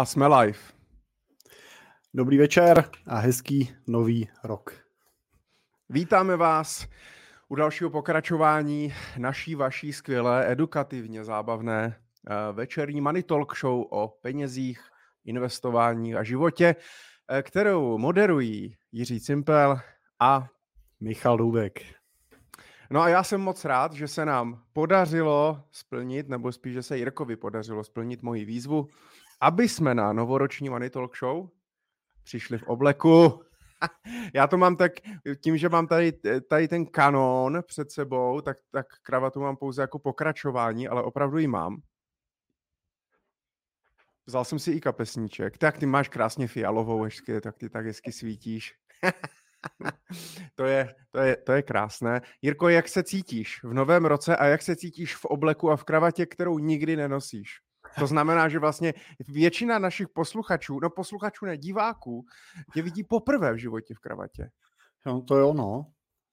A jsme live. Dobrý večer a hezký nový rok. Vítáme vás u dalšího pokračování naší, vaší skvělé, edukativně zábavné eh, večerní Money Talk Show o penězích, investování a životě, eh, kterou moderují Jiří Cimpel a Michal Dubek. No a já jsem moc rád, že se nám podařilo splnit, nebo spíš, že se Jirkovi podařilo splnit moji výzvu, aby jsme na novoroční Money Talk Show přišli v obleku. Já to mám tak, tím, že mám tady, tady ten kanon před sebou, tak, tak kravatu mám pouze jako pokračování, ale opravdu ji mám. Vzal jsem si i kapesníček. Tak ty máš krásně fialovou ještě, tak ty tak hezky svítíš. to, je, to, je, to je krásné. Jirko, jak se cítíš v novém roce a jak se cítíš v obleku a v kravatě, kterou nikdy nenosíš? To znamená, že vlastně většina našich posluchačů, no posluchačů ne, diváků, tě vidí poprvé v životě v kravatě. No to jo, no.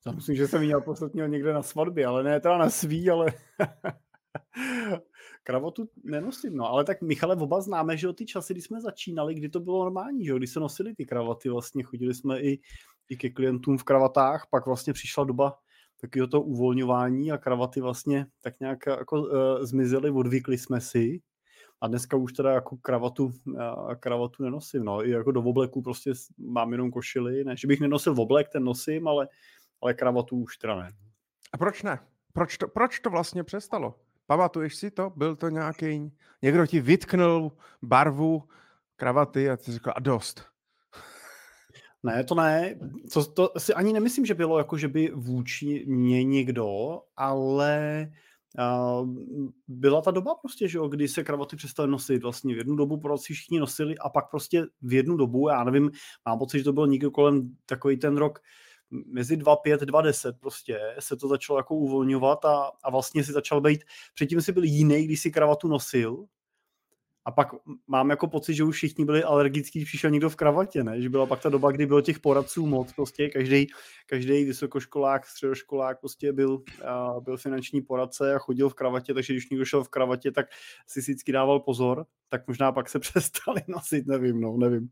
Já myslím, že jsem měl posledního někde na svatbě, ale ne teda na svý, ale kravatu nenosím, no. Ale tak Michale, oba známe, že o ty časy, kdy jsme začínali, kdy to bylo normální, že kdy se nosili ty kravaty, vlastně chodili jsme i, i ke klientům v kravatách, pak vlastně přišla doba takového to uvolňování a kravaty vlastně tak nějak jako uh, zmizely, odvykli jsme si, a dneska už teda jako kravatu, kravatu nenosím, no, i jako do obleku prostě mám jenom košily, ne, že bych nenosil v oblek, ten nosím, ale, ale kravatu už teda ne. A proč ne? Proč to, proč to vlastně přestalo? Pamatuješ si to? Byl to nějaký, někdo ti vytknul barvu kravaty a ty řekl, a dost. Ne, to ne. To, to si ani nemyslím, že bylo jako, že by vůči mě někdo, ale byla ta doba prostě, že jo, kdy se kravaty přestaly nosit? Vlastně v jednu dobu po si všichni nosili a pak prostě v jednu dobu, já nevím, mám pocit, že to byl někdo kolem takový ten rok mezi 2.5, 2.10 prostě se to začalo jako uvolňovat a, a vlastně si začal být, předtím si byl jiný, když si kravatu nosil a pak mám jako pocit, že už všichni byli alergický, přišel někdo v kravatě, ne? Že byla pak ta doba, kdy bylo těch poradců moc, prostě každý, každý vysokoškolák, středoškolák prostě byl, a byl finanční poradce a chodil v kravatě, takže když někdo šel v kravatě, tak si vždycky dával pozor, tak možná pak se přestali nosit, nevím, no, nevím.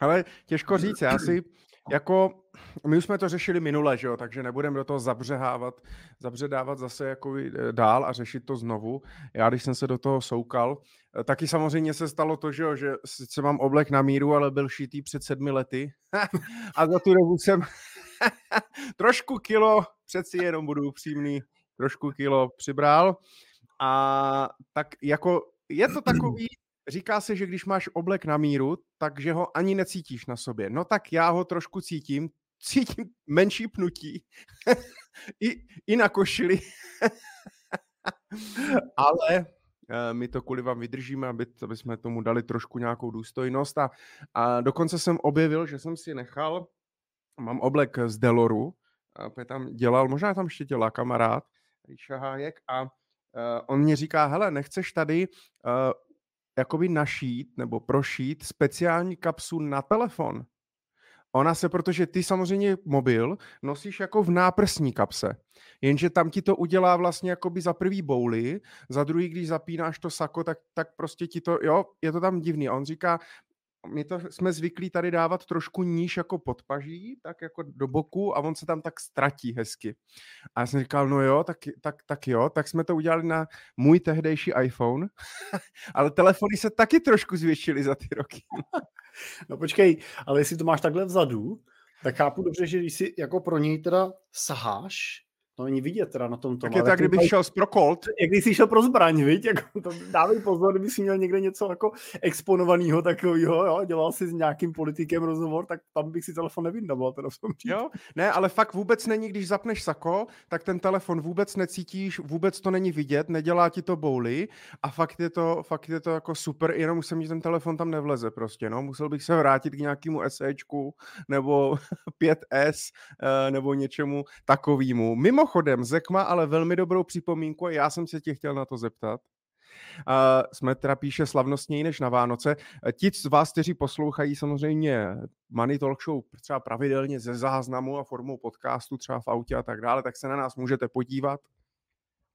Ale těžko říct, já si jako my už jsme to řešili minule, že jo, takže nebudeme do toho zabřehávat, zabředávat zase jako dál a řešit to znovu. Já, když jsem se do toho soukal, eh, taky samozřejmě se stalo to, že jo, že sice mám oblek na míru, ale byl šitý před sedmi lety a za tu dobu jsem trošku kilo, přeci jenom budu upřímný, trošku kilo přibral a tak jako je to takový, říká se, že když máš oblek na míru, takže ho ani necítíš na sobě. No tak já ho trošku cítím, cítím menší pnutí I, i na košili, ale eh, my to kvůli vám vydržíme, aby, aby jsme tomu dali trošku nějakou důstojnost a, a dokonce jsem objevil, že jsem si nechal, mám oblek z Deloru, a tam dělal, možná tam ještě dělá kamarád, Ríša Hájek a uh, on mě říká, hele, nechceš tady uh, jakoby našít nebo prošít speciální kapsu na telefon. Ona se, protože ty samozřejmě mobil nosíš jako v náprsní kapse, jenže tam ti to udělá vlastně jakoby za prvý bouly, za druhý, když zapínáš to sako, tak, tak prostě ti to, jo, je to tam divný. A on říká, my to jsme zvyklí tady dávat trošku níž jako podpaží, tak jako do boku a on se tam tak ztratí hezky. A já jsem říkal, no jo, tak, tak, tak jo, tak jsme to udělali na můj tehdejší iPhone, ale telefony se taky trošku zvětšily za ty roky. no počkej, ale jestli to máš takhle vzadu, tak chápu dobře, že když si jako pro něj teda saháš, to není vidět teda na tom tom. Tak je tak, kdybych šel pro Colt. Jak když jsi šel pro zbraň, viď? Jako to, dávej pozor, kdyby si měl někde něco jako exponovaného takového, jo? dělal si s nějakým politikem rozhovor, tak tam bych si telefon nevydával. Teda v tom jo? Ne, ale fakt vůbec není, když zapneš sako, tak ten telefon vůbec necítíš, vůbec to není vidět, nedělá ti to bouly a fakt je to, fakt je to jako super, jenom jsem mi ten telefon tam nevleze prostě, no. Musel bych se vrátit k nějakému SEčku nebo 5S eh, nebo něčemu takovému. Mimo Mimochodem, Zek má ale velmi dobrou připomínku a já jsem se tě chtěl na to zeptat. Uh, jsme teda píše slavnostněji než na Vánoce. Ti z vás, kteří poslouchají samozřejmě Money Talk Show třeba pravidelně ze záznamu a formou podcastu, třeba v autě a tak dále, tak se na nás můžete podívat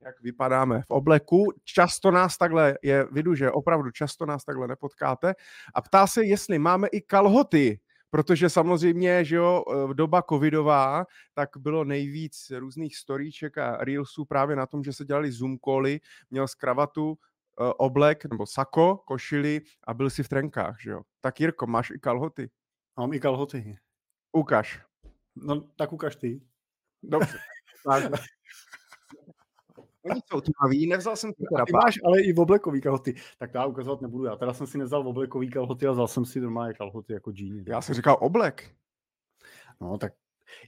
jak vypadáme v obleku. Často nás takhle, je vidu, že opravdu často nás takhle nepotkáte. A ptá se, jestli máme i kalhoty, protože samozřejmě, že jo, v doba covidová, tak bylo nejvíc různých storíček a reelsů právě na tom, že se dělali zoom cally, měl z kravatu eh, oblek nebo sako, košili a byl si v trenkách, že jo. Tak Jirko, máš i kalhoty? Mám i kalhoty. Ukaž. No, tak ukaž ty. Dobře. Oni jsou tmaví, nevzal jsem to teda. Máš ale i v oblekový kalhoty. Tak já ukazovat nebudu. Já teda jsem si nevzal v oblekový kalhoty a vzal jsem si normálně kalhoty jako džíny. Já jsem říkal oblek. No tak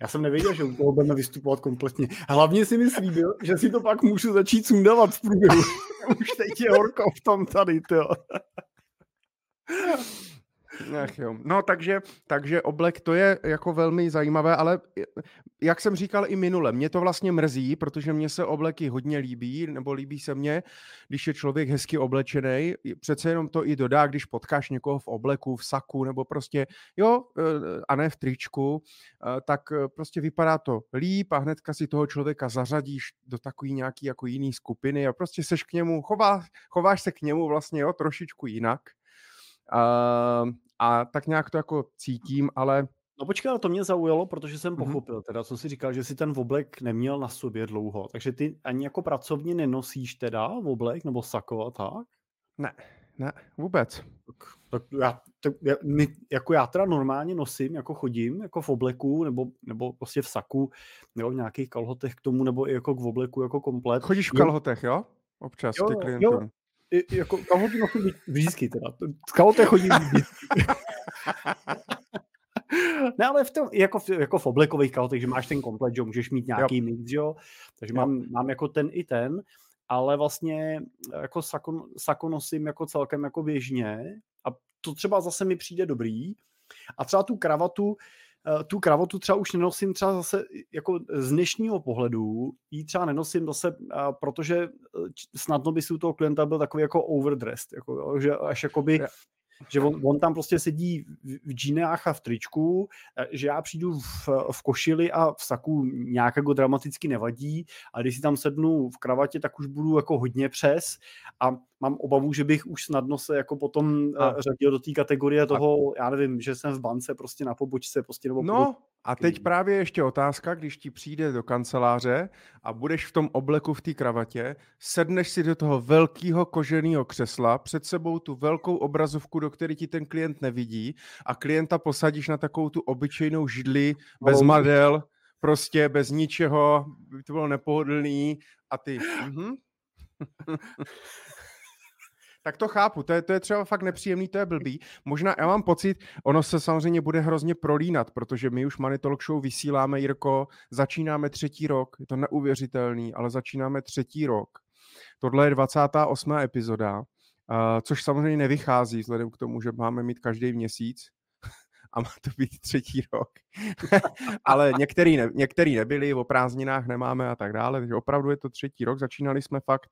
já jsem nevěděl, že u toho budeme vystupovat kompletně. Hlavně si mi slíbil, že si to pak můžu začít sundávat v průběhu. Už teď je horko v tom tady, to. Ach jo. No takže, takže oblek to je jako velmi zajímavé, ale jak jsem říkal i minule, mě to vlastně mrzí, protože mně se obleky hodně líbí, nebo líbí se mně, když je člověk hezky oblečený. Přece jenom to i dodá, když potkáš někoho v obleku, v saku, nebo prostě, jo, e, a ne v tričku, e, tak e, prostě vypadá to líp a hnedka si toho člověka zařadíš do takový nějaký jako jiný skupiny a prostě seš k němu, chová, chováš se k němu vlastně, jo, trošičku jinak. Uh, a tak nějak to jako cítím, ale... No počkej, ale to mě zaujalo, protože jsem mhm. pochopil mm-hmm. teda, co si říkal, že si ten oblek neměl na sobě dlouho, takže ty ani jako pracovně nenosíš teda oblek nebo sako a tak? Ne, ne, vůbec. Tak, tak já, tak, já, my, jako já teda normálně nosím, jako chodím, jako v obleku, nebo, nebo prostě v saku, nebo v nějakých kalhotech k tomu, nebo i jako k obleku, jako komplet. Chodíš v kalhotech, jo? Občas jo, ty klientům. Jo, jako kalhoty nosím vždycky teda. Kalhoty chodím vždycky. Ne, ale v tom, jako, v, jako v oblekových kalhotech, že máš ten komplet, že můžeš mít nějaký jo. mix, jo? takže mám, mám jako ten i ten, ale vlastně jako sako, sako nosím jako celkem jako běžně a to třeba zase mi přijde dobrý a třeba tu kravatu tu kravatu třeba už nenosím třeba zase jako z dnešního pohledu, ji třeba nenosím zase, eh, protože eh, snadno by si u toho klienta byl takový jako overdressed, jako, že až jakoby že on, on tam prostě sedí v džínách a v tričku, že já přijdu v, v košili a v saku nějak jako dramaticky nevadí a když si tam sednu v kravatě, tak už budu jako hodně přes a mám obavu, že bych už snadno se jako potom a. řadil do té kategorie toho, a. já nevím, že jsem v bance prostě na pobočce prostě nebo No, a teď právě ještě otázka, když ti přijde do kanceláře a budeš v tom obleku v té kravatě, sedneš si do toho velkého koženého křesla, před sebou tu velkou obrazovku, do které ti ten klient nevidí a klienta posadíš na takovou tu obyčejnou židli bez madel, prostě bez ničeho, by to bylo nepohodlný a ty... Mm-hmm. tak to chápu, to je, to je třeba fakt nepříjemný, to je blbý. Možná, já mám pocit, ono se samozřejmě bude hrozně prolínat, protože my už Money Talk Show vysíláme, Jirko, začínáme třetí rok, je to neuvěřitelný, ale začínáme třetí rok. Tohle je 28. epizoda, uh, což samozřejmě nevychází vzhledem k tomu, že máme mít každý měsíc, a má to být třetí rok. Ale některý, ne, některý nebyli, o prázdninách nemáme a tak dále, takže opravdu je to třetí rok, začínali jsme fakt,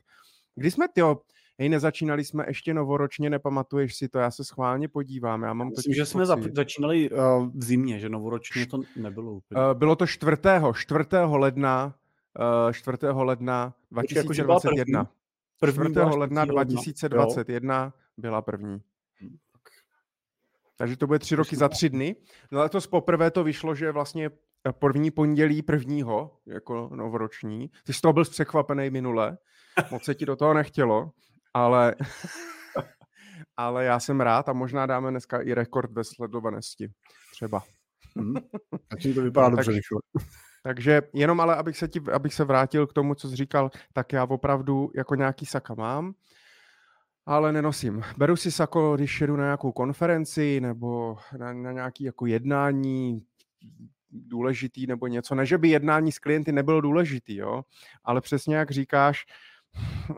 kdy jsme, tyjo, hej, nezačínali jsme ještě novoročně, nepamatuješ si to, já se schválně podívám. Já mám Myslím, že jsme pocit. začínali uh, v zimě, že novoročně to nebylo úplně. Uh, bylo to 4. 4. ledna, uh, 4. ledna 2021. Jako, první? První 4. ledna 2021 jo? byla první. Hm, Takže to bude tři roky za tři dny. No letos poprvé to vyšlo, že vlastně první pondělí prvního, jako novoroční. Ty jsi toho byl překvapený minule, moc se ti do toho nechtělo ale, ale já jsem rád a možná dáme dneska i rekord ve sledovanosti. Třeba. Hmm. Takže to vypadá dobře. Takže, takže jenom ale, abych se, ti, abych se vrátil k tomu, co jsi říkal, tak já opravdu jako nějaký saka mám, ale nenosím. Beru si sako, když jedu na nějakou konferenci nebo na, na nějaký jako jednání důležitý nebo něco. Ne, že by jednání s klienty nebylo důležitý, jo? ale přesně jak říkáš,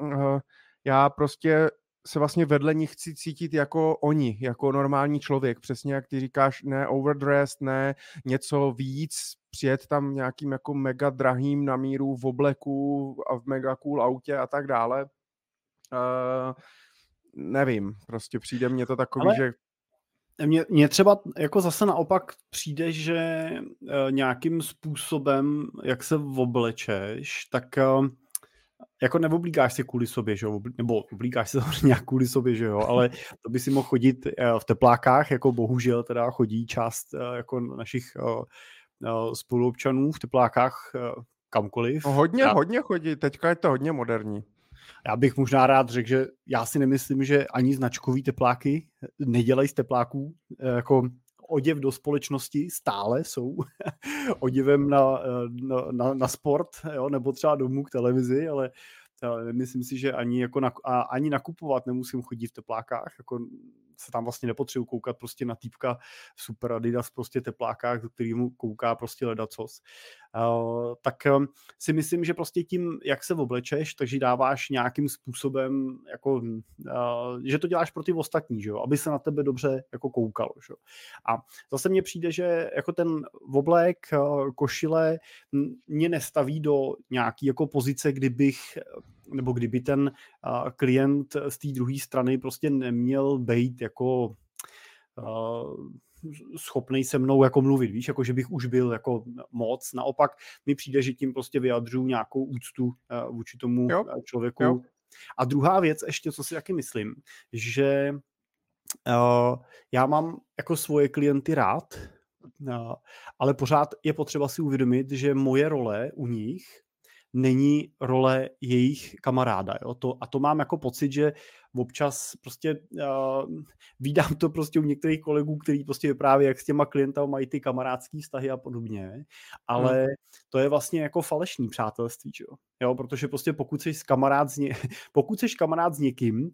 uh, já prostě se vlastně vedle nich chci cítit jako oni, jako normální člověk. Přesně jak ty říkáš, ne overdressed, ne něco víc, přijet tam nějakým jako mega drahým na míru v obleku a v mega cool autě a tak dále. Uh, nevím, prostě přijde mně to takový, Ale... že mně, mně třeba jako zase naopak přijde, že e, nějakým způsobem, jak se oblečeš, tak e, jako neoblíkáš si kvůli sobě, že jo, nebo oblíkáš si samozřejmě nějak kvůli sobě, že jo, ale to by si mohl chodit eh, v teplákách, jako bohužel teda chodí část eh, jako našich eh, spoluobčanů v teplákách kamkoliv. No hodně, já, hodně chodí, teďka je to hodně moderní. Já bych možná rád řekl, že já si nemyslím, že ani značkový tepláky nedělají z tepláků jako oděv do společnosti stále jsou oděvem na, na, na, na sport, jo, nebo třeba domů k televizi, ale myslím si, že ani, jako na, a, ani nakupovat nemusím chodit v teplákách, jako se tam vlastně nepotřebuji koukat prostě na týpka super Adidas prostě teplákách, do kterýmu kouká prostě ledacos. Uh, tak um, si myslím, že prostě tím, jak se oblečeš, takže dáváš nějakým způsobem, jako, uh, že to děláš pro ty ostatní, že jo? aby se na tebe dobře jako koukalo. Že jo? A zase mně přijde, že jako ten oblek, uh, košile mě nestaví do nějaký jako pozice, kdybych nebo kdyby ten klient z té druhé strany prostě neměl být jako schopný se mnou jako mluvit, víš, jako že bych už byl jako moc. Naopak mi přijde, že tím prostě vyjadřuju nějakou úctu vůči tomu jo. člověku. Jo. A druhá věc ještě, co si taky myslím, že uh, já mám jako svoje klienty rád, uh, ale pořád je potřeba si uvědomit, že moje role u nich není role jejich kamaráda. Jo? To, a to mám jako pocit, že občas prostě uh, vídám to prostě u některých kolegů, kteří prostě právě jak s těma klientama mají ty kamarádský vztahy a podobně, ale hmm. to je vlastně jako falešný přátelství, jo? jo? Protože prostě pokud jsi kamarád s, ně, pokud jsi kamarád s někým,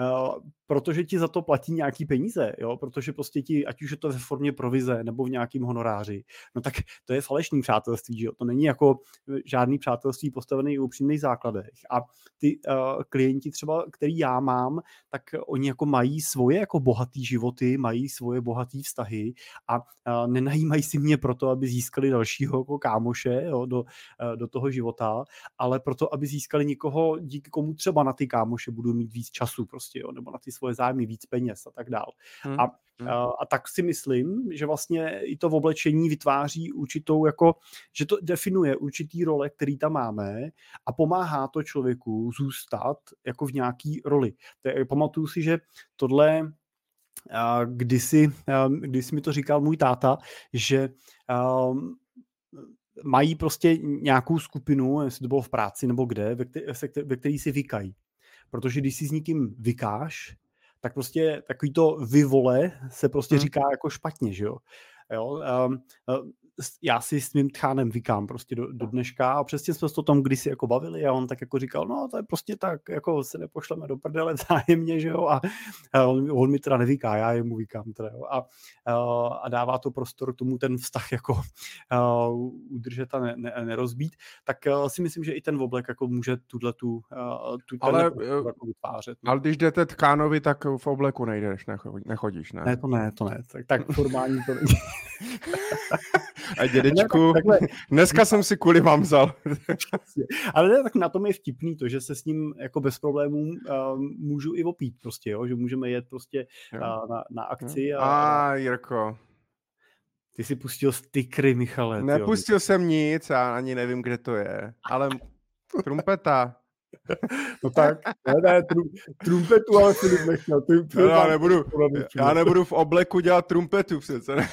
uh, protože ti za to platí nějaký peníze, jo? protože prostě ti, ať už je to ve formě provize nebo v nějakým honoráři, no tak to je falešný přátelství, že jo? to není jako eh, žádný přátelství postavený u upřímných základech. A ty uh, klienti třeba, který já mám, tak oni jako mají svoje jako bohatý životy, mají svoje bohatý vztahy a nenajímají si mě proto, aby získali dalšího jako kámoše jo, do, uh, do toho života, ale proto, aby získali někoho, díky komu třeba na ty kámoše budou mít víc času prostě, jo, nebo na ty svoje zájmy víc peněz a tak dál. Hmm. A, hmm. a, tak si myslím, že vlastně i to v oblečení vytváří určitou, jako, že to definuje určitý role, který tam máme a pomáhá to člověku zůstat jako v nějaký roli. Pamatuju si, že tohle kdysi, kdysi mi to říkal můj táta, že mají prostě nějakou skupinu, jestli to bylo v práci nebo kde, ve, které, ve který si vykají. Protože když si s někým vykáš, tak prostě takový to vyvole se prostě hmm. říká jako špatně, že jo. jo um, já si s mým tchánem vykám prostě do, do dneška a přesně jsme se to tam kdysi jako bavili a on tak jako říkal, no to je prostě tak, jako se nepošleme do prdele zájemně, že jo, a, a on, on, mi teda nevyká, já jemu vykám teda, jo, a, a, dává to prostor tomu ten vztah jako a, udržet a ne, ne, nerozbít, tak si myslím, že i ten oblek jako může tuhle tu, tu ale, jako vytvářet. No. Ale když jdete tkánovi, tak v obleku nejdeš, nechodíš, ne? Ne, to ne, to ne, tak, tak formální to není. A dědečku, ne, tak, dneska jsem si kvůli vám vzal. Ale ne, tak na tom je vtipný to, že se s ním jako bez problémů uh, můžu i opít prostě, jo? že můžeme jet prostě uh, na, na akci. A, a Jirko. Ty si pustil stikry, Michale. Nepustil jo. jsem nic a ani nevím, kde to je, ale trumpeta. No tak, ne, ne, trum, trumpetu ale Filip nechtěl. No, já, nebudu, já nebudu v obleku dělat trumpetu přece. Ne?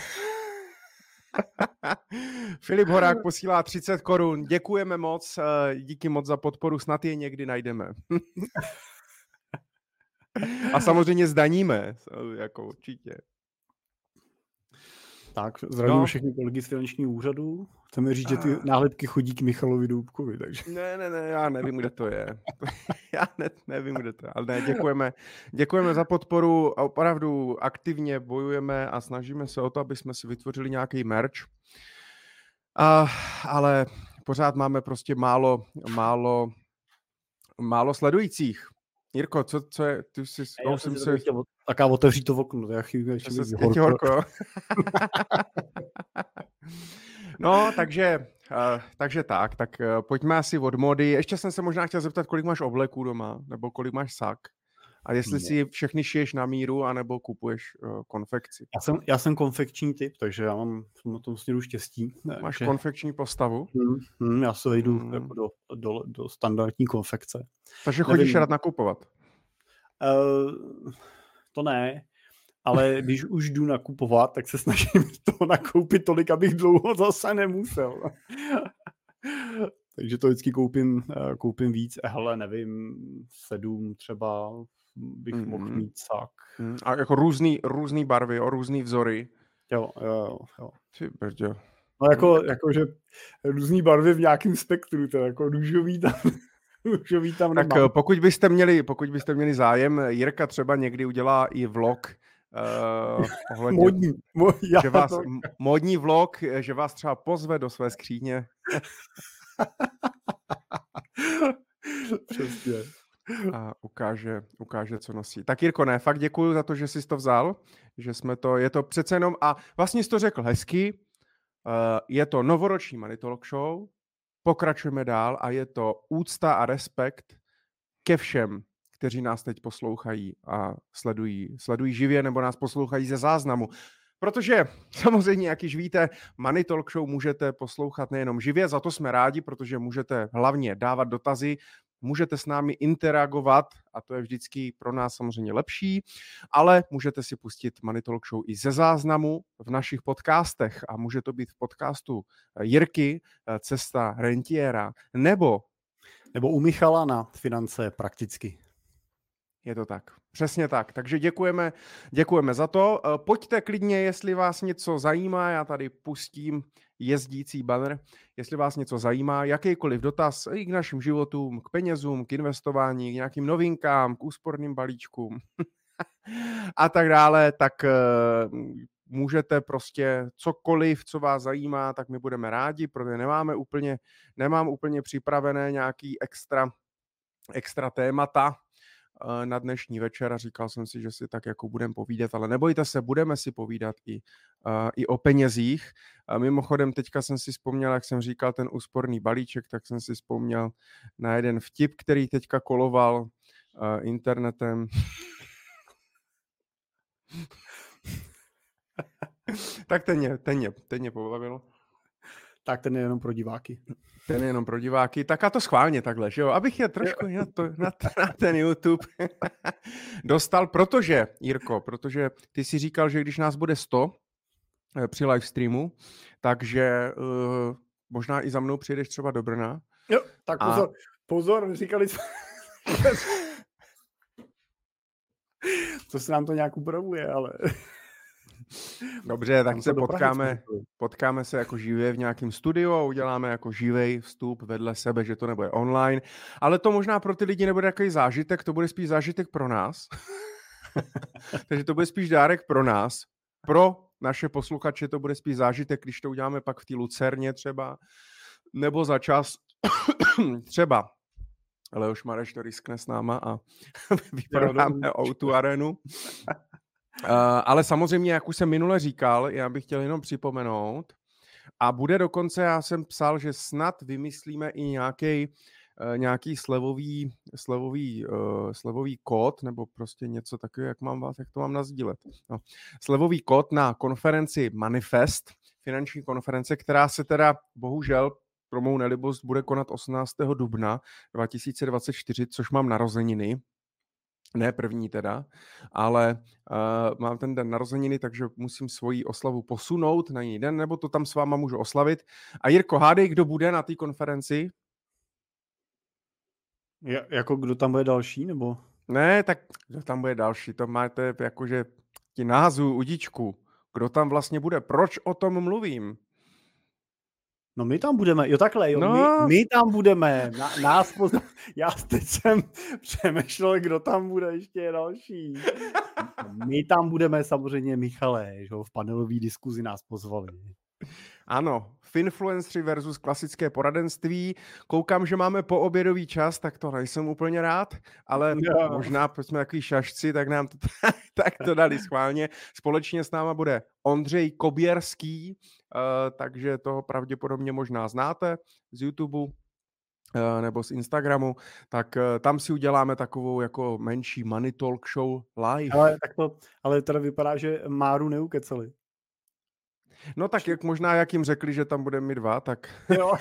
Filip Horák posílá 30 korun. Děkujeme moc, eh, díky moc za podporu, snad je někdy najdeme. A samozřejmě zdaníme, jako určitě. Tak, zdravím no. všechny kolegy z finančního úřadu. Chceme říct, že ty ah. nálepky chodí k Michalovi Doubkovi, takže... Ne, ne, ne, já nevím, kde to je. já ne, nevím, kde to je. Ale ne, děkujeme, děkujeme za podporu. Opravdu aktivně bojujeme a snažíme se o to, aby jsme si vytvořili nějaký merch. A, ale pořád máme prostě málo, málo, málo sledujících. Jirko, co, co je, ty jsi, já jsem se... Chtěl, taká otevřít to okno, já chvíli, ještě se horko. horko. no, takže, uh, takže tak, tak uh, pojďme asi od mody. Ještě jsem se možná chtěl zeptat, kolik máš obleků doma, nebo kolik máš sak. A jestli si všechny šiješ na míru, anebo kupuješ uh, konfekci. Já jsem, já jsem konfekční typ, takže já mám na tom směru štěstí. Máš že... konfekční postavu? Hmm, hmm, já se vejdu hmm. jako do, do, do standardní konfekce. Takže chodíš Nevím. rád nakupovat? Uh, to ne, ale když už jdu nakupovat, tak se snažím to nakoupit tolik, abych dlouho zase nemusel. Takže to vždycky koupím, eh, koupím víc. Hele, nevím, sedm třeba bych mm. mohl mít sak. Mm. A jako různý, různý barvy, o různý vzory. Jo, jo, jo. Ty brďo. No jako, jako, že různý barvy v nějakém spektru, to jako růžový tam, růžový tam Tak nemám. pokud byste, měli, pokud byste měli zájem, Jirka třeba někdy udělá i vlog Uh, ohledně, modní, mo, já že vás, to... modní vlog, že vás třeba pozve do své skříně. Přesně. A ukáže, ukáže, co nosí. Tak Jirko, ne, fakt děkuji za to, že jsi to vzal, že jsme to, je to přece jenom, a vlastně jsi to řekl hezky, uh, je to novoroční Manitolog Show, pokračujeme dál a je to úcta a respekt ke všem, kteří nás teď poslouchají a sledují, sledují živě nebo nás poslouchají ze záznamu. Protože samozřejmě, jak již víte, Money Talk Show můžete poslouchat nejenom živě, za to jsme rádi, protože můžete hlavně dávat dotazy, můžete s námi interagovat a to je vždycky pro nás samozřejmě lepší, ale můžete si pustit Money Talk Show i ze záznamu v našich podcastech a může to být v podcastu Jirky, Cesta rentiera, nebo nebo u Michala na finance prakticky. Je to tak. Přesně tak. Takže děkujeme, děkujeme za to. Eh, pojďte klidně, jestli vás něco zajímá, já tady pustím jezdící banner, jestli vás něco zajímá, jakýkoliv dotaz i k našim životům, k penězům, k investování, k nějakým novinkám, k úsporným balíčkům a tak dále, tak eh, můžete prostě cokoliv, co vás zajímá, tak my budeme rádi, protože nemáme úplně, nemám úplně připravené nějaký extra, extra témata, na dnešní večer a říkal jsem si, že si tak jako budeme povídat, ale nebojte se, budeme si povídat i, uh, i o penězích. A mimochodem, teďka jsem si vzpomněl, jak jsem říkal, ten úsporný balíček, tak jsem si vzpomněl na jeden vtip, který teďka koloval uh, internetem. tak ten mě, ten mě, ten mě pobavil. Tak ten je jenom pro diváky. Ten je jenom pro diváky. Tak a to schválně takhle, že jo? Abych je trošku na, to, na, na ten YouTube dostal, protože, Jirko, protože ty si říkal, že když nás bude 100 eh, při live streamu, takže uh, možná i za mnou přijedeš třeba do Brna. Jo, tak pozor, a... pozor, říkali jsme... to se nám to nějak upravuje, ale... Dobře, tak se potkáme, potkáme se jako živě v nějakém studiu a uděláme jako živej vstup vedle sebe, že to nebude online. Ale to možná pro ty lidi nebude takový zážitek, to bude spíš zážitek pro nás. Takže to bude spíš dárek pro nás. Pro naše posluchače to bude spíš zážitek, když to uděláme pak v té Lucerně třeba, nebo za čas třeba Leoš Mareš to riskne s náma a vyprodáme o tu arenu. Uh, ale samozřejmě, jak už jsem minule říkal, já bych chtěl jenom připomenout, a bude dokonce, já jsem psal, že snad vymyslíme i nějaký uh, nějaký slevový, slevový, uh, slevový kód, nebo prostě něco takového, jak, mám jak to mám nazdílet. No. Slevový kód na konferenci Manifest, finanční konference, která se teda bohužel pro mou nelibost bude konat 18. dubna 2024, což mám narozeniny, ne první teda, ale uh, mám ten den narozeniny, takže musím svoji oslavu posunout na jiný den, nebo to tam s váma můžu oslavit. A Jirko, hádej, kdo bude na té konferenci? Ja, jako kdo tam bude další, nebo? Ne, tak kdo tam bude další, to máte jakože ti názvu udičku. Kdo tam vlastně bude? Proč o tom mluvím? No my tam budeme, jo takhle, jo, no. my, my tam budeme, Na, nás pozna... já teď jsem přemýšlel, kdo tam bude ještě další. My tam budeme samozřejmě Michale, že v panelové diskuzi nás pozvali. Ano, Finfluencery versus klasické poradenství. Koukám, že máme poobědový čas, tak to nejsem úplně rád, ale no. možná, protože jsme takový šašci, tak nám to, tak to dali schválně. Společně s náma bude Ondřej Koběrský, uh, takže toho pravděpodobně možná znáte z YouTube. eh, nebo z Instagramu, tak eh, tam si uděláme takovou jako menší money talk show live. Ale, tak to, ale teda vypadá, že Máru neukeceli. No tak jak možná, jak jim řekli, že tam budeme mít dva, tak... Jo.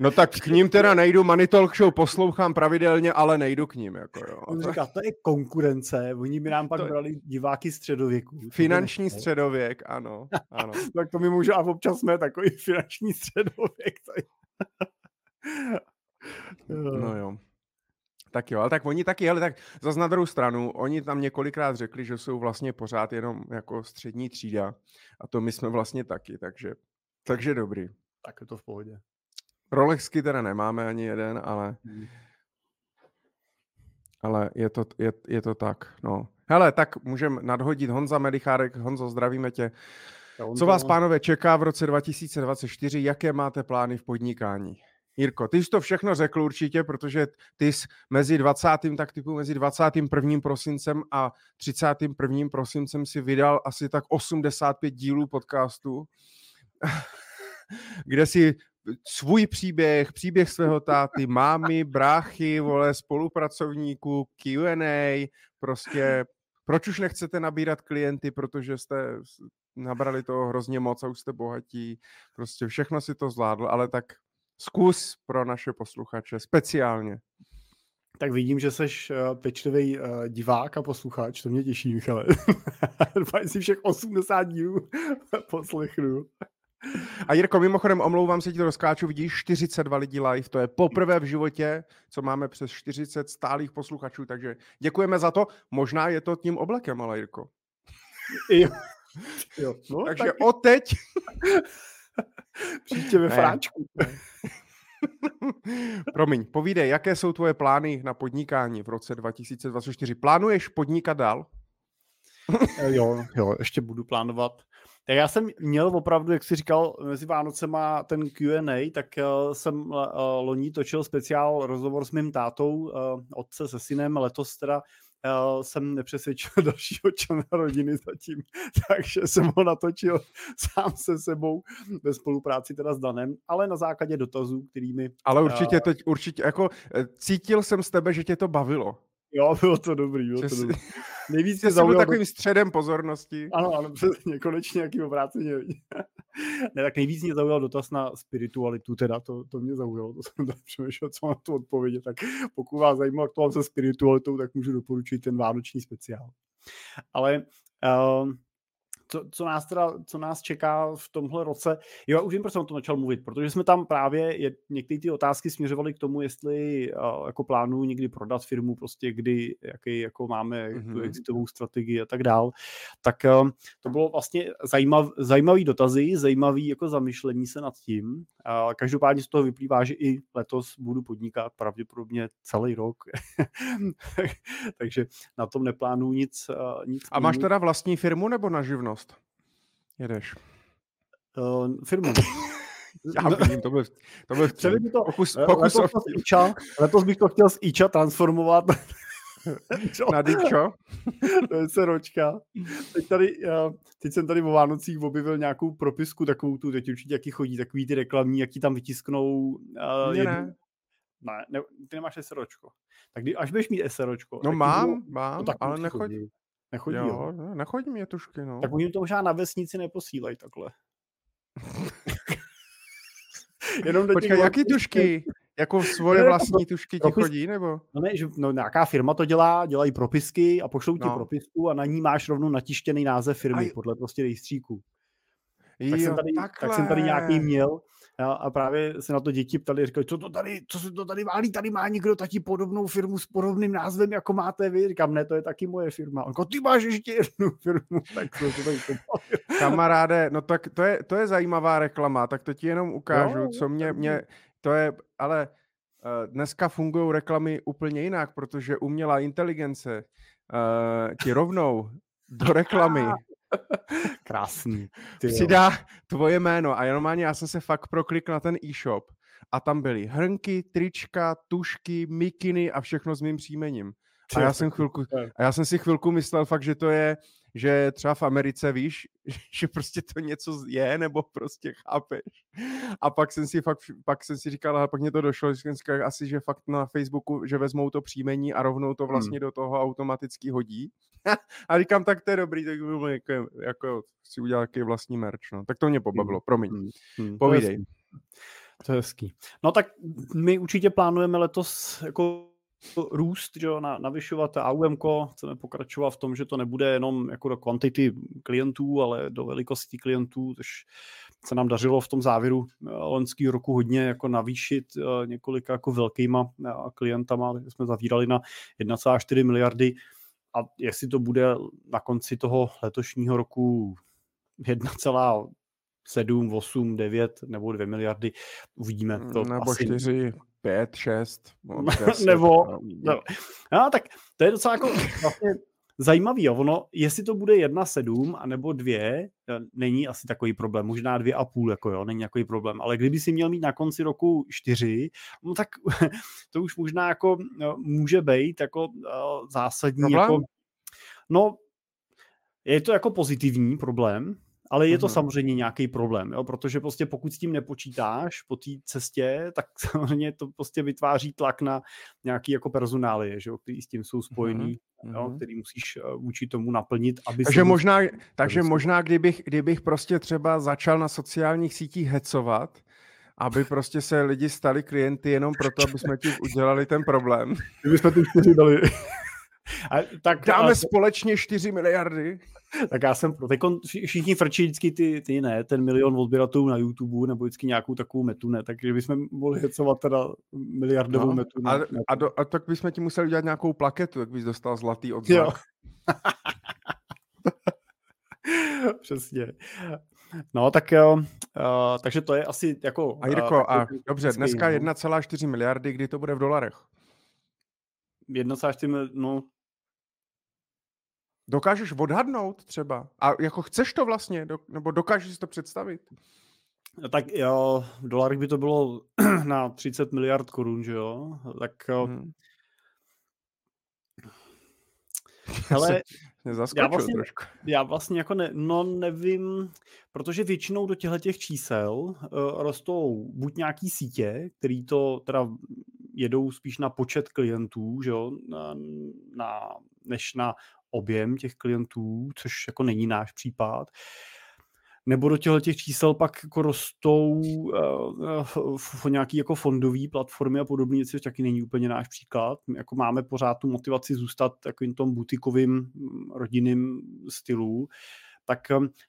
No tak k ním teda nejdu, Money Talk Show poslouchám pravidelně, ale nejdu k ním. Jako jo. On říká, to je konkurence, oni by nám pak to... brali diváky středověku. Finanční středověk, ano. ano. tak to my můžeme, a občas jsme takový finanční středověk. no jo. Tak jo, ale tak oni taky, ale tak zase na druhou stranu, oni tam několikrát řekli, že jsou vlastně pořád jenom jako střední třída a to my jsme vlastně taky, takže, takže dobrý. Tak je to v pohodě. Rolexky teda nemáme ani jeden, ale hmm. ale je to, je, je to tak, no. Hele, tak můžeme nadhodit Honza Medichárek. Honzo, zdravíme tě. Co vás, pánové, čeká v roce 2024? Jaké máte plány v podnikání? Jirko, ty jsi to všechno řekl určitě, protože ty jsi mezi 20. tak typu mezi 21. prosincem a 31. prosincem si vydal asi tak 85 dílů podcastu, kde si svůj příběh, příběh svého táty, mámy, bráchy, vole, spolupracovníků, Q&A, prostě proč už nechcete nabírat klienty, protože jste nabrali toho hrozně moc a už jste bohatí, prostě všechno si to zvládl, ale tak zkus pro naše posluchače, speciálně. Tak vidím, že jsi uh, pečlivý uh, divák a posluchač, to mě těší, Michale. Doufám, si všech 80 dílů poslechnu. A Jirko, mimochodem, omlouvám se ti to rozkáču, vidíš 42 lidí live, to je poprvé v životě, co máme přes 40 stálých posluchačů, takže děkujeme za to. Možná je to tím oblekem, ale Jirko. Jo. jo. No, takže tak... od teď Příště ve fráčku. Promiň, povídej, jaké jsou tvoje plány na podnikání v roce 2024? Plánuješ podnikat dál? Eh, jo, jo, ještě budu plánovat. Tak já jsem měl opravdu, jak jsi říkal, mezi Vánocema ten Q&A, tak uh, jsem uh, loni točil speciál rozhovor s mým tátou, otce se synem, letos teda jsem nepřesvědčil dalšího člena rodiny zatím, takže jsem ho natočil sám se sebou ve spolupráci teda s Danem, ale na základě dotazů, kterými... Ale určitě uh, teď, určitě, jako cítil jsem z tebe, že tě to bavilo. Jo, bylo to dobrý, bylo to dobrý. Nejvíc mě zaujalo... takovým středem pozornosti. Ano, ano, přesně, konečně nějaký obráceně. ne, tak nejvíc mě zaujal dotaz na spiritualitu, teda to, to mě zaujalo, to jsem tam přemýšlel, co na to odpovědět, tak pokud vás zajímá, mám se spiritualitou, tak můžu doporučit ten vánoční speciál. Ale uh, co, co, nás teda, co nás čeká v tomhle roce. Jo, už vím, proč jsem o tom začal mluvit, protože jsme tam právě, je, některé ty otázky směřovaly k tomu, jestli uh, jako plánuju někdy prodat firmu, prostě kdy, jaký jako máme mm-hmm. tu exitovou strategii a tak dál. Tak uh, to bylo vlastně zajímav, zajímavý dotazy, zajímavý jako zamyšlení se nad tím. Uh, každopádně z toho vyplývá, že i letos budu podnikat pravděpodobně celý rok. Takže na tom neplánuju nic, uh, nic. A máš teda vlastní firmu nebo na živnost? Jedeš. Uh, firmu. Já vidím, to byl, to byl to, pokus, pokus letos, o... Iča, letos bych to chtěl z Iča transformovat na Dičo. to je seročka. Teď, tady, teď jsem tady o Vánocích objevil nějakou propisku, takovou tu, teď určitě jaký chodí, takový ty reklamní, jaký tam vytisknou. Uh, jednu... ne. Ne, ne, ty nemáš SROčko. Tak kdy, až budeš mít SROčko. No mám, mám, no, ale nechodí. Nechodí, jo, jo. No, nechodí mě tušky, no. Tak oni to možná na vesnici neposílají takhle. Jenom do Počkej, jaký tušky? Jako svoje vlastní tušky ti propis... chodí, nebo? No ne, že no, nějaká firma to dělá, dělají propisky a pošlou ti no. propisku a na ní máš rovnou natištěný název firmy Aj. podle prostě rejstříku. Tak, jo, jsem tady, tak jsem tady nějaký měl a právě se na to děti ptali, říkali, co to tady, co se to tady válí, tady má někdo taky podobnou firmu s podobným názvem, jako máte vy. Říkám, ne, to je taky moje firma. On ty máš ještě jednu firmu. Tak to, to, to, Kamaráde, no tak to je, to je zajímavá reklama, tak to ti jenom ukážu, no, co mě, mě, to je, ale uh, dneska fungují reklamy úplně jinak, protože umělá inteligence uh, ti rovnou do reklamy Krásný. Přidá tvoje jméno a normálně já jsem se fakt proklikl na ten e-shop a tam byly hrnky, trička, tušky, mikiny a všechno s mým příjmením. A já, jsem chvilku, a já jsem si chvilku myslel fakt, že to je, že třeba v Americe, víš, že prostě to něco je, nebo prostě chápeš. A pak jsem si fakt, pak jsem si říkal, a pak mě to došlo, že jsem říkal asi, že fakt na Facebooku, že vezmou to příjmení a rovnou to vlastně hmm. do toho automaticky hodí. a říkám, tak to je dobrý, tak budu jako, jako si udělat nějaký vlastní merch, no. Tak to mě pobavilo, hmm. promiň. Hmm. hmm. Povídej. To je hezký. No tak my určitě plánujeme letos jako růst, že jo, navyšovat AUM, chceme pokračovat v tom, že to nebude jenom jako do kvantity klientů, ale do velikosti klientů, což se nám dařilo v tom závěru eh, loňského roku hodně jako navýšit eh, několika jako velkýma eh, klientama, jsme zavírali na 1,4 miliardy a jestli to bude na konci toho letošního roku 1,7, 8, 9 nebo 2 miliardy, uvidíme. To nebo asi... 4, pět, šest. No, Nebo, no. no, tak to je docela jako vlastně zajímavý, jo. ono, jestli to bude jedna sedm, anebo dvě, eh, není asi takový problém, možná dvě a půl, jako jo, není takový problém, ale kdyby si měl mít na konci roku čtyři, no tak to už možná jako no, může být jako uh, zásadní, problém? jako, no, je to jako pozitivní problém, ale je to mm-hmm. samozřejmě nějaký problém, jo? protože prostě pokud s tím nepočítáš po té cestě, tak samozřejmě to prostě vytváří tlak na nějaký jako personály, že jo? který s tím jsou spojený, mm-hmm. jo? který musíš eh, vůči tomu naplnit. Aby takže možná, takže možná kdybych, kdybych prostě třeba začal na sociálních sítích hecovat, aby prostě se lidi stali klienty jenom proto, aby jsme ti udělali ten problém. Kdyby jsme tu čtyři dali. A, tak, Dáme a, společně 4 miliardy. Tak já jsem pro. Teď všichni frčí vždycky ty, ty ne, ten milion odběratelů na YouTube nebo vždycky nějakou takovou metu, ne, takže bychom mohli hecovat teda miliardovou no, metu. A, a, do, a, tak bychom ti museli udělat nějakou plaketu, tak bys dostal zlatý odznak. Přesně. No, tak jo. Uh, takže to je asi jako... A Jirko, uh, a dobře, dneska 1,4 no. miliardy, kdy to bude v dolarech? 1,4 no Dokážeš odhadnout třeba? A jako chceš to vlastně? Do, nebo dokážeš si to představit? No tak jo, v dolarech by to bylo na 30 miliard korun, že jo? Tak. Hmm. Ale já vlastně, trošku. já vlastně jako ne, no nevím, protože většinou do těchto těch čísel uh, rostou buď nějaký sítě, který to teda jedou spíš na počet klientů, že jo, na, na, než na objem těch klientů, což jako není náš případ. Nebo do těchto těch čísel pak jako rostou uh, uh, nějaký jako fondové platformy a podobně, což taky není úplně náš příklad. My jako máme pořád tu motivaci zůstat takovým tom butikovým mm, rodinným stylu. Tak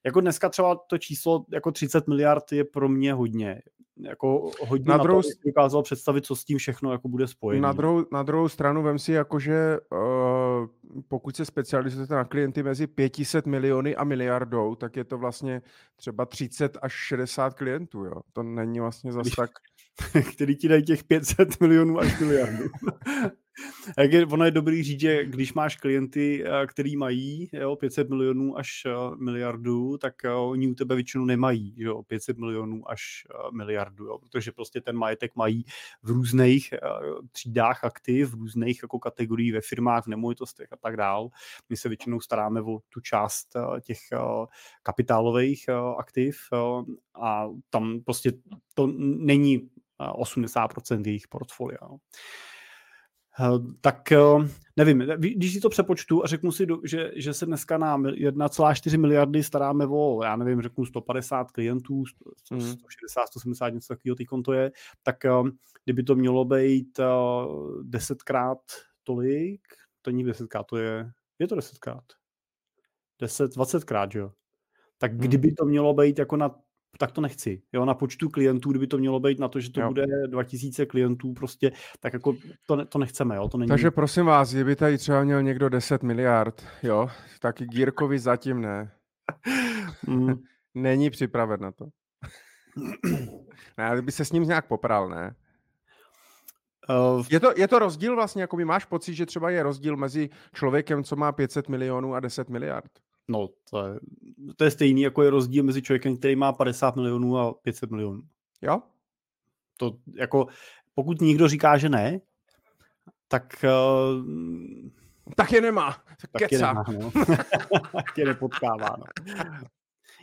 jako dneska třeba to číslo jako 30 miliard je pro mě hodně jako hodně na, druhou, na to, dokázal představit, co s tím všechno jako bude spojené. Na druhou, na druhou stranu vem si jako, že uh, pokud se specializujete na klienty mezi 500 miliony a miliardou, tak je to vlastně třeba 30 až 60 klientů, jo. To není vlastně zas tak... který ti dají těch 500 milionů až miliardů. Jak je, ono je dobrý říct, že když máš klienty, eh, který mají jo, 500 milionů až eh, miliardu, tak eh, oni u tebe většinou nemají jo, 500 milionů až miliardu, jo, protože prostě ten majetek mají v různých třídách aktiv, v různých jako kategoriích ve firmách, v nemovitostech a tak dál. My se většinou staráme o tu část těch kapitálových aktiv a tam prostě to není 80% jejich portfolia. Eh, tak eh, nevím, když si to přepočtu a řeknu si, že, že se dneska na 1,4 miliardy staráme o, já nevím, řeknu 150 klientů, 160, 170, něco takového ty konto je, tak eh, kdyby to mělo být desetkrát tolik, to není desetkrát, to je, je to desetkrát. 10, 20 krát, že jo? Tak hmm. kdyby to mělo být jako na tak to nechci. Jo, na počtu klientů, kdyby to mělo být na to, že to jo. bude 2000 klientů, prostě, tak jako to, to nechceme, jo. To není... Takže prosím vás, kdyby tady třeba měl někdo 10 miliard, jo, tak Gírkovi zatím ne. Mm. Není připraven na to. ne, kdyby se s ním nějak popral, ne? Uh, je, to, je to rozdíl vlastně, jako máš pocit, že třeba je rozdíl mezi člověkem, co má 500 milionů a 10 miliard? No, to je, to je stejný, jako je rozdíl mezi člověkem, který má 50 milionů a 500 milionů. Jo? To jako, pokud někdo říká, že ne, tak uh, Tak je nemá. Tak je nemá, no. tak je nepotkává. No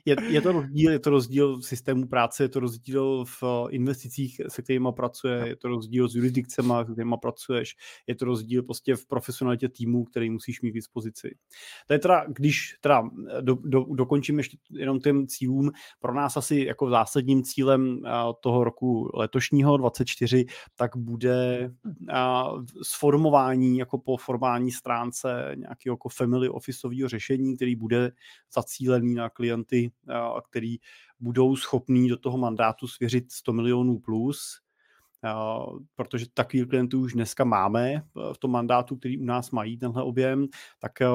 je, je to rozdíl, je to rozdíl v systému práce, je to rozdíl v eh, investicích, se kterými pracuje, je to rozdíl s jurisdikcemi, se kterými pracuješ, je to rozdíl prostě v profesionalitě týmu, který musíš mít k dispozici. To je teda, když teda eh, do, do, dokončím ještě jenom těm cílům, pro nás asi jako zásadním cílem eh, toho roku letošního 24, tak bude sformování jako po formální stránce nějakého jako family officeového řešení, který bude zacílený na klienty který budou schopní do toho mandátu svěřit 100 milionů plus, protože takových klientů už dneska máme e, v tom mandátu, který u nás mají tenhle objem, tak e,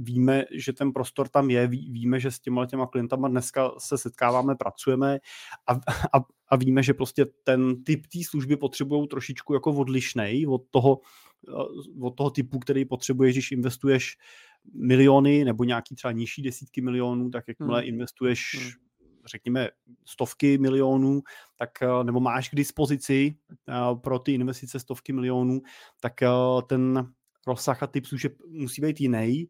víme, že ten prostor tam je, víme, že s těma těma klientama dneska se setkáváme, pracujeme a, a, a víme, že prostě ten typ té služby potřebují trošičku jako odlišnej od toho, e, od toho typu, který potřebuješ, když investuješ miliony nebo nějaký třeba nižší desítky milionů, tak jakmile hmm. investuješ hmm. řekněme stovky milionů, tak eh, nebo máš k dispozici eh, pro ty investice stovky milionů, tak eh, ten rozsah a typ služeb musí být jiný.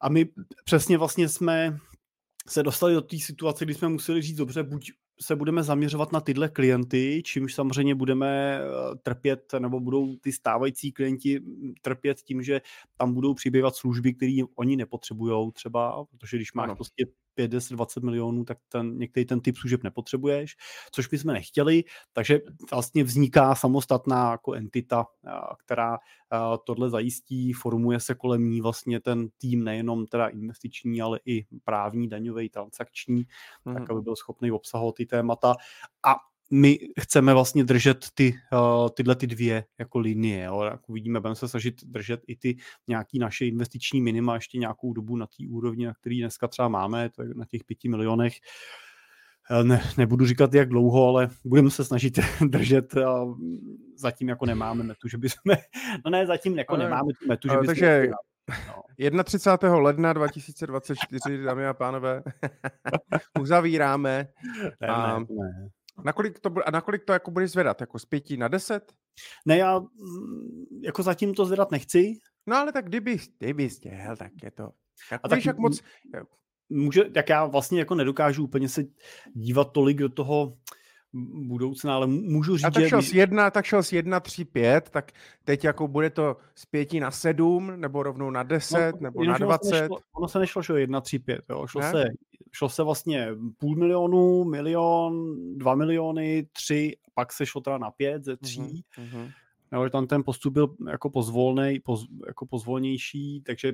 A my přesně vlastně jsme se dostali do té situace, kdy jsme museli říct, dobře, buď se budeme zaměřovat na tyhle klienty, čímž samozřejmě budeme eh, trpět, nebo budou ty stávající klienti mm, trpět tím, že tam budou přibývat služby, které oni nepotřebují třeba, protože když máš ano. prostě 5, 10, 20 milionů, tak ten, některý ten typ služeb nepotřebuješ, což bychom nechtěli, takže vlastně vzniká samostatná jako entita, která tohle zajistí, formuje se kolem ní vlastně ten tým nejenom teda investiční, ale i právní, daňový, transakční, hmm. tak mhm. aby byl schopný obsahovat ty témata a my chceme vlastně držet ty, uh, tyhle ty dvě jako linie. Jo. Jak uvidíme, budeme se snažit držet i ty nějaký naše investiční minima ještě nějakou dobu na té úrovni, na který dneska třeba máme, to je na těch pěti milionech. Eh, ne, nebudu říkat, jak dlouho, ale budeme se snažit držet. A zatím jako nemáme metu, že bychom... No ne, zatím jako ale, nemáme tu metu, že bychom... Takže no. 31. ledna 2024, dámy a pánové, uzavíráme. Ne, ne, ne. Nakolik to, a nakolik to jako budeš zvedat? Jako z pěti na deset? Ne, já mm, jako zatím to zvedat nechci. No ale tak kdyby, kdyby chtěl, tak je to... A tak, jak moc... Může, tak já vlastně jako nedokážu úplně se dívat tolik do toho, budoucna, ale můžu říct, a tak šel že... z jedna, tak šel z jedna, tři, pět, tak teď jako bude to z pěti na sedm, nebo rovnou na deset, no, nebo na dvacet. Nešlo, ono se nešlo, že jedna, tři, pět, jo. Šlo, se, šlo se vlastně půl milionu, milion, dva miliony, tři, pak se šlo teda na pět ze tří. Mm-hmm. No, tam ten postup byl jako pozvolnej, poz, jako pozvolnější, takže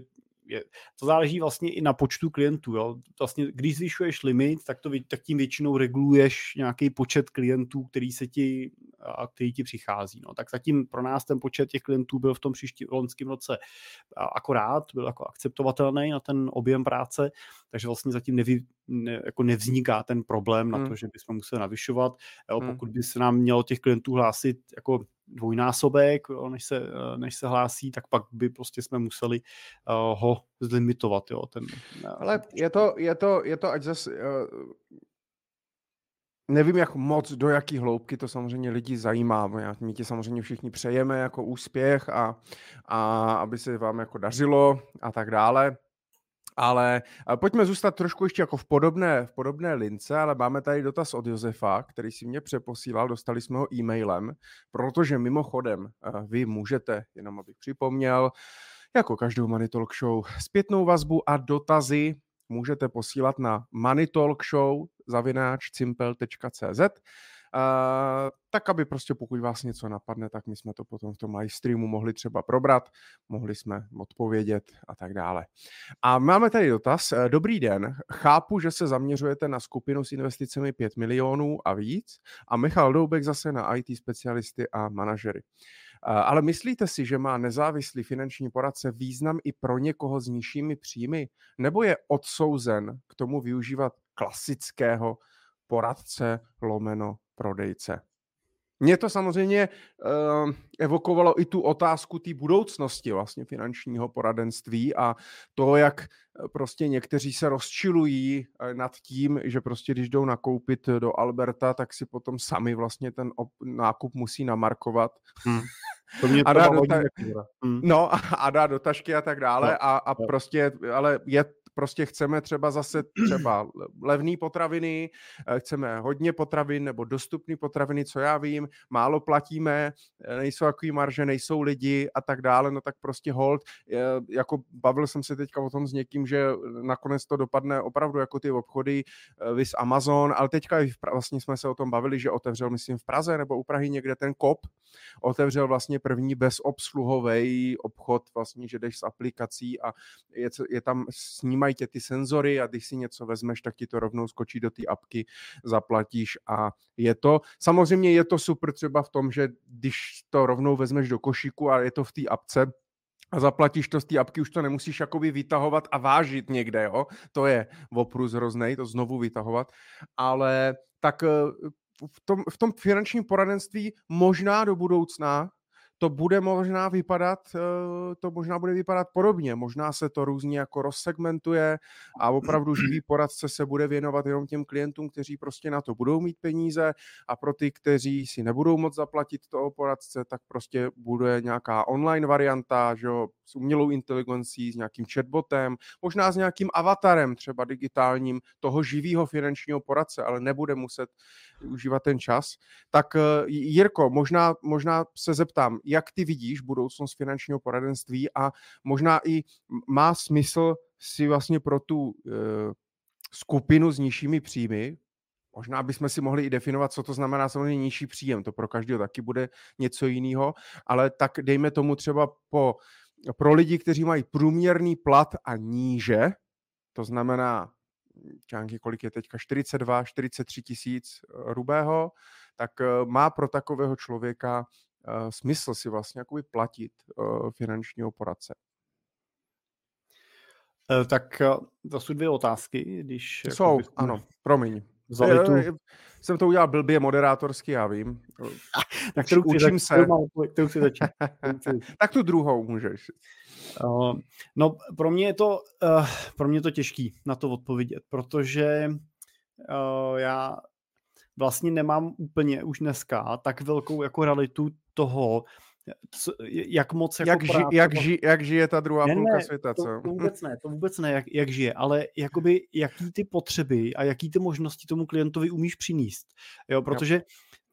je, to záleží vlastně i na počtu klientů. Jo. Vlastně, když zvyšuješ limit, tak, to, tak tím většinou reguluješ nějaký počet klientů, který se ti, a který ti přichází. No. Tak zatím pro nás ten počet těch klientů byl v tom příští loňském roce akorát, byl jako akceptovatelný na ten objem práce, takže vlastně zatím nevy, ne, jako nevzniká ten problém hmm. na to, že bychom museli navyšovat. Jo, hmm. pokud by se nám mělo těch klientů hlásit jako dvojnásobek, než se, než se hlásí, tak pak by prostě jsme museli uh, ho zlimitovat. Jo, ten, uh, Ale je to, je to, je to ať zase, uh, nevím, jak moc, do jaký hloubky to samozřejmě lidi zajímá. My ti samozřejmě všichni přejeme jako úspěch a, a aby se vám jako dařilo a tak dále. Ale pojďme zůstat trošku ještě jako v podobné, v podobné lince, ale máme tady dotaz od Josefa, který si mě přeposílal, dostali jsme ho e-mailem, protože mimochodem vy můžete, jenom abych připomněl, jako každou Money Talk Show, zpětnou vazbu a dotazy můžete posílat na moneytalkshow zavináč tak, aby prostě pokud vás něco napadne, tak my jsme to potom v tom live streamu mohli třeba probrat, mohli jsme odpovědět a tak dále. A máme tady dotaz. Eh, dobrý den, chápu, že se zaměřujete na skupinu s investicemi 5 milionů a víc a Michal Doubek zase na IT specialisty a manažery. Eh, ale myslíte si, že má nezávislý finanční poradce význam i pro někoho s nižšími příjmy? Nebo je odsouzen k tomu využívat klasického poradce lomeno prodejce. Mě to samozřejmě uh, evokovalo i tu otázku té budoucnosti vlastně finančního poradenství a to, jak eh, prostě někteří se rozčilují eh, nad tím, že prostě když jdou nakoupit do Alberta, tak si potom sami vlastně ten op- nákup musí namarkovat. Hmm. To mě a dá do ta... hmm. No a, a dá do tašky a tak dále No, a, a no. prostě, ale je prostě chceme třeba zase třeba levné potraviny, eh, chceme hodně potravin nebo dostupné potraviny, co já vím, málo platíme, eh, nejsou takový marže, nejsou lidi a tak dále, no tak prostě hold, jako bavil jsem se teďka o tom s někým, že nakonec to dopadne opravdu jako ty obchody, eh, vys Amazon, ale teďka vlastně jsme se o tom bavili, že otevřel, myslím, v Praze nebo u Prahy někde ten KOP, otevřel vlastně první bezobsluhový obchod, vlastně, že jdeš s aplikací a je, je tam, snímají tě ty senzory a když si něco vezmeš, tak ti to rovnou skočí do té apky, zaplatíš a je to, samozřejmě je to super třeba v tom, že když to rovnou vezmeš do košíku a je to v té apce, a zaplatíš to z té apky, už to nemusíš jakoby vytahovat a vážit někde, jo? To je oprus hroznej, to znovu vytahovat, ale tak eh, v tom, v tom finančním poradenství možná do budoucna to bude možná vypadat, eh, to možná bude vypadat podobně. Možná se to různě jako rozsegmentuje a opravdu živý poradce se bude věnovat jenom těm klientům, kteří prostě na to budou mít peníze a pro ty, kteří si nebudou moc zaplatit toho poradce, tak prostě bude nějaká online varianta, že jo, s umělou inteligencí, s nějakým chatbotem, možná s nějakým avatarem třeba digitálním toho živého finančního poradce, ale nebude muset využívat ten čas. Tak eh, Jirko, možná, možná se zeptám, jak ty vidíš budoucnost finančního poradenství a možná i má smysl si vlastně pro tu e, skupinu s nižšími příjmy, možná bychom si mohli i definovat, co to znamená samozřejmě nižší příjem, to pro každého taky bude něco jiného, ale tak dejme tomu třeba po, pro lidi, kteří mají průměrný plat a níže, to znamená čánky, kolik je teďka, 42, 43 tisíc rubého, tak má pro takového člověka uh, smysl si vlastně jakoby platit finančního poradce. Tak to jsou dvě otázky, když... Jsou, bychom... ano, promiň. Vzali tu... Jsem to udělal blbě moderátorsky, já vím. Na kterou Učím chci, se. Kterou chci začít. tak tu druhou můžeš. Uh, no, pro mě je to, uh, pro mě je to těžký na to odpovědět, protože uh, já vlastně nemám úplně už dneska tak velkou jako realitu toho, co, jak moc jako jak, ži, jak, ži, jak žije ta druhá ne, půlka ne, světa, to, co? To vůbec ne, to vůbec ne, jak, jak žije, ale jakoby jaký ty potřeby a jaký ty možnosti tomu klientovi umíš přinést. Jo, protože jo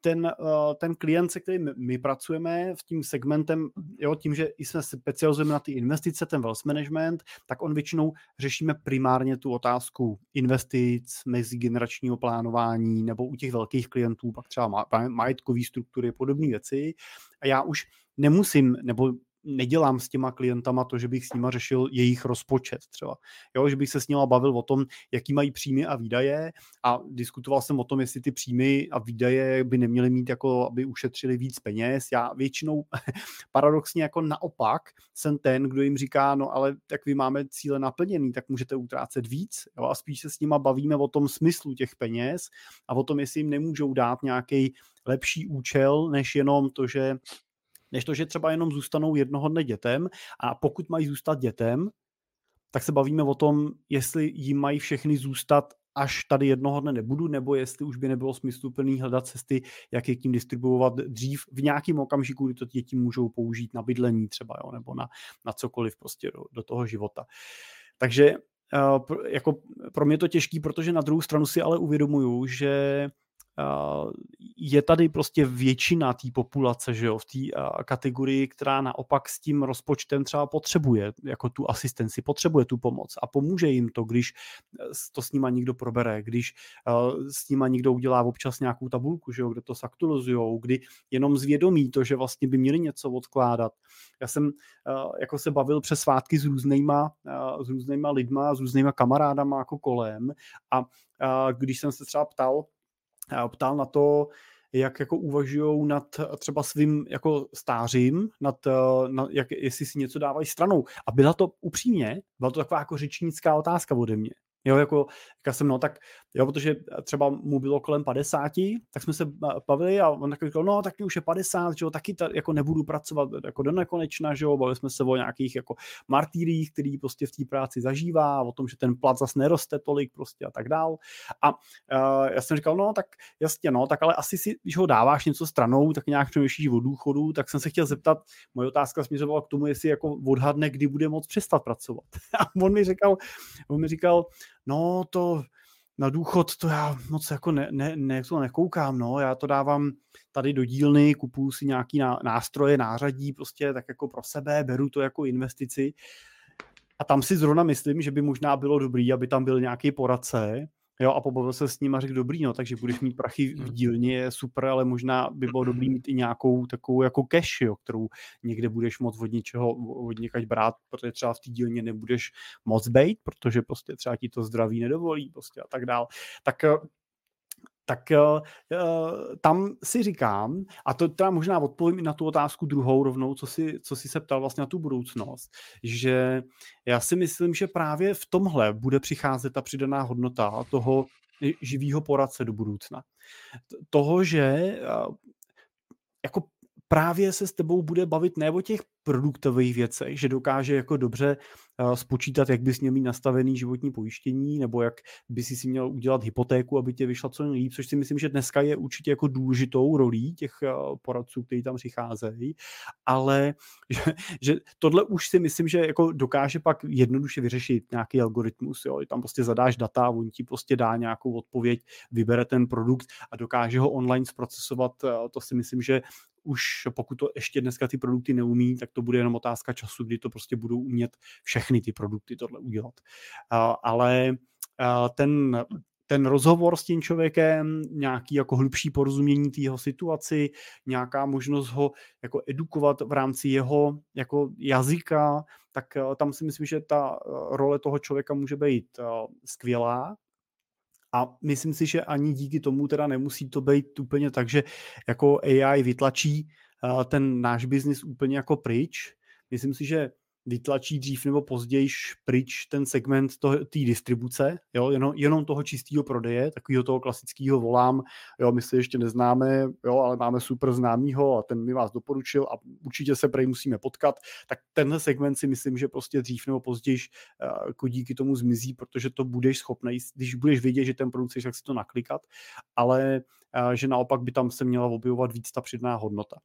ten, eh, ten klient, se kterým my pracujeme v tím segmentem, jo, tím, že jsme specializujeme na ty investice, ten wealth management, tak on většinou řešíme primárně tu otázku investic, mezigeneračního plánování nebo u těch velkých klientů pak třeba majetkové struktury, podobné věci. A já už nemusím, nebo nedělám s těma klientama to, že bych s nima řešil jejich rozpočet třeba. Jo, že bych se s nima bavil o tom, jaký mají příjmy a výdaje a diskutoval jsem o tom, jestli ty příjmy a výdaje by neměly mít jako, aby ušetřili víc peněz. Já většinou paradoxně jako naopak jsem ten, kdo jim říká, no ale tak vy máme cíle naplněný, tak můžete utrácet víc jo, a spíš se s nima bavíme o tom smyslu těch peněz a o tom, jestli jim nemůžou dát nějaký lepší účel, než jenom to, že než to, že třeba jenom zůstanou jednoho dne dětem a pokud mají zůstat dětem, tak se bavíme o tom, jestli jim mají všechny zůstat až tady jednoho dne nebudu, nebo jestli už by nebylo smysluplný hledat cesty, jak je tím distribuovat dřív v nějakém okamžiku, kdy to děti můžou použít na bydlení třeba, jo, nebo na, na cokoliv prostě do, do toho života. Takže uh, jako pro mě to těžký, protože na druhou stranu si ale uvědomuju, že je tady prostě většina té populace, že jo, v té kategorii, která naopak s tím rozpočtem třeba potřebuje jako tu asistenci, potřebuje tu pomoc a pomůže jim to, když e, to s nima někdo probere, když s nima někdo udělá občas nějakou tabulku, že jo, kde to saktualizujou, kdy jenom zvědomí to, že vlastně by měli něco odkládat. Já jsem jako se bavil přes svátky s různýma, s různýma lidma, s různýma kamarádama jako kolem a když jsem se třeba ptal, ptal na to, jak jako uvažují nad třeba svým jako stářím, nad, eh, nad jak, jestli si něco dávají stranou. A byla to upřímně, byla to taková jako řečnická otázka ode mě. Jo, jako, já jsem, no tak, jo, protože třeba mu bylo kolem 50, tak jsme se bavili a on takový říkal, no tak už je 50, že jo, taky ta, jako nebudu pracovat jako do nekonečna, že jo, bavili jsme se o nějakých jako martýrích, který prostě v té práci zažívá, o tom, že ten plat zase neroste tolik prostě a tak dál. A uh, já jsem říkal, no tak jasně, no, tak ale asi si, když ho dáváš něco stranou, tak nějak přemýšlíš o důchodu, tak jsem se chtěl zeptat, moje otázka směřovala k tomu, jestli jako odhadne, kdy bude moc přestat pracovat. A on mi říkal, on mi říkal, no to na důchod to já moc jako ne, ne, ne, to nekoukám, no, já to dávám tady do dílny, kupuju si nějaký nástroje, nářadí prostě tak jako pro sebe, beru to jako investici. A tam si zrovna myslím, že by možná bylo dobrý, aby tam byl nějaký poradce, Jo, a pobavil se s ním a řekl, dobrý, no, takže budeš mít prachy v hmm. dílně, je super, ale možná by bylo dobrý mít i nějakou takovou jako cash, jo, kterou někde budeš moc od něčeho, od někaď brát, protože třeba v té dílně nebudeš moc bejt, protože prostě třeba ti to zdraví nedovolí, prostě a tak dál. Tak eh, tak uh, tam si říkám, a to teda možná odpovím i na tu otázku druhou rovnou, co si, co si se ptal vlastně na tu budoucnost, že já si myslím, že právě v tomhle bude přicházet ta přidaná hodnota toho živého poradce do budoucna. Toho, že uh, jako právě se s tebou bude bavit ne o těch produktových věcech, že dokáže jako dobře uh, spočítat, jak bys měl mít nastavený životní pojištění, nebo jak by si si měl udělat hypotéku, aby tě vyšla co nejlíp, což si myslím, že dneska je určitě jako důležitou rolí těch uh, poradců, kteří tam přicházejí, ale že, že tohle už si myslím, že jako dokáže pak jednoduše vyřešit nějaký algoritmus, jo, tam prostě zadáš data, on ti prostě dá nějakou odpověď, vybere ten produkt a dokáže ho online zprocesovat, uh, to si myslím, že už pokud to ještě dneska ty produkty neumí, tak to bude jenom otázka času, kdy to prostě budou umět všechny ty produkty tohle udělat. Ale ten ten rozhovor s tím člověkem, nějaký jako hlubší porozumění té jeho situaci, nějaká možnost ho jako edukovat v rámci jeho jako jazyka, tak tam si myslím, že ta role toho člověka může být skvělá. A myslím si, že ani díky tomu teda nemusí to být úplně tak, že jako AI vytlačí ten náš biznis úplně jako pryč. Myslím si, že vytlačí dřív nebo později pryč ten segment té distribuce, jo, jenom, jenom toho čistého prodeje, takového toho klasického volám, jo, my se ještě neznáme, jo, ale máme super známýho a ten mi vás doporučil a určitě se prej musíme potkat, tak tenhle segment si myslím, že prostě dřív nebo později jako díky tomu zmizí, protože to budeš schopný, když budeš vědět, že ten produkt tak si to naklikat, ale uh, že naopak by tam se měla objevovat víc ta přidaná hodnota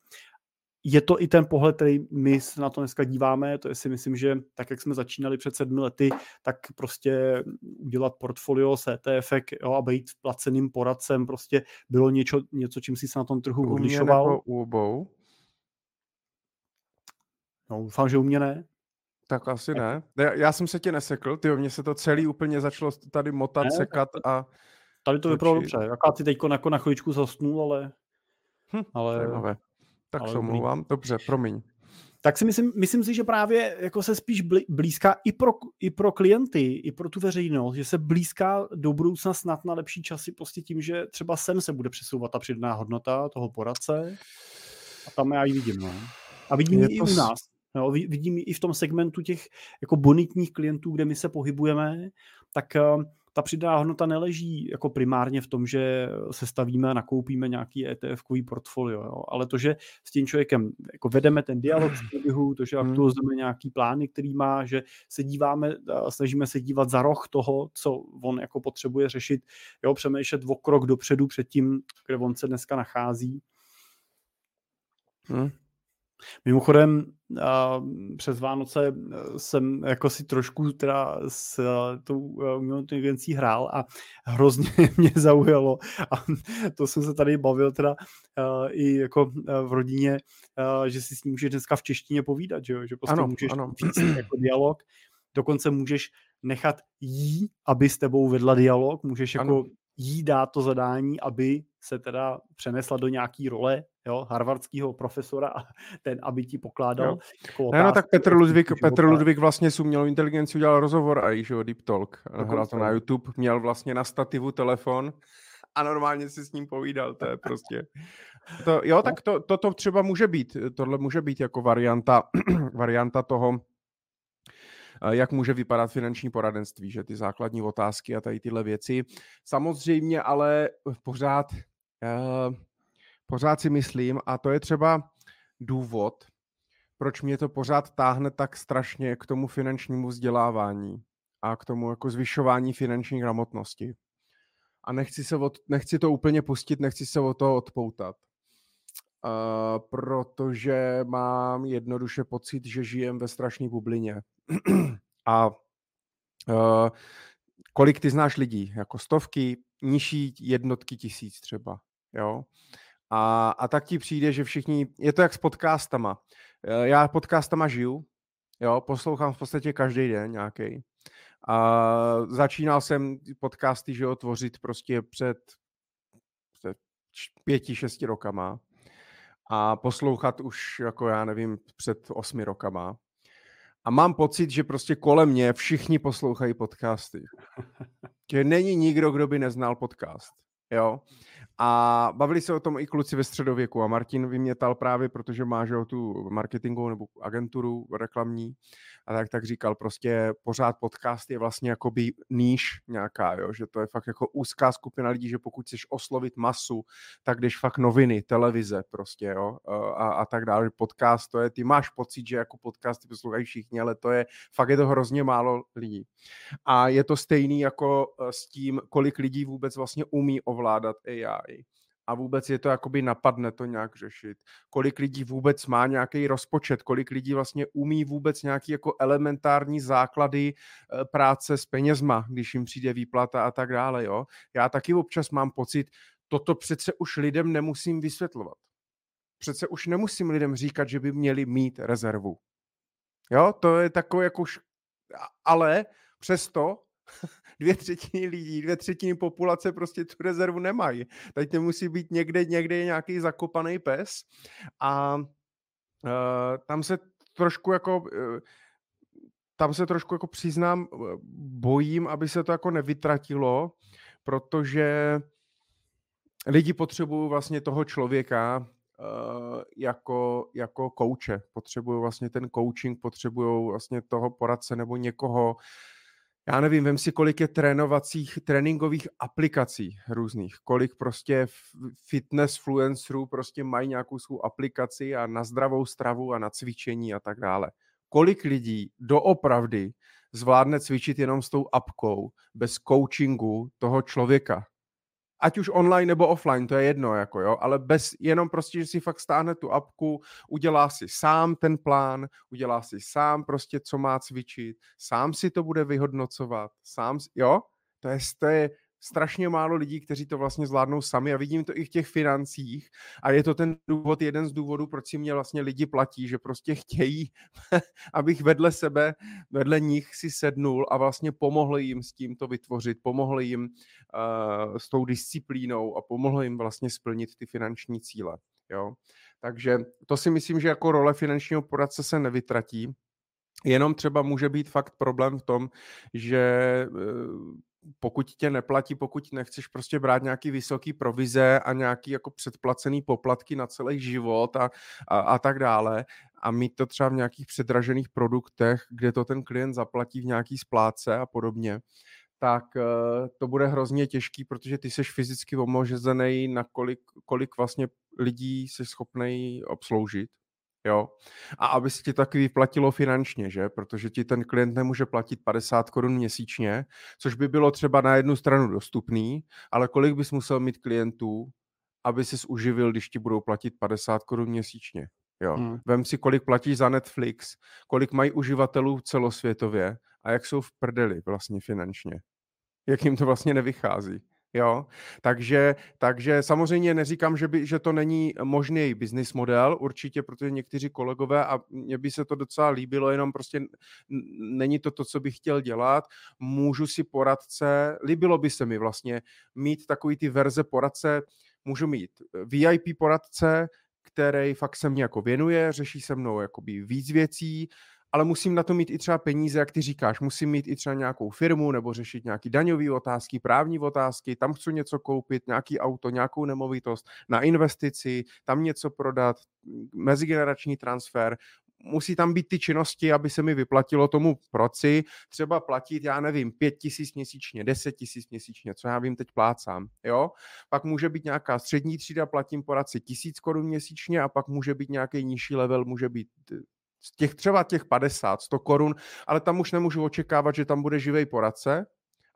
je to i ten pohled, který my se na to dneska díváme, to je si myslím, že tak, jak jsme začínali před sedmi lety, tak prostě udělat portfolio s ETF jo, a být placeným poradcem prostě bylo něco, něco čím si se na tom trhu odlišoval. Nebo u obou? No, doufám, že u mě ne. Tak asi ne. Já, já jsem se tě nesekl, ty mně se to celý úplně začalo tady motat, ne, sekat a... Tady to vypadalo dobře. Jaká ty teď jako na chvíličku zasnul, ale... Hm, ale... Zajímavé. Tak se omlouvám. Dobře, promiň. Tak si myslím, myslím si, že právě jako se spíš blízká i pro, i pro klienty, i pro tu veřejnost, že se blízká do budoucna snad na lepší časy prostě tím, že třeba sem se bude přesouvat ta přidaná hodnota toho poradce a tam já ji vidím. No. A vidím ji to... i u nás. Jo, vidím ji i v tom segmentu těch jako bonitních klientů, kde my se pohybujeme, tak eh, ta přidaná hodnota neleží jako primárně v tom, že se stavíme a nakoupíme nějaký ETF-kový portfolio, jo? ale to, že s tím člověkem jako vedeme ten dialog v průběhu, to, že hmm. aktualizujeme nějaký plány, který má, že se díváme, snažíme se dívat za roh toho, co on jako potřebuje řešit, jo, přemýšlet o krok dopředu před tím, kde on se dneska nachází. Hmm. Mimochodem, přes Vánoce e, jsem jako si trošku teda s e, tou e, umělou inteligencí hrál a hrozně mě zaujalo a to jsem se tady bavil teda i jako v rodině, že si s ní můžeš dneska v češtině povídat, že, jo? že prostě ano, můžeš ano. víc jako dialog, dokonce můžeš nechat jí, aby s tebou vedla dialog, můžeš jako ano. jí dát to zadání, aby se teda přenesla do nějaký role, jo, harvardského profesora a ten, aby ti pokládal jako otázky, no, tak Petr Ludvík, Petr Ludvík vlastně s umělou inteligencí udělal rozhovor a již Deep Talk. Hrál to na YouTube, měl vlastně na stativu telefon a normálně si s ním povídal, to je prostě... To, jo, no. tak to, to, to třeba může být, tohle může být jako varianta, varianta toho, jak může vypadat finanční poradenství, že ty základní otázky a tady tyhle věci. Samozřejmě ale pořád, uh, pořád si myslím, a to je třeba důvod, proč mě to pořád táhne tak strašně k tomu finančnímu vzdělávání a k tomu jako zvyšování finanční gramotnosti. A nechci, se od, nechci to úplně pustit, nechci se od toho odpoutat. Uh, protože mám jednoduše pocit, že žijem ve strašné bublině. a uh, kolik ty znáš lidí? Jako stovky, nižší jednotky tisíc třeba. Jo? A, a tak ti přijde, že všichni, je to jak s podcastama. Eh, já podcastama žiju, jo, poslouchám v podstatě každý den nějaký. A začínal jsem podcasty, že jo, tvořit prostě před, před pěti, šesti rokama a poslouchat už, jako já nevím, před osmi rokama. A mám pocit, že prostě kolem mě všichni poslouchají podcasty. Že není nikdo, kdo by neznal podcast. Jo? A bavili se o tom i kluci ve středověku a Martin vymětal právě, protože má že, tu marketingovou nebo agenturu reklamní a tak, tak říkal prostě pořád podcast je vlastně jakoby níž nějaká, jo? že to je fakt jako úzká skupina lidí, že pokud chceš oslovit masu, tak jdeš fakt noviny, televize prostě, jo, a, a tak dále. Podcast to je, ty máš pocit, že jako podcasty poslouchají všichni, ale to je, fakt je to hrozně málo lidí. A je to stejný jako eh, s tím, kolik lidí vůbec vlastně umí ovládat AI a vůbec je to jakoby napadne to nějak řešit. Kolik lidí vůbec má nějaký rozpočet, kolik lidí vlastně umí vůbec nějaký jako elementární základy eh, práce s penězma, když jim přijde výplata a tak dále, jo. Já taky občas mám pocit, toto přece už lidem nemusím vysvětlovat. Přece už nemusím lidem říkat, že by měli mít rezervu. Jo, to je takové jako už... Ale přesto dvě třetiny lidí, dvě třetiny populace prostě tu rezervu nemají. Teď to musí být někde, někde nějaký zakopaný pes a uh, tam se trošku jako uh, tam se trošku jako přiznám, e, bojím, aby se to jako nevytratilo, protože lidi potřebují vlastně toho člověka uh, jako, jako kouče. Potřebují vlastně ten coaching, potřebují vlastně toho poradce nebo někoho, já nevím, vem si, kolik je trénovacích, tréninkových aplikací různých, kolik prostě fitness fluencerů prostě mají nějakou svou aplikaci a na zdravou stravu a na cvičení a tak dále. Kolik lidí doopravdy zvládne cvičit jenom s tou apkou, bez coachingu toho člověka, ať už online nebo offline, to je jedno, jako jo, ale bez, jenom prostě, že si fakt stáhne tu apku, udělá si sám ten plán, udělá si sám prostě, co má cvičit, sám si to bude vyhodnocovat, sám, jo, to je, to je strašně málo lidí, kteří to vlastně zvládnou sami a vidím to i v těch financích a je to ten důvod, jeden z důvodů, proč si mě vlastně lidi platí, že prostě chtějí, abych vedle sebe, vedle nich si sednul a vlastně pomohl jim s tím to vytvořit, pomohl jim uh, s tou disciplínou a pomohl jim vlastně splnit ty finanční cíle. Jo? Takže to si myslím, že jako role finančního poradce se nevytratí, Jenom třeba může být fakt problém v tom, že eh, pokud tě neplatí, pokud nechceš prostě brát nějaký vysoký provize a nějaký jako předplacený poplatky na celý život a, a, a tak dále a mít to třeba v nějakých předražených produktech, kde to ten klient zaplatí v nějaký splátce a podobně, tak uh, to bude hrozně těžký, protože ty jsi fyzicky omožený na kolik, kolik vlastně lidí jsi schopný obsloužit Jo. A aby se ti taky vyplatilo finančně, že? Protože ti ten klient nemůže platit 50 korun měsíčně, což by bylo třeba na jednu stranu dostupný, ale kolik bys musel mít klientů, aby ses uživil, když ti budou platit 50 korun měsíčně. Jo. Hmm. Vem si, kolik platíš za Netflix, kolik mají uživatelů celosvětově a jak jsou v prdeli vlastně finančně. Jak jim to vlastně nevychází. Jo, takže, takže samozřejmě neříkám, že, by, že to není možný business model, určitě, protože někteří kolegové a mně by se to docela líbilo, jenom prostě není to to, co bych chtěl dělat. Můžu si poradce, líbilo by se mi vlastně mít takový ty verze poradce, můžu mít VIP poradce, který fakt se mě jako věnuje, řeší se mnou jakoby víc věcí, ale musím na to mít i třeba peníze, jak ty říkáš, musím mít i třeba nějakou firmu nebo řešit nějaký daňové otázky, právní otázky, tam chci něco koupit, nějaký auto, nějakou nemovitost, na investici, tam něco prodat, mezigenerační transfer, musí tam být ty činnosti, aby se mi vyplatilo tomu proci. Třeba platit, já nevím, pět tisíc měsíčně, deset tisíc měsíčně, co já vím, teď plácám, jo. Pak může být nějaká střední třída, platím poradci tisíc korun měsíčně a pak může být nějaký nižší level, může být z těch třeba těch 50, 100 korun, ale tam už nemůžu očekávat, že tam bude živej poradce,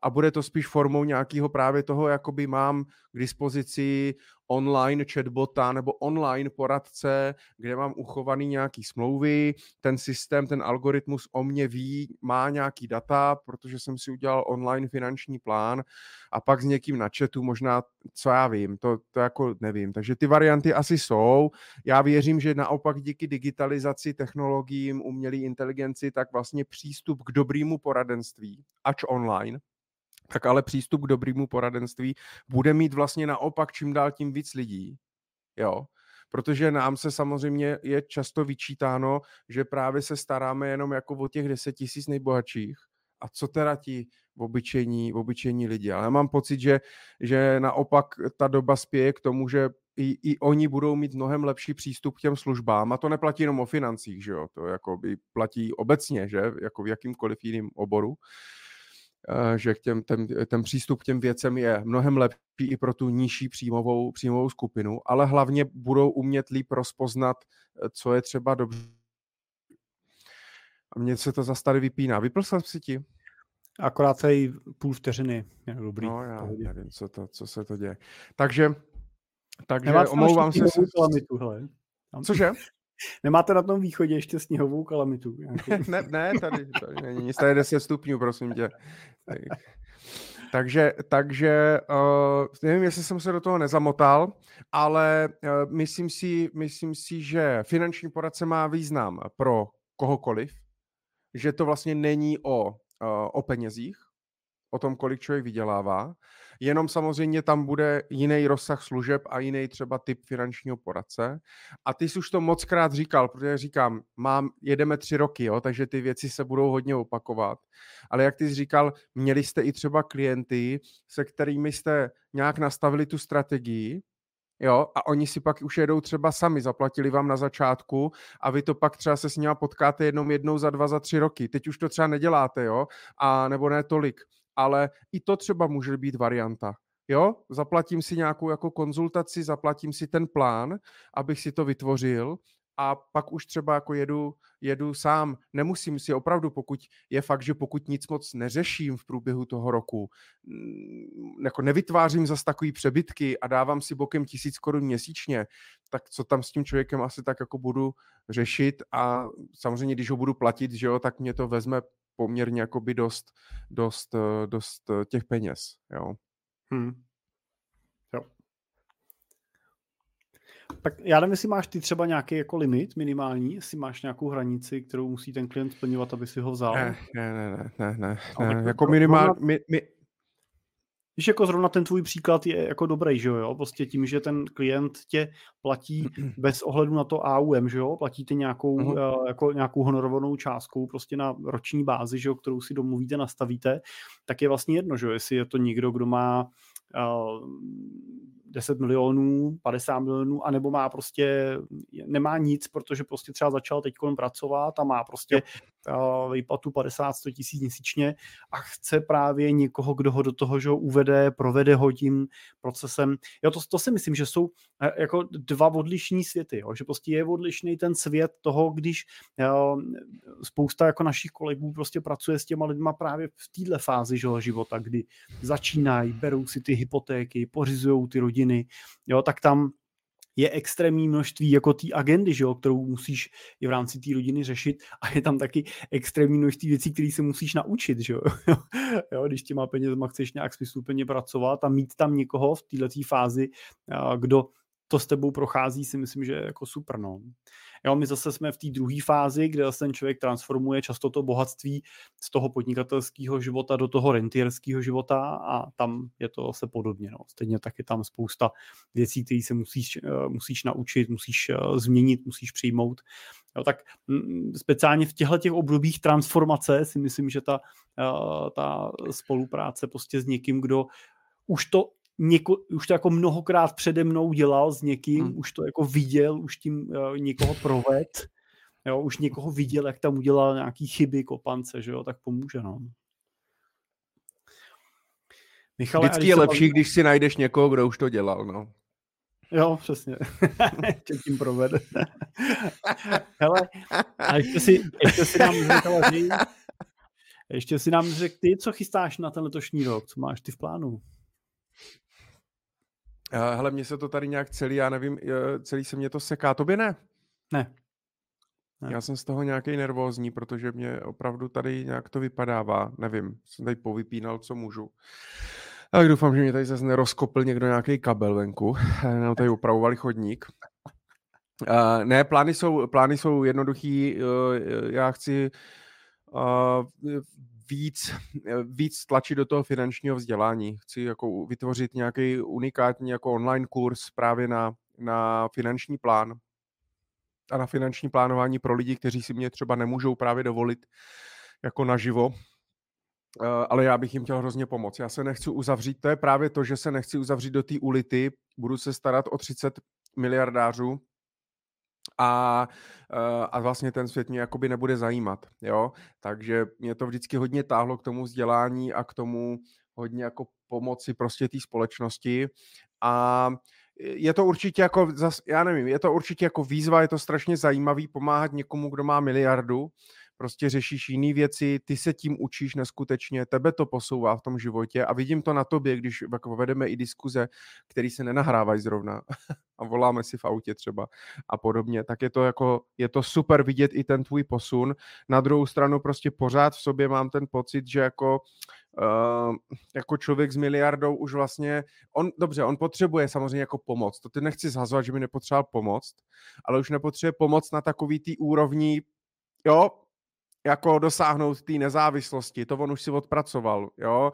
a bude to spíš formou nějakého právě toho, jakoby mám k dispozici online chatbota nebo online poradce, kde mám uchovaný nějaký smlouvy, ten systém, ten algoritmus o mě ví, má nějaký data, protože jsem si udělal online finanční plán a pak s někým na chatu možná, co já vím, to, to jako nevím. Takže ty varianty asi jsou. Já věřím, že naopak díky digitalizaci, technologiím, umělé inteligenci, tak vlastně přístup k dobrému poradenství, ač online, tak ale přístup k dobrému poradenství bude mít vlastně naopak čím dál tím víc lidí. Jo, protože nám se samozřejmě je často vyčítáno, že právě se staráme jenom jako o těch 10 tisíc nejbohatších. A co teda ti obyčejní, obyčejní lidi? Ale já mám pocit, že, že naopak ta doba spěje k tomu, že i, i oni budou mít mnohem lepší přístup k těm službám. A to neplatí jenom o financích, že jo? To jako by platí obecně, že? Jako v jakýmkoliv jiném oboru. Uh, že k těm, ten, ten přístup k těm věcem je mnohem lepší i pro tu nižší příjmovou, příjmovou skupinu, ale hlavně budou umět líp rozpoznat, eh, co je třeba dobře. A mně se to zase tady vypíná. Vypl jsem si ti? Akorát i půl vteřiny. Je dobrý. No já nevím, co, to, co se to děje. Takže, takže omlouvám se. Cože? Nemáte na tom východě ještě sněhovou kalamitu? ne, ne, tady, tady není nic, tady 10 stupňů, prosím tě. Takže, takže uh, nevím, jestli jsem se do toho nezamotal, ale uh, myslím, si, myslím si, že finanční poradce má význam pro kohokoliv, že to vlastně není o, uh, o penězích, o tom, kolik člověk vydělává, jenom samozřejmě tam bude jiný rozsah služeb a jiný třeba typ finančního poradce. A ty jsi už to moc krát říkal, protože říkám, mám, jedeme tři roky, jo, takže ty věci se budou hodně opakovat. Ale jak ty jsi říkal, měli jste i třeba klienty, se kterými jste nějak nastavili tu strategii, Jo, a oni si pak už jedou třeba sami, zaplatili vám na začátku a vy to pak třeba se s nimi potkáte jednou, jednou za dva, za tři roky. Teď už to třeba neděláte, jo, a nebo ne tolik ale i to třeba může být varianta. Jo, zaplatím si nějakou jako konzultaci, zaplatím si ten plán, abych si to vytvořil a pak už třeba jako jedu, jedu sám. Nemusím si opravdu, pokud je fakt, že pokud nic moc neřeším v průběhu toho roku, mm, jako nevytvářím zas takový přebytky a dávám si bokem tisíc korun měsíčně, tak co tam s tím člověkem asi tak jako budu řešit a samozřejmě, když ho budu platit, že jo, tak mě to vezme poměrně jakoby dost, dost, eh, dost eh, těch peněz, jo. Hmm. Jo. Tak já nevím, jestli máš ty třeba nějaký jako limit minimální, jestli máš nějakou hranici, kterou musí ten klient splňovat, aby si ho vzal. Ne, ne, ne, ne, ne, ne. jako minimální, mi, mi, Víš, jako zrovna ten tvůj příklad je jako dobrý, že jo? Prostě tím, že ten klient tě platí bez ohledu na to AUM, že jo? Platíte nějakou, uh-huh. jako nějakou honorovanou částkou prostě na roční bázi, že jo? Kterou si domluvíte, nastavíte, tak je vlastně jedno, že jo? Jestli je to někdo, kdo má 10 milionů, 50 milionů, anebo má prostě, nemá nic, protože prostě třeba začal teď pracovat a má prostě. Výplatu 50-100 tisíc měsíčně a chce právě někoho, kdo ho do toho že ho uvede, provede ho tím procesem. Jo, to, to si myslím, že jsou e, jako dva odlišní světy, jo, že prostě je odlišný ten svět toho, když jo, spousta jako našich kolegů prostě pracuje s těma lidma právě v téhle fázi že, života, kdy začínají, berou si ty hypotéky, pořizují ty rodiny, jo, tak tam je extrémní množství jako té agendy, že jo, kterou musíš i v rámci té rodiny řešit a je tam taky extrémní množství věcí, které se musíš naučit, že jo? jo když těma penězma chceš nějak smysluplně pracovat a mít tam někoho v této fázi, kdo to s tebou prochází, si myslím, že je jako super, no. Jo, my zase jsme v té druhé fázi, kde zase ten člověk transformuje často to bohatství z toho podnikatelského života do toho rentierského života a tam je to zase podobně. No. Stejně tak je tam spousta věcí, které se musíš, eh, musíš naučit, musíš eh, změnit, musíš přijmout. Jo, tak mm, speciálně v těchto těch obdobích transformace si myslím, že ta, eh, ta spolupráce prostě s někým, kdo už to něko, už to jako mnohokrát přede mnou dělal s někým, hmm. už to jako viděl, už tím uh, někoho proved, jo, už někoho viděl, jak tam udělal nějaký chyby, kopance, že jo, tak pomůže, no. Michale, Vždycky je lepší, baví... když si najdeš někoho, kdo už to dělal, no. Jo, přesně. Tě tím provede. Hele, a ještě si, ještě si nám řekl, ještě si nám řekl ty, co chystáš na ten letošní rok, co máš ty v plánu? Hele, mně se to tady nějak celý, já nevím, celý se mě to seká, tobě ne? Ne. ne. Já jsem z toho nějaký nervózní, protože mě opravdu tady nějak to vypadává, nevím, jsem tady povypínal, co můžu. Tak doufám, že mě tady zase nerozkopl někdo nějaký kabel venku. Nám tady upravovali chodník. Uh, ne, plány jsou, plány jsou jednoduchý. Uh, já chci uh, víc, víc tlačit do toho finančního vzdělání. Chci jako vytvořit nějaký unikátní jako online kurz právě na, na finanční plán a na finanční plánování pro lidi, kteří si mě třeba nemůžou právě dovolit jako naživo, Eh, ale já bych jim chtěl hrozně pomoct. Já se nechci uzavřít, to je právě to, že se nechci uzavřít do té ulity, budu se starat o 30 miliardářů a, eh, a vlastně ten svět mě jakoby nebude zajímat, jo, takže mě to vždycky hodně táhlo k tomu vzdělání a k tomu hodně jako pomoci prostě té společnosti. A je to určitě jako, já nevím, je to určitě jako výzva, je to strašně zajímavý pomáhat někomu, kdo má miliardu, prostě řešíš jiné věci, ty se tím učíš neskutečně, tebe to posouvá v tom životě a vidím to na tobě, když jako vedeme i diskuze, které se nenahrávají zrovna a voláme si v autě třeba a podobně, tak je to jako, je to super vidět i ten tvůj posun. Na druhou stranu prostě pořád v sobě mám ten pocit, že jako Uh, jako člověk s miliardou už vlastně, on, dobře, on potřebuje samozřejmě jako pomoc, to ty nechci zhazovat, že by nepotřeboval pomoc, ale už nepotřebuje pomoc na takový tý úrovni, jo, jako dosáhnout té nezávislosti, to on už si odpracoval, jo,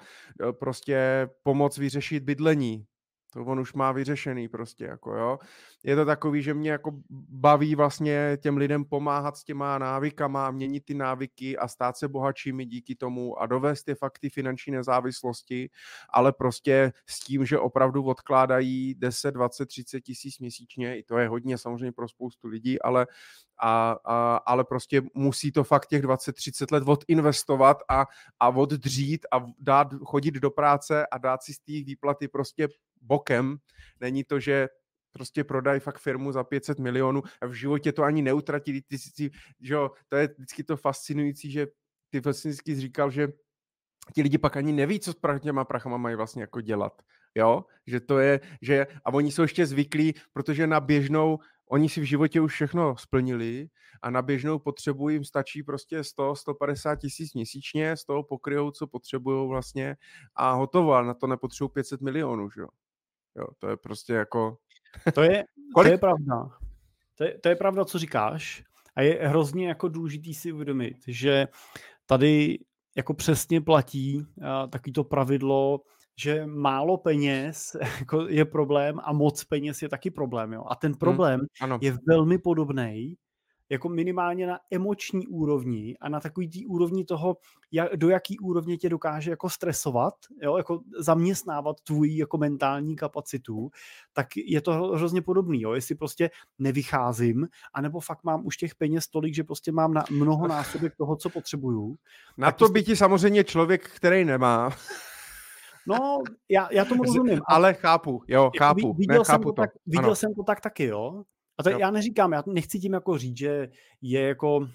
prostě pomoc vyřešit bydlení, to on už má vyřešený prostě, jako jo. Je to takový, že mě jako baví vlastně těm lidem pomáhat s těma návykama, měnit ty návyky a stát se bohatšími díky tomu a dovést je fakty finanční nezávislosti, ale prostě s tím, že opravdu odkládají 10, 20, 30 tisíc měsíčně, i to je hodně samozřejmě pro spoustu lidí, ale, a, a, ale prostě musí to fakt těch 20-30 let odinvestovat a, a oddřít a dát, chodit do práce a dát si z té výplaty prostě bokem. Není to, že prostě prodají fakt firmu za 500 milionů a v životě to ani neutratí. Ty, ty, že jo, to je vždycky to fascinující, že ty vlastně vždycky říkal, že ti lidi pak ani neví, co s těma prachama mají vlastně jako dělat. Jo, že to je, že a oni jsou ještě zvyklí, protože na běžnou, oni si v životě už všechno splnili a na běžnou potřebu jim stačí prostě 100, 150 tisíc měsíčně, z toho pokryjou, co potřebují vlastně a hotovo, a na to nepotřebují 500 milionů, že jo. Jo, to je prostě jako... To je, to je pravda. To je, to je pravda, co říkáš. A je hrozně jako důležitý si uvědomit, že tady jako přesně platí uh, takový to pravidlo, že málo peněz jako je problém a moc peněz je taky problém. Jo? A ten hmm, problém hmm, je velmi podobný jako minimálně na emoční úrovni a na takový tý úrovni toho, jak, do jaký úrovně tě dokáže jako stresovat, jo, jako zaměstnávat tvůj jako mentální kapacitu, tak je to hrozně podobný, jo, jestli prostě nevycházím, anebo fakt mám už těch peněz tolik, že prostě mám na mnoho násobek toho, co potřebuju. Na to by ti samozřejmě člověk, který nemá. No, já, já tomu rozumím. Ale chápu, jo, jako chápu. Viděl, ne, jsem, chápu to, tak, viděl jsem to tak taky, jo. A to jo. já neříkám, já nechci tím jako říct, že je jako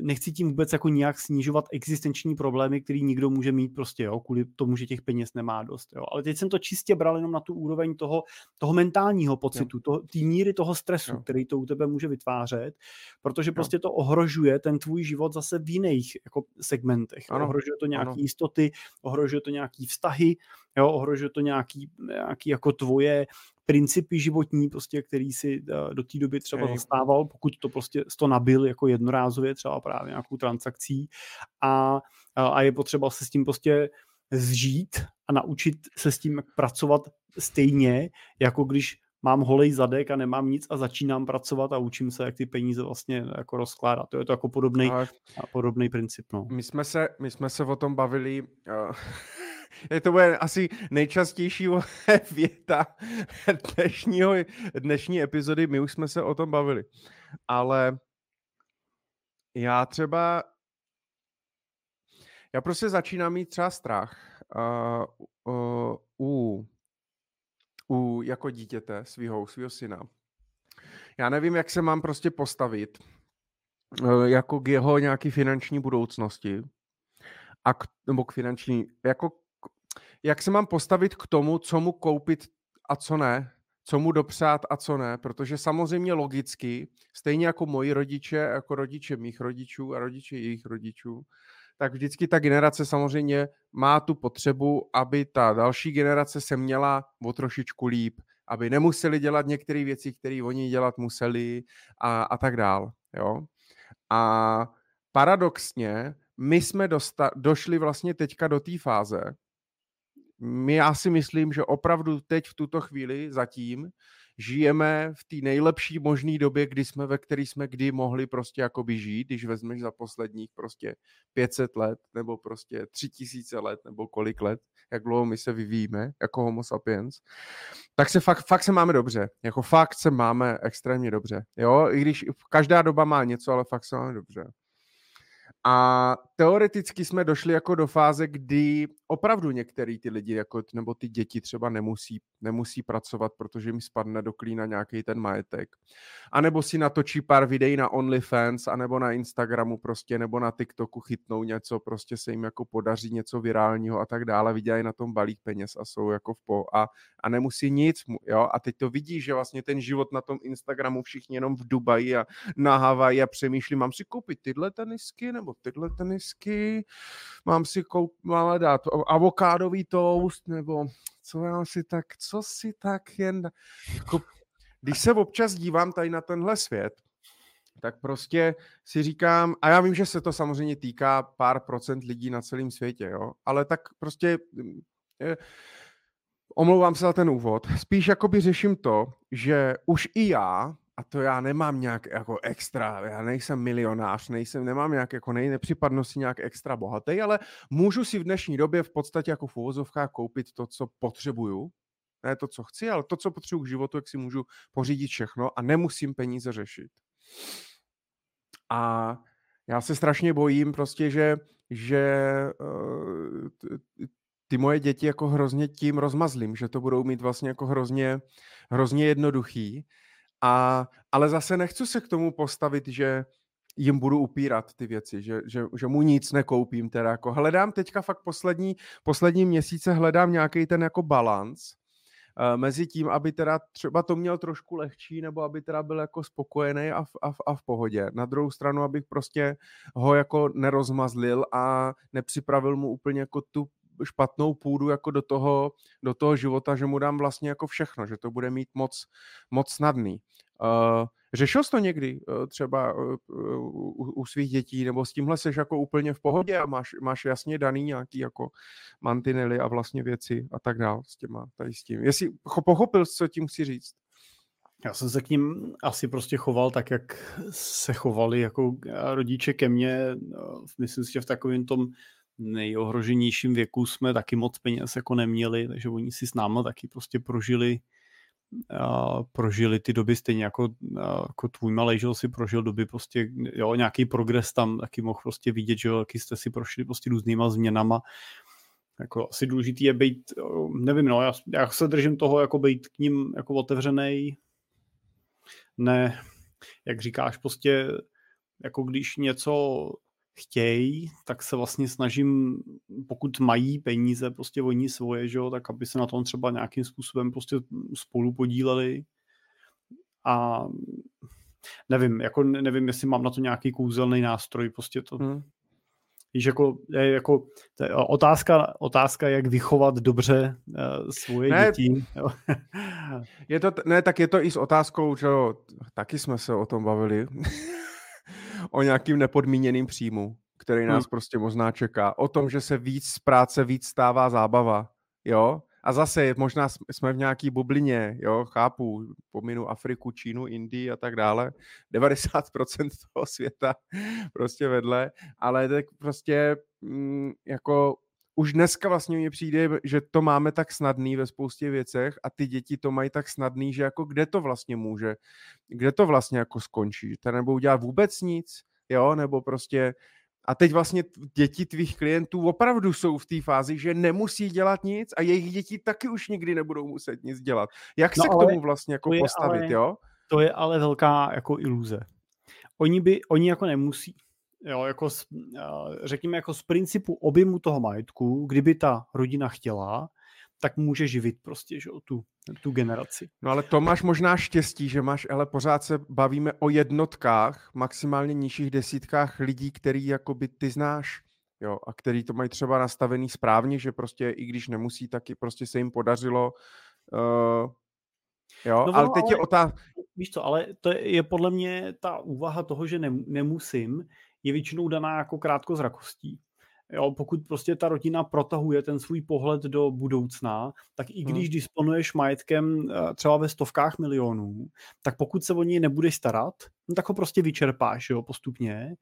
nechci tím vůbec jako nějak snižovat existenční problémy, který nikdo může mít prostě, jo, kvůli tomu, že těch peněz nemá dost, jo. Ale teď jsem to čistě bral jenom na tu úroveň toho, toho mentálního pocitu, té míry toho stresu, jo. který to u tebe může vytvářet, protože jo. prostě to ohrožuje ten tvůj život zase v jiných jako segmentech. Ano. Ohrožuje to nějaké jistoty, ohrožuje to nějaký vztahy, jo, ohrožuje to nějaký, nějaký jako tvoje principy životní, prostě, který si eh, do té doby třeba zastával, pokud to prostě to nabil jako jednorázově, třeba právě nějakou transakcí a, a je potřeba se s tím prostě zžít a naučit se s tím pracovat stejně, jako když mám holej zadek a nemám nic a začínám pracovat a učím se, jak ty peníze vlastně jako rozkládat. To je to jako podobný, podobný princip. No. My, jsme se, my jsme se o tom bavili uh, to bude asi nejčastější věta dnešního, dnešní epizody. My už jsme se o tom bavili. Ale Já třeba, já prostě začínám mít třeba strach uh, uh, u, u jako dítěte svého, svého syna. Já nevím, jak se mám prostě postavit uh, jako k jeho nějaký finanční budoucnosti a k, nebo k finanční, jako jak se mám postavit k tomu, co mu koupit a co ne, co mu dopřát a co ne, protože samozřejmě logicky, stejně jako moji rodiče, jako rodiče mých rodičů a rodiče jejich rodičů, tak vždycky ta generace samozřejmě má tu potřebu, aby ta další generace se měla o trošičku líp, aby nemuseli dělat některé věci, které oni dělat museli a, a tak dál. Jo? A paradoxně, my jsme dosta- došli vlastně teďka do té fáze, my já si myslím, že opravdu teď v tuto chvíli zatím žijeme v té nejlepší možné době, kdy jsme, ve které jsme kdy mohli prostě jakoby žít, když vezmeš za posledních prostě 500 let, nebo prostě 3000 let, nebo kolik let, jak dlouho my se vyvíjíme jako homo sapiens, tak se fakt, fakt se máme dobře. Jako fakt se máme extrémně dobře. Jo, i když každá doba má něco, ale fakt se máme dobře. A teoreticky jsme došli jako do fáze, kdy opravdu některý ty lidi, jako, nebo ty děti třeba nemusí, nemusí pracovat, protože jim spadne do klína nějaký ten majetek. A nebo si natočí pár videí na OnlyFans, anebo na Instagramu prostě, nebo na TikToku chytnou něco, prostě se jim jako podaří něco virálního a tak dále, vydělají na tom balík peněz a jsou jako v po a, a nemusí nic, jo, a teď to vidí, že vlastně ten život na tom Instagramu všichni jenom v Dubaji a na Havaji a přemýšlí, mám si koupit tyhle tenisky nebo tyhle tenisky, mám si koup, mám dát avokádový toast, nebo co já si tak, co si tak jen, jako, když se občas dívám tady na tenhle svět, tak prostě si říkám, a já vím, že se to samozřejmě týká pár procent lidí na celém světě, jo, ale tak prostě je, mm, omlouvám se za ten úvod, spíš jakoby řeším to, že už i já a to já nemám nějak jako extra, já nejsem milionář, nejsem, nemám nějak jako nej, nepřipadnu si nějak extra bohatý, ale můžu si v dnešní době v podstatě jako v uvozovkách koupit to, co potřebuju, ne to, co chci, ale to, co potřebuji k životu, jak si můžu pořídit všechno a nemusím peníze řešit. A já se strašně bojím prostě, že, že uh, ty moje děti jako hrozně tím rozmazlím, že to budou mít vlastně jako hrozně, hrozně jednoduchý a, ale zase nechci se k tomu postavit, že jim budu upírat ty věci, že, že, že mu nic nekoupím. Teda jako hledám teďka fakt poslední, poslední měsíce hledám nějaký ten jako balans uh, mezi tím, aby teda třeba to měl trošku lehčí, nebo aby teda byl jako spokojený a v, a, v, a v pohodě. Na druhou stranu, abych prostě ho jako nerozmazlil a nepřipravil mu úplně jako tu špatnou půdu jako do toho, do toho života, že mu dám vlastně jako všechno, že to bude mít moc, moc snadný. Uh, řešil jsi to někdy uh, třeba uh, u, u svých dětí, nebo s tímhle seš jako úplně v pohodě a máš, máš jasně daný nějaký jako mantinely a vlastně věci a tak dál s těma, tady s tím. Jestli pochopil, co tím chci říct? Já jsem se k ním asi prostě choval tak, jak se chovali jako rodiče ke mně. Myslím si, že v takovém tom nejohroženějším věku jsme taky moc peněz jako neměli, takže oni si s námi taky prostě prožili a prožili ty doby stejně jako, jako tvůj malej, že si prožil doby prostě, jo, nějaký progres tam taky mohl prostě vidět, že jaký jste si prošli prostě různýma změnama. Jako asi důležitý je být, nevím, no, já, já se držím toho, jako být k ním jako otevřený, ne, jak říkáš, prostě jako když něco chtějí, tak se vlastně snažím, pokud mají peníze, prostě oni svoje, že jo, tak aby se na tom třeba nějakým způsobem prostě spolu podíleli. A nevím, jako nevím, jestli mám na to nějaký kouzelný nástroj, prostě to, hmm. Víš, jako, je, jako to je otázka, otázka, jak vychovat dobře uh, svoje ne, děti. je to, ne, tak je to i s otázkou, že jo, taky jsme se o tom bavili o nějakým nepodmíněným příjmu, který nás hmm. prostě možná čeká. O tom, že se víc z práce víc stává zábava, jo? A zase možná jsme v nějaký bublině, jo, chápu, pominu Afriku, Čínu, Indii a tak dále, 90% toho světa prostě vedle, ale tak prostě mm, jako už dneska vlastně mi přijde, že to máme tak snadný ve spoustě věcech a ty děti to mají tak snadný, že jako kde to vlastně může, kde to vlastně jako skončí, že nebudou dělat vůbec nic, jo, nebo prostě a teď vlastně děti tvých klientů opravdu jsou v té fázi, že nemusí dělat nic a jejich děti taky už nikdy nebudou muset nic dělat. Jak no se k tomu vlastně jako to postavit, ale, jo? To je ale velká jako iluze. Oni by, oni jako nemusí. Jo, jako z, řekněme jako z principu objemu toho majetku, kdyby ta rodina chtěla, tak může živit prostě že, tu, tu generaci. No ale to máš možná štěstí, že máš, ale pořád se bavíme o jednotkách, maximálně nižších desítkách lidí, který jakoby ty znáš. Jo, a který to mají třeba nastavený správně, že prostě i když nemusí, taky prostě se jim podařilo. Uh, jo, no, ale teď ale, je otázka. Víš co, ale to je podle mě ta úvaha toho, že nemusím, je většinou daná jako krátkozrakostí. Jo, pokud prostě ta rodina protahuje ten svůj pohled do budoucna, tak i když hmm. disponuješ majetkem eh, třeba ve stovkách milionů, tak pokud se o něj nebudeš starat, no tak ho prostě vyčerpáš jo, postupně.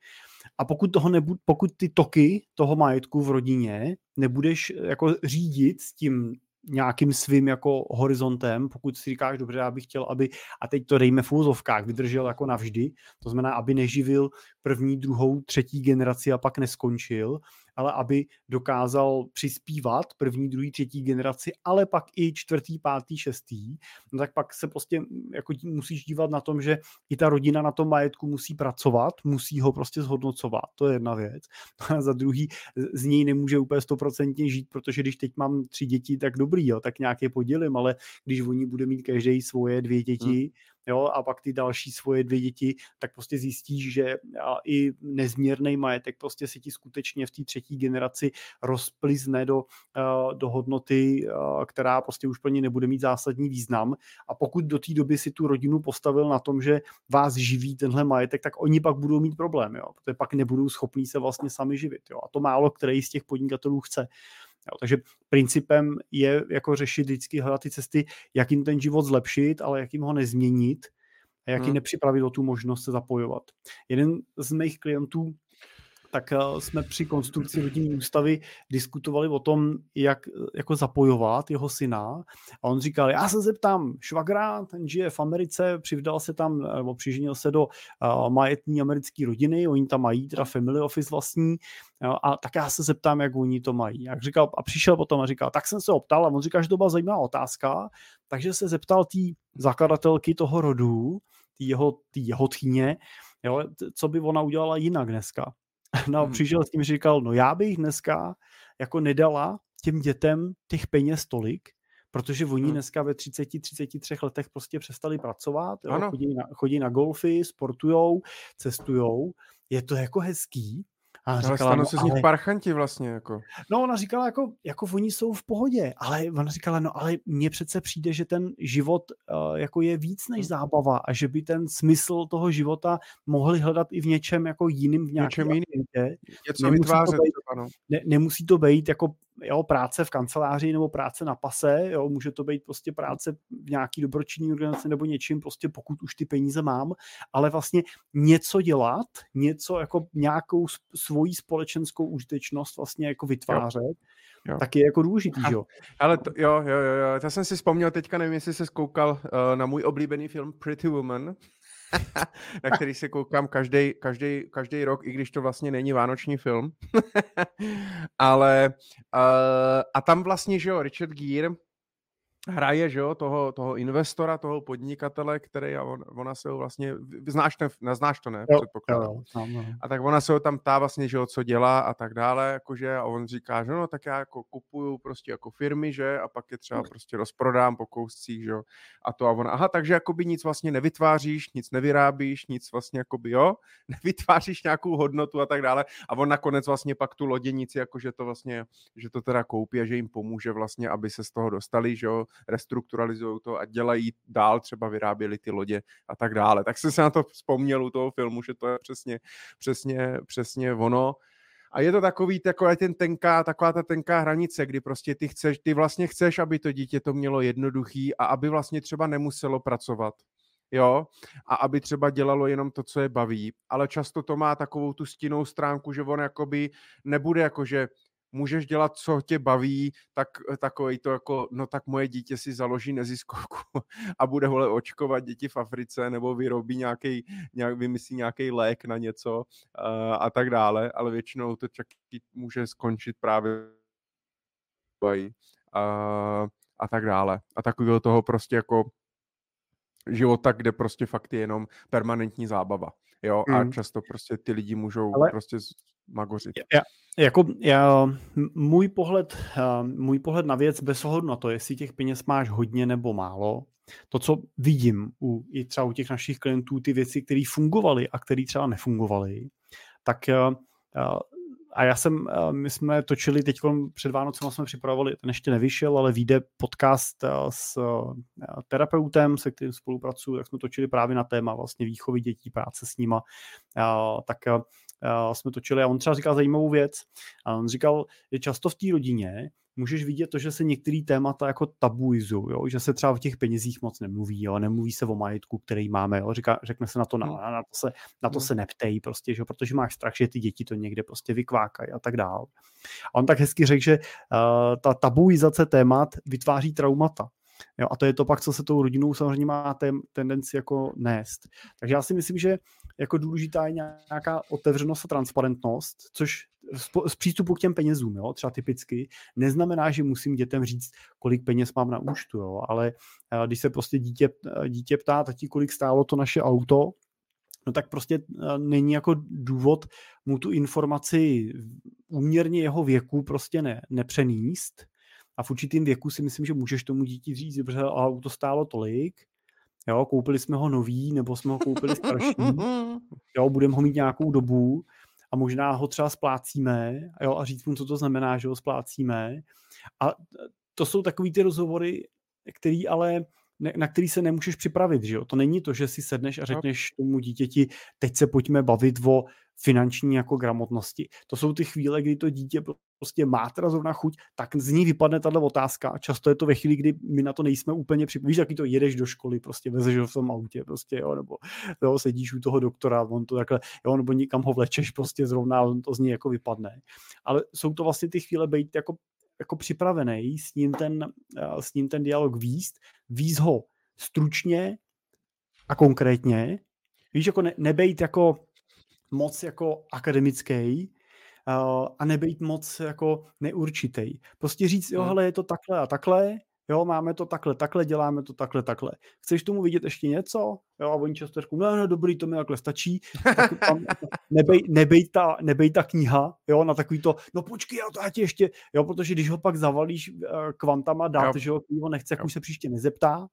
A pokud, toho nebu, pokud ty toky toho majetku v rodině nebudeš eh, jako řídit s tím nějakým svým jako horizontem, pokud si říkáš, dobře, já bych chtěl, aby, a teď to dejme v úzovkách, vydržel jako navždy, to znamená, aby neživil první, druhou, třetí generaci a pak neskončil, ale aby dokázal přispívat první, druhý, třetí generaci, ale pak i čtvrtý, pátý, šestý, no tak pak se prostě jako musíš dívat na tom, že i ta rodina na tom majetku musí pracovat, musí ho prostě zhodnocovat, to je jedna věc. A za druhý, z něj nemůže úplně stoprocentně žít, protože když teď mám tři děti, tak dobrý, jo, tak nějaké podělím, ale když oni bude mít každý svoje dvě děti, hmm jo, a pak ty další svoje dvě děti, tak prostě zjistíš, že i nezměrný majetek prostě si ti skutečně v té třetí generaci rozplizne do, do hodnoty, která prostě už plně nebude mít zásadní význam. A pokud do té doby si tu rodinu postavil na tom, že vás živí tenhle majetek, tak oni pak budou mít problém, jo, protože pak nebudou schopní se vlastně sami živit. Jo. A to málo který z těch podnikatelů chce. Jo, takže principem je jako řešit vždycky hledat ty cesty, jak jim ten život zlepšit, ale jak jim ho nezměnit a jak hmm. jim nepřipravit o tu možnost se zapojovat. Jeden z mých klientů tak eh, jsme při konstrukci rodinné ústavy diskutovali o tom, jak eh, jako zapojovat jeho syna. A on říkal, já se zeptám švagra, ten žije v Americe, přivdal se tam, nebo přiženil se do uh, majetní americké rodiny, oni tam mají teda family office vlastní, a tak já se zeptám, jak oni to mají. Jak říkal, a přišel potom a říkal, tak jsem se optal, a on říkal, že to byla zajímavá otázka, takže se zeptal té zakladatelky toho rodu, té jeho, tý jeho tchýně, jo, co by ona udělala jinak dneska. No a hmm. přišel s tím, říkal, no já bych dneska jako nedala těm dětem těch peněz tolik, protože oni hmm. dneska ve 30-33 letech prostě přestali pracovat, jo, chodí, na, chodí na golfy, sportujou, cestujou, je to jako hezký, a ale říkala, stanou no, se z nich ale... parchanti vlastně. Jako. No ona říkala, jako, jako oni jsou v pohodě, ale ona říkala, no ale mně přece přijde, že ten život uh, jako je víc než hm. zábava a že by ten smysl toho života mohli hledat i v něčem jako jiným, v nějakém jiném. Něco vytvářet. To být, no. ne, nemusí to být jako jo, práce v kanceláři nebo práce na pase, jo, může to být prostě práce v nějaký dobročinný organizaci nebo něčím, prostě pokud už ty peníze mám, ale vlastně něco dělat, něco jako nějakou svoji společenskou užitečnost vlastně jako vytvářet, jo. Jo. tak je jako důležitý, jo. Ale to, jo, jo, jo, jo, já jsem si vzpomněl teďka, nevím, jestli se zkoukal uh, na můj oblíbený film Pretty Woman, na který se koukám každý, každý, každý rok, i když to vlastně není vánoční film. Ale uh, a tam vlastně, že jo, Richard Gere hraje, že jo, toho, toho investora, toho podnikatele, který a on, ona se ho vlastně, znáš, ten, neznáš to, ne? Jo, jo, jo, A tak ona se ho tam ptá vlastně, že jo, co dělá a tak dále, jakože, a on říká, že no, tak já jako kupuju prostě jako firmy, že, a pak je třeba prostě rozprodám po kouscích, že jo, a to a ona, aha, takže jakoby nic vlastně nevytváříš, nic nevyrábíš, nic vlastně jakoby, jo, nevytváříš nějakou hodnotu a tak dále, a on nakonec vlastně pak tu loděnici, jakože to vlastně, že to teda koupí a že jim pomůže vlastně, aby se z toho dostali, že jo, restrukturalizují to a dělají dál, třeba vyráběli ty lodě a tak dále. Tak jsem se na to vzpomněl u toho filmu, že to je přesně, přesně, přesně ono. A je to takový, takový ten tenká, taková ta tenká hranice, kdy prostě ty chceš, ty vlastně chceš, aby to dítě to mělo jednoduchý a aby vlastně třeba nemuselo pracovat. Jo, a aby třeba dělalo jenom to, co je baví, ale často to má takovou tu stinnou stránku, že on jakoby nebude jakože můžeš dělat, co tě baví, tak takový to jako, no tak moje dítě si založí neziskovku a bude vole očkovat děti v Africe nebo vyrobí nějaký, nějak, vymyslí nějaký lék na něco uh, a tak dále, ale většinou to čak může skončit právě a, a tak dále. A takového toho prostě jako života, kde prostě fakt je jenom permanentní zábava. Jo, mm. a často prostě ty lidi můžou Ale... prostě magořit. Já, jako já, můj pohled, můj pohled na věc bez ohledu na to, jestli těch peněz máš hodně nebo málo, to, co vidím u, i třeba u těch našich klientů, ty věci, které fungovaly a které třeba nefungovaly, tak a já jsem, my jsme točili teď před Vánocem jsme připravovali, ten ještě nevyšel, ale vyjde podcast s terapeutem, se kterým spolupracuju, tak jsme točili právě na téma vlastně výchovy dětí, práce s nima, tak jsme točili a on třeba říkal zajímavou věc. A on říkal, že často v té rodině můžeš vidět to, že se některé témata jako tabuizují, jo? že se třeba v těch penězích moc nemluví, jo? nemluví se o majetku, který máme, jo? Říká, řekne se na to, na, hmm. na to se, na to hmm. se neptej, prostě, že? protože máš strach, že ty děti to někde prostě vykvákají a tak dál. A on tak hezky řekl, že uh, ta tabuizace témat vytváří traumata. Jo, a to je to pak, co se tou rodinou samozřejmě má ten, tendenci jako nést. Takže já si myslím, že jako důležitá je nějaká otevřenost a transparentnost, což z přístupu k těm penězům, jo, třeba typicky, neznamená, že musím dětem říct, kolik peněz mám na účtu, jo, ale eh, když se prostě dítě, eh, dítě ptá, tati, kolik stálo to naše auto, no tak prostě eh, není jako důvod mu tu informaci úměrně jeho věku prostě ne, nepřenést, a v určitým věku si myslím, že můžeš tomu dítě říct, že auto stálo tolik, jo, koupili jsme ho nový, nebo jsme ho koupili starší, jo, budeme ho mít nějakou dobu a možná ho třeba splácíme, jo, a říct mu, co to znamená, že ho splácíme. A to jsou takový ty rozhovory, který ale na který se nemůžeš připravit. Že jo? To není to, že si sedneš a řekneš tomu dítěti, teď se pojďme bavit o finanční jako gramotnosti. To jsou ty chvíle, kdy to dítě prostě má teda zrovna chuť, tak z ní vypadne tato otázka často je to ve chvíli, kdy my na to nejsme úplně připraveni. Víš, jaký to jedeš do školy, prostě vezeš ho v tom autě, prostě, jo, nebo jo, sedíš u toho doktora, on to takhle, jo, nebo nikam ho vlečeš, prostě zrovna on to z ní jako vypadne. Ale jsou to vlastně ty chvíle být jako jako připravený s ním ten, eh, s ním ten dialog výst, výst ho stručně a konkrétně, víš, jako ne, nebejt jako moc jako akademický, uh, a nebejt moc jako neurčitý. Prostě říct, jo, hmm. hele, je to takhle a takhle, jo, máme to takhle, takhle, děláme to takhle, takhle. Chceš tomu vidět ještě něco? Jo, a oni často řeknou, no, no, dobrý, to mi takhle stačí. Tak tam nebej, nebej, ta, nebej ta kniha, jo, na takový to, no počkej, já to já ti ještě, jo, protože když ho pak zavalíš uh, kvantama dát, jo. že ho nechce, jak už se příště nezeptá,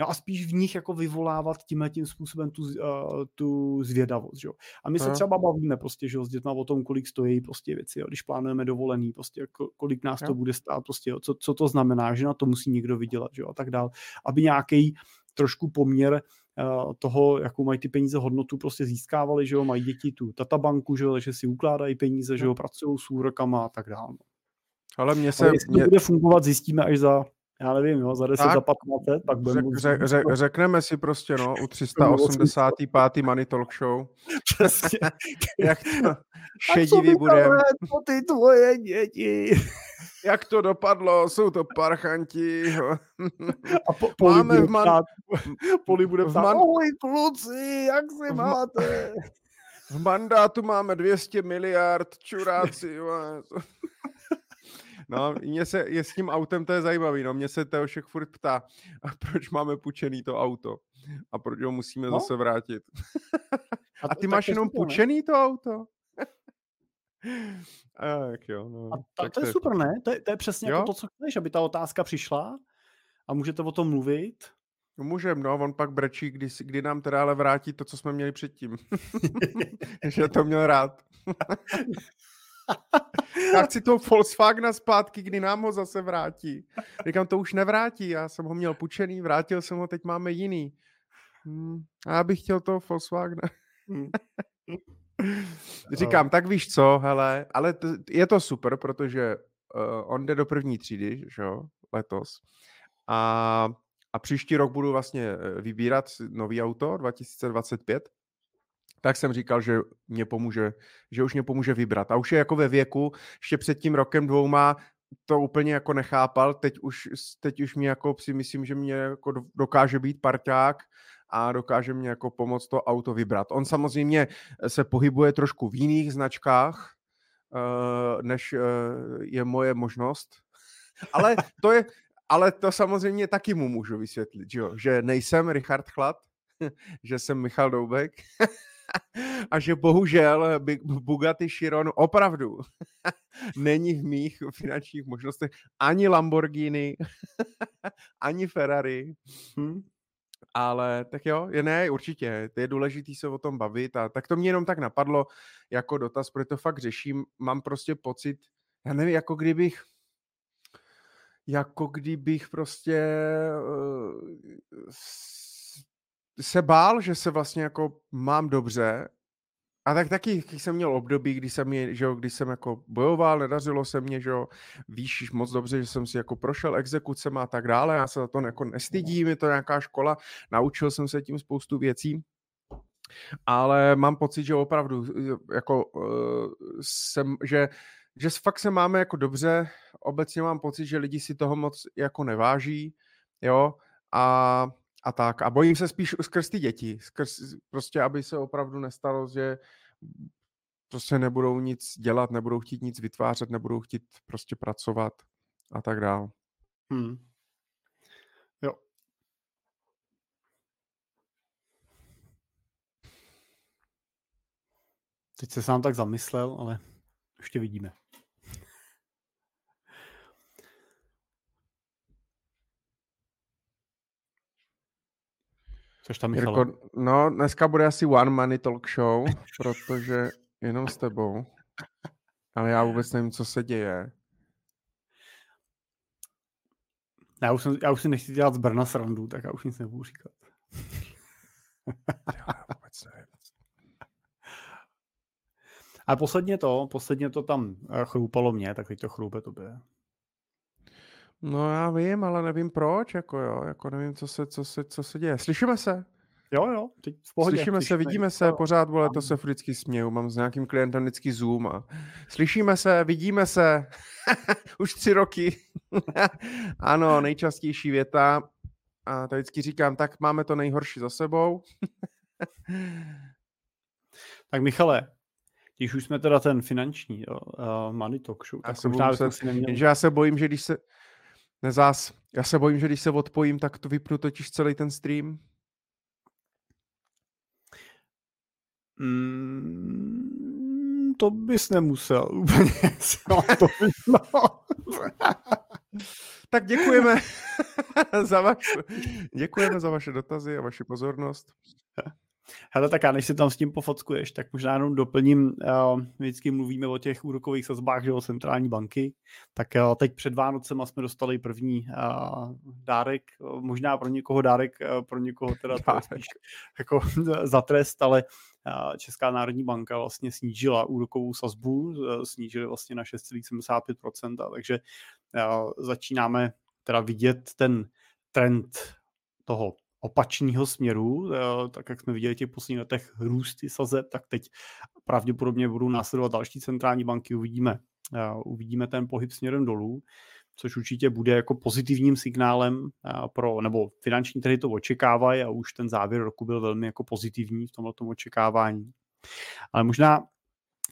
No a spíš v nich jako vyvolávat tímhle tím způsobem tu, uh, tu zvědavost. Že? A my se třeba bavíme prostě, že, s dětma o tom, kolik stojí prostě věci, jo? když plánujeme dovolený, prostě kolik nás to bude stát, prostě, jo? Co, co, to znamená, že na to musí někdo vydělat že? a tak dál. Aby nějaký trošku poměr uh, toho, jakou mají ty peníze hodnotu, prostě získávali, že jo, mají děti tu tatabanku, že jo, takže si ukládají peníze, že jo, pracují s úrokama a tak dále. No. Ale mě se... Ale jestli mě... to bude fungovat, zjistíme až za já nevím, jo, za 10, tak, za 15 tak budeme... Řek, řek, řek, řekneme si prostě, no, u 385. Money Talk Show. Přesně. Jak to šedivý bude. To ty tvoje děti. Jak to dopadlo, jsou to parchanti. A po, poli Máme bude v man... ptát, poli bude ptát, man... ahoj kluci, jak si máte? V mandátu máme 200 miliard, čuráci. No, mě se, je s tím autem to je zajímavý, no, mě se Teošek furt ptá, a proč máme půjčený to auto a proč ho musíme no? zase vrátit. a, a ty máš jenom půjčený to auto? tak jo, no. A ta, to je super, ne? To je, to je přesně jako to, co chceš, aby ta otázka přišla a můžete o tom mluvit. No můžem, no, on pak brečí, kdy, kdy nám teda ale vrátí to, co jsme měli předtím. že to měl rád. Já chci toho Volkswagena zpátky, kdy nám ho zase vrátí. Říkám, to už nevrátí, já jsem ho měl pučený, vrátil jsem ho, teď máme jiný. Hmm, a já bych chtěl toho Volkswagena. Hmm. Říkám, tak víš co, hele, ale to, je to super, protože uh, on jde do první třídy, že jo, letos. A, a příští rok budu vlastně eh, vybírat nový auto, 2025. tak jsem říkal, že mě pomůže, že už mě pomůže vybrat. A už je jako ve věku, ještě před tím rokem dvouma to úplně jako nechápal, teď už, teď už mě jako si myslím, že mě jako dokáže být parťák a dokáže mě jako pomoct to auto vybrat. On samozřejmě se pohybuje trošku v jiných značkách, uh, než uh, je moje možnost, ale to je, ale to samozřejmě taky mu můžu vysvětlit, že, jo? že nejsem Richard Chlad, že jsem Michal Doubek a že bohužel Bugatti Chiron opravdu není v mých finančních možnostech ani Lamborghini, ani Ferrari. Hm? Ale tak jo, je ne, určitě, to je důležité se o tom bavit a tak to mě jenom tak napadlo jako dotaz, protože to fakt řeším, mám prostě pocit, já nevím, jako kdybych, jako kdybych prostě uh, se bál, že se vlastně jako mám dobře. A tak taky jsem měl období, kdy jsem, je, že jo, kdy jsem jako bojoval, nedařilo se mě, že jo, víš moc dobře, že jsem si jako prošel exekucem a tak dále, já se za to jako nestydím, je to nějaká škola, naučil jsem se tím spoustu věcí, ale mám pocit, že opravdu jako uh, jsem, že, že fakt se máme jako dobře, obecně mám pocit, že lidi si toho moc jako neváží, jo, a a tak. A bojím se spíš skrz ty děti, skrz, prostě aby se opravdu nestalo, že prostě nebudou nic dělat, nebudou chtít nic vytvářet, nebudou chtít prostě pracovat a tak dále. Hmm. Jo. Teď se sám tak zamyslel, ale ještě vidíme. Což tam Jirko, no, dneska bude asi One Money Talk Show, protože jenom s tebou. Ale já vůbec nevím, co se děje. Já už, jsem, já už si nechci dělat z Brna srandu, tak já už nic nebudu říkat. já vůbec nevím. A posledně to, posledně to tam eh, chroupalo mě, tak teď to chroupe tobě. No já vím, ale nevím proč, jako jo, jako nevím, co se, co se, co se děje. Slyšíme se? Jo, jo, teď v pohodě. Slyšíme, se, vidíme se, pořád, vole, to se vždycky směju, mám s nějakým klientem vždycky Zoom a slyšíme se, vidíme se, už tři roky. ano, nejčastější věta a to vždycky říkám, tak máme to nejhorší za sebou. tak Michale, když už jsme teda ten finanční jo, uh, money talk show, tak možná se, neměl... já se bojím, že když se, Nezás, já se bojím, že když se odpojím, tak to vypnu totiž celý ten stream. Mm, to bys nemusel úplně to tak děkujeme za, vaš, děkujeme za vaše dotazy a vaši pozornost. Hele, tak já než si tam s tím pofockuješ, tak možná jenom doplním, uh, vždycky mluvíme o těch úrokových sazbách, že o centrální banky, tak uh, teď před Vánocem jsme dostali první uh, dárek, možná pro někoho dárek, uh, pro někoho teda to spíš jako za trest, ale uh, Česká národní banka vlastně snížila úrokovou sazbu, uh, snížili vlastně na 6,75%, takže uh, začínáme teda vidět ten trend toho opačného směru, eh, tak jak jsme viděli těch posledních letech růsty sazeb, tak teď pravděpodobně budou následovat další centrální banky, uvidíme, eh, uvidíme ten pohyb směrem dolů, což určitě bude jako pozitivním signálem eh, pro, nebo finanční trhy to očekávají a už ten závěr roku byl velmi jako pozitivní v tomto očekávání. Ale možná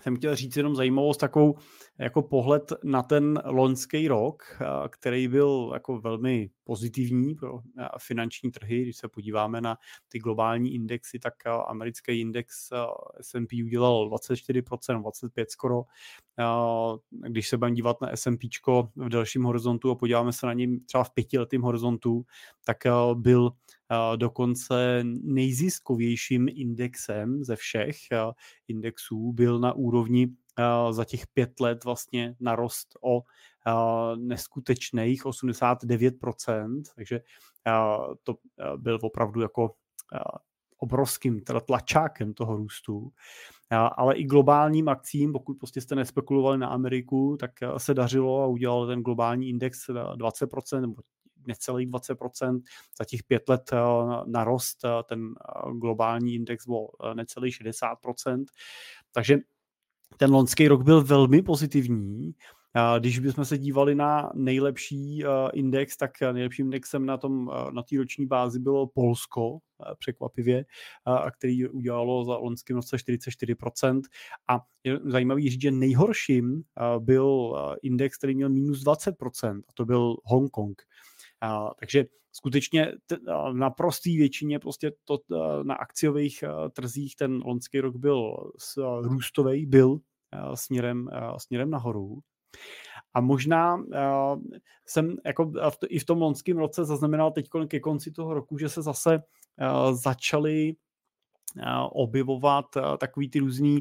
jsem chtěl říct jenom zajímavost, takovou jako pohled na ten loňský rok, který byl jako velmi pozitivní pro finanční trhy. Když se podíváme na ty globální indexy, tak americký index S&P udělal 24%, 25 skoro. Když se budeme dívat na S&P v delším horizontu a podíváme se na něj třeba v pětiletém horizontu, tak byl dokonce nejziskovějším indexem ze všech indexů byl na úrovni za těch pět let vlastně narost o neskutečných 89%, takže to byl opravdu jako obrovským tlačákem toho růstu, ale i globálním akcím, pokud prostě jste nespekulovali na Ameriku, tak se dařilo a udělal ten globální index 20% nebo necelých 20%, za těch pět let narost ten globální index o necelých 60%. Takže ten loňský rok byl velmi pozitivní. Když bychom se dívali na nejlepší index, tak nejlepším indexem na tom na té roční bázi bylo Polsko, překvapivě, a který udělalo za loňským roce 44%. A je zajímavý říct, že nejhorším byl index, který měl minus 20%, a to byl Hongkong. Takže skutečně na prostý většině prostě to, na akciových trzích ten loňský rok byl růstový, byl směrem, směrem nahoru. A možná uh, jsem jako v to, i v tom loňském roce zaznamenal teď ke konci toho roku, že se zase uh, začaly uh, objevovat uh, takový ty různý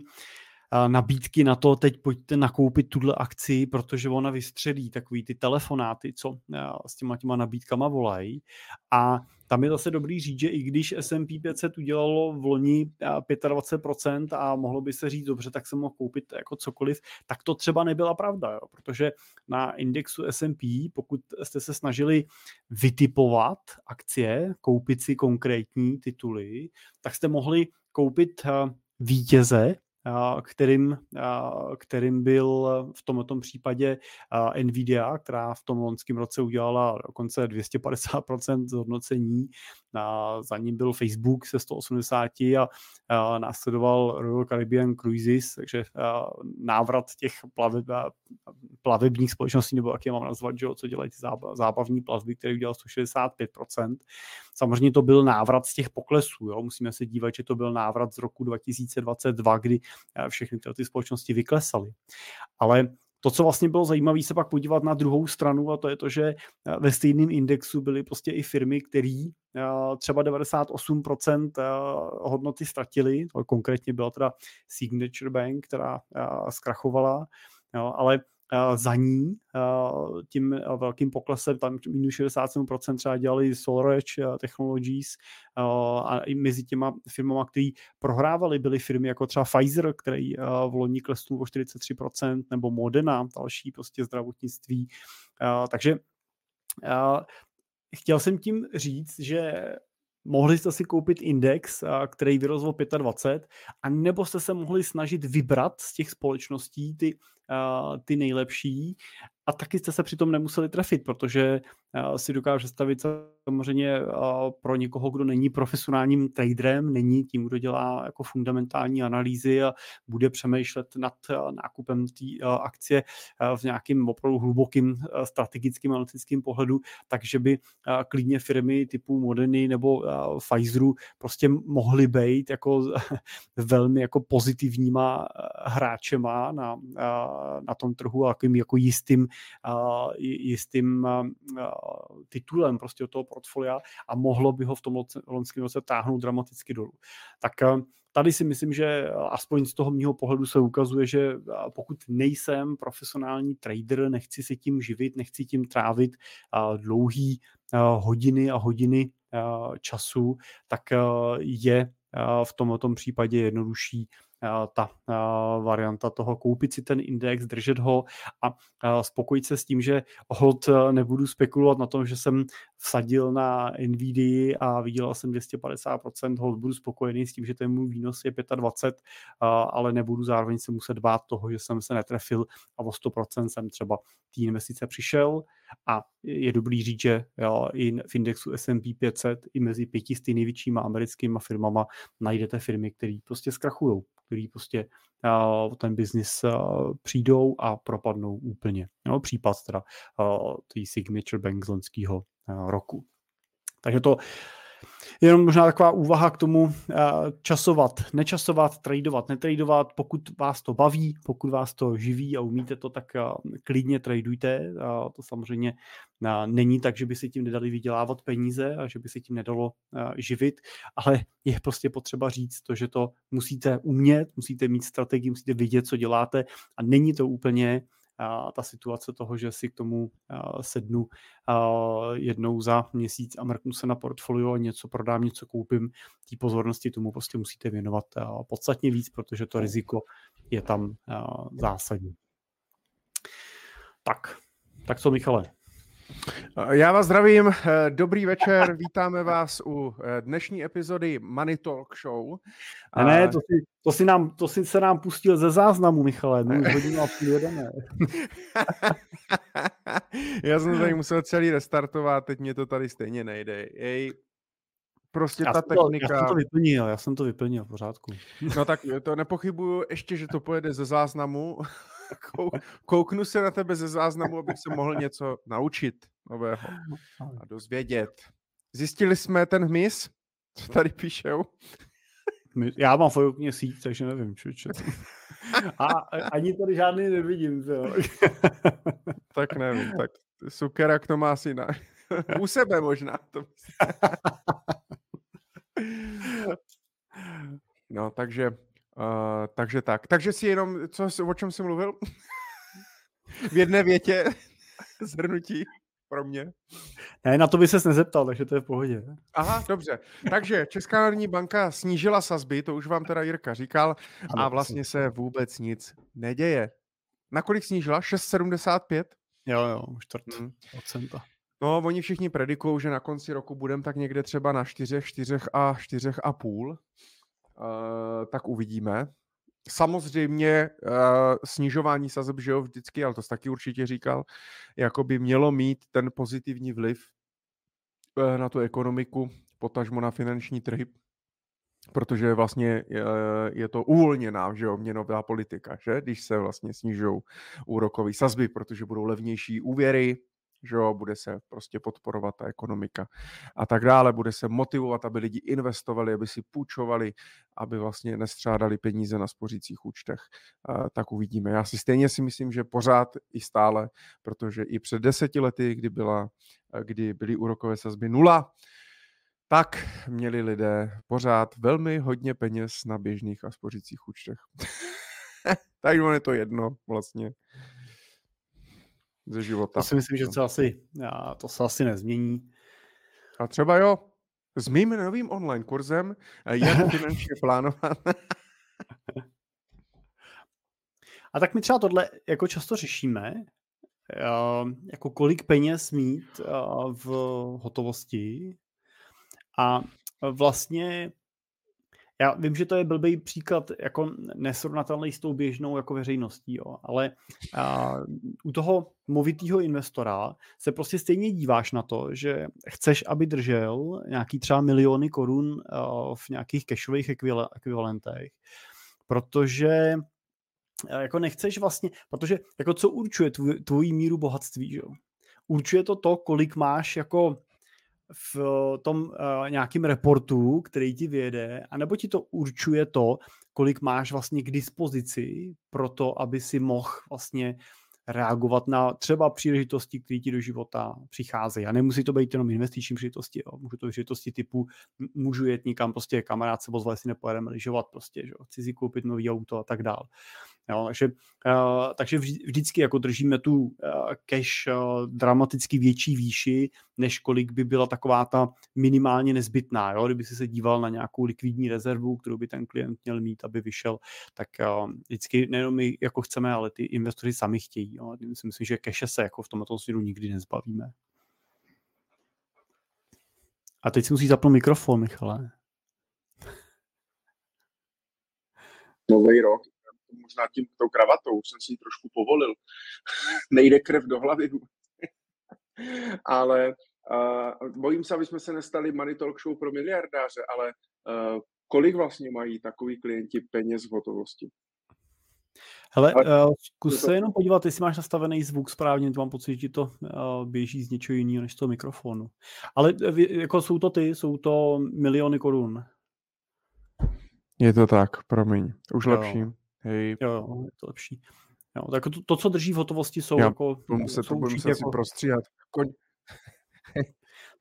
nabídky na to, teď pojďte nakoupit tuhle akci, protože ona vystřelí takový ty telefonáty, co s těma těma nabídkama volají. A tam je zase dobrý říct, že i když S&P 500 udělalo v loni 25% a mohlo by se říct, dobře, tak se mohl koupit jako cokoliv, tak to třeba nebyla pravda, jo? protože na indexu S&P, pokud jste se snažili vytipovat akcie, koupit si konkrétní tituly, tak jste mohli koupit vítěze kterým, kterým byl v tomto případě Nvidia, která v tom loňském roce udělala dokonce 250% zhodnocení. Za ním byl Facebook se 180 a následoval Royal Caribbean Cruises, takže návrat těch plave, plavebních společností, nebo jak je mám nazvat, že, co dělají ty zábavní plavby, které udělal 165%. Samozřejmě to byl návrat z těch poklesů. Jo? Musíme se dívat, že to byl návrat z roku 2022, kdy všechny tyhle ty společnosti vyklesaly. Ale to, co vlastně bylo zajímavé, se pak podívat na druhou stranu, a to je to, že eh, ve stejném indexu byly prostě i firmy, které eh, třeba 98% hodnoty ztratily, konkrétně byla teda Signature Bank, která zkrachovala, ale za ní tím velkým poklesem, tam minus 67% třeba dělali SolarEdge Technologies a i mezi těma firmama, které prohrávali, byly firmy jako třeba Pfizer, který v loni klesnul o 43%, nebo Modena, další prostě zdravotnictví. Takže chtěl jsem tím říct, že mohli jste si koupit index, který vyrostl o 25, a nebo jste se mohli snažit vybrat z těch společností ty ty nejlepší a taky jste se přitom nemuseli trefit, protože si dokážu představit samozřejmě pro někoho, kdo není profesionálním traderem, není tím, kdo dělá jako fundamentální analýzy a bude přemýšlet nad nákupem té akcie v nějakým opravdu hlubokým strategickým analytickým pohledu, takže by klidně firmy typu Moderny nebo Pfizeru prostě mohly být jako velmi jako pozitivníma hráčema na, na tom trhu a jako jistým, jistým titulem prostě od toho portfolia a mohlo by ho v tom loňském roce táhnout dramaticky dolů. Tak tady si myslím, že aspoň z toho mého pohledu se ukazuje, že pokud nejsem profesionální trader, nechci se tím živit, nechci tím trávit dlouhý hodiny a hodiny času, tak je v tomto případě jednodušší ta varianta toho koupit si ten index, držet ho a spokojit se s tím, že hold nebudu spekulovat na tom, že jsem vsadil na NVIDIA a vydělal jsem 250%, hold budu spokojený s tím, že ten můj výnos je 25, ale nebudu zároveň se muset bát toho, že jsem se netrefil a o 100% jsem třeba té investice přišel. A je dobrý říct, že jo, i v indexu S&P 500 i mezi pětisty největšíma americkými firmama najdete firmy, které prostě zkrachují, který prostě uh, ten biznis uh, přijdou a propadnou úplně. No, případ teda uh, tý Signature Bank z loňského roku. Takže to Jenom možná taková úvaha k tomu časovat, nečasovat, tradovat, netradovat. Pokud vás to baví, pokud vás to živí a umíte to, tak klidně tradujte. To samozřejmě není tak, že by si tím nedali vydělávat peníze a že by si tím nedalo živit, ale je prostě potřeba říct to, že to musíte umět, musíte mít strategii, musíte vidět, co děláte a není to úplně ta situace toho, že si k tomu sednu jednou za měsíc a mrknu se na portfolio a něco prodám, něco koupím, té pozornosti tomu prostě musíte věnovat podstatně víc, protože to riziko je tam zásadní. Tak, tak co Michale? Já vás zdravím, dobrý večer, vítáme vás u eh, dnešní epizody Money Talk Show. Ne, ne, to si, to si, nám, to si se nám pustil ze záznamu, Michale, my už hodinu a půl jedeme. Já jsem tady musel celý restartovat, teď mě to tady stejně nejde. Jej, prostě já ta technika... To, já jsem to vyplnil, já jsem to vyplnil v pořádku. No tak to nepochybuju ještě, že to pojede ze záznamu. Kouknu se na tebe ze záznamu, abych se mohl něco naučit nového a dozvědět. Zjistili jsme ten hmyz, co tady píšou? Já mám fojokně síť, takže nevím, čo, čo. A ani tady žádný nevidím. To. tak nevím, tak Sukerak to má asi na... U sebe možná. To no, takže, uh, takže tak. Takže si jenom, co, o čem jsi mluvil? v jedné větě zhrnutí pro mě. Ne, na to by ses nezeptal, takže to je v pohodě. Aha, dobře. Takže Česká národní banka snížila sazby, to už vám teda Jirka říkal, a vlastně se vůbec nic neděje. Nakolik snížila? 6,75? Jo, jo, čtvrt hmm. procenta. No, oni všichni predikují, že na konci roku budeme tak někde třeba na 4, 4 a 4 a půl. Uh, tak uvidíme. Samozřejmě uh, snižování sazeb, že jo, vždycky, ale to taky určitě říkal, jako by mělo mít ten pozitivní vliv uh, na tu ekonomiku, potažmo na finanční trhy, protože vlastně je, to uvolněná že jo, měnová politika, že? když se vlastně snižují úrokové sazby, protože budou levnější úvěry, že jo, bude se prostě podporovat ta ekonomika a tak dále, bude se motivovat, aby lidi investovali, aby si půjčovali, aby vlastně nestřádali peníze na spořících účtech, tak uvidíme. Já si stejně si myslím, že pořád i stále, protože i před deseti lety, kdy, byla, kdy byly úrokové sazby nula, tak měli lidé pořád velmi hodně peněz na běžných a spořících účtech. tak je to jedno vlastně ze života. To si myslím, že to asi, to se asi nezmění. A třeba jo, s mým novým online kurzem, eh, jak finančně plánovat. A tak my třeba tohle jako často řešíme, eh, jako kolik peněz mít eh, v hotovosti. A vlastně já vím, že to je blbý příklad jako nesrovnatelný s tou běžnou jako veřejností, jo, ale a, u toho movitého investora se prostě stejně díváš na to, že chceš, aby držel nějaký třeba miliony korun a, v nějakých cashových ekvivalentech, protože jako nechceš vlastně, protože jako co určuje tvojí míru bohatství, že jo? Určuje to to, kolik máš jako v tom uh, nějakým reportu, který ti vyjede, anebo ti to určuje to, kolik máš vlastně k dispozici pro to, aby si mohl vlastně reagovat na třeba příležitosti, které ti do života přicházejí. A nemusí to být jenom investiční příležitosti, jo. můžu to být příležitosti typu, můžu jet někam, prostě kamarád se pozval, jestli nepojedeme lyžovat, prostě, že chci si koupit nový auto a tak dále. Jo, takže, uh, takže vždycky jako držíme tu uh, cash uh, dramaticky větší výši, než kolik by byla taková ta minimálně nezbytná. Jo? Kdyby si se díval na nějakou likvidní rezervu, kterou by ten klient měl mít, aby vyšel, tak uh, vždycky nejenom my jako chceme, ale ty investoři sami chtějí. Jo? Si myslím, že cache se jako v tomto směru nikdy nezbavíme. A teď si musí zapnout mikrofon, Michale. Nový rok možná tím tou kravatou jsem si ji trošku povolil. Nejde krev do hlavy. ale uh, bojím se, aby jsme se nestali money talk show pro miliardáře, ale uh, kolik vlastně mají takový klienti peněz v hotovosti? Hele, uh, zkus se jenom podívat, jestli máš nastavený zvuk správně, to mám pocit, že to uh, běží z něčeho jiného než z toho mikrofonu. Ale jako jsou to ty, jsou to miliony korun. Je to tak, promiň, už jo. lepší. Hej. Jo, jo, je to lepší. Jo, tak to, to, co drží v hotovosti, jsou Já, jako... Budu muset, to budu muset jako... si prostříhat. Koň...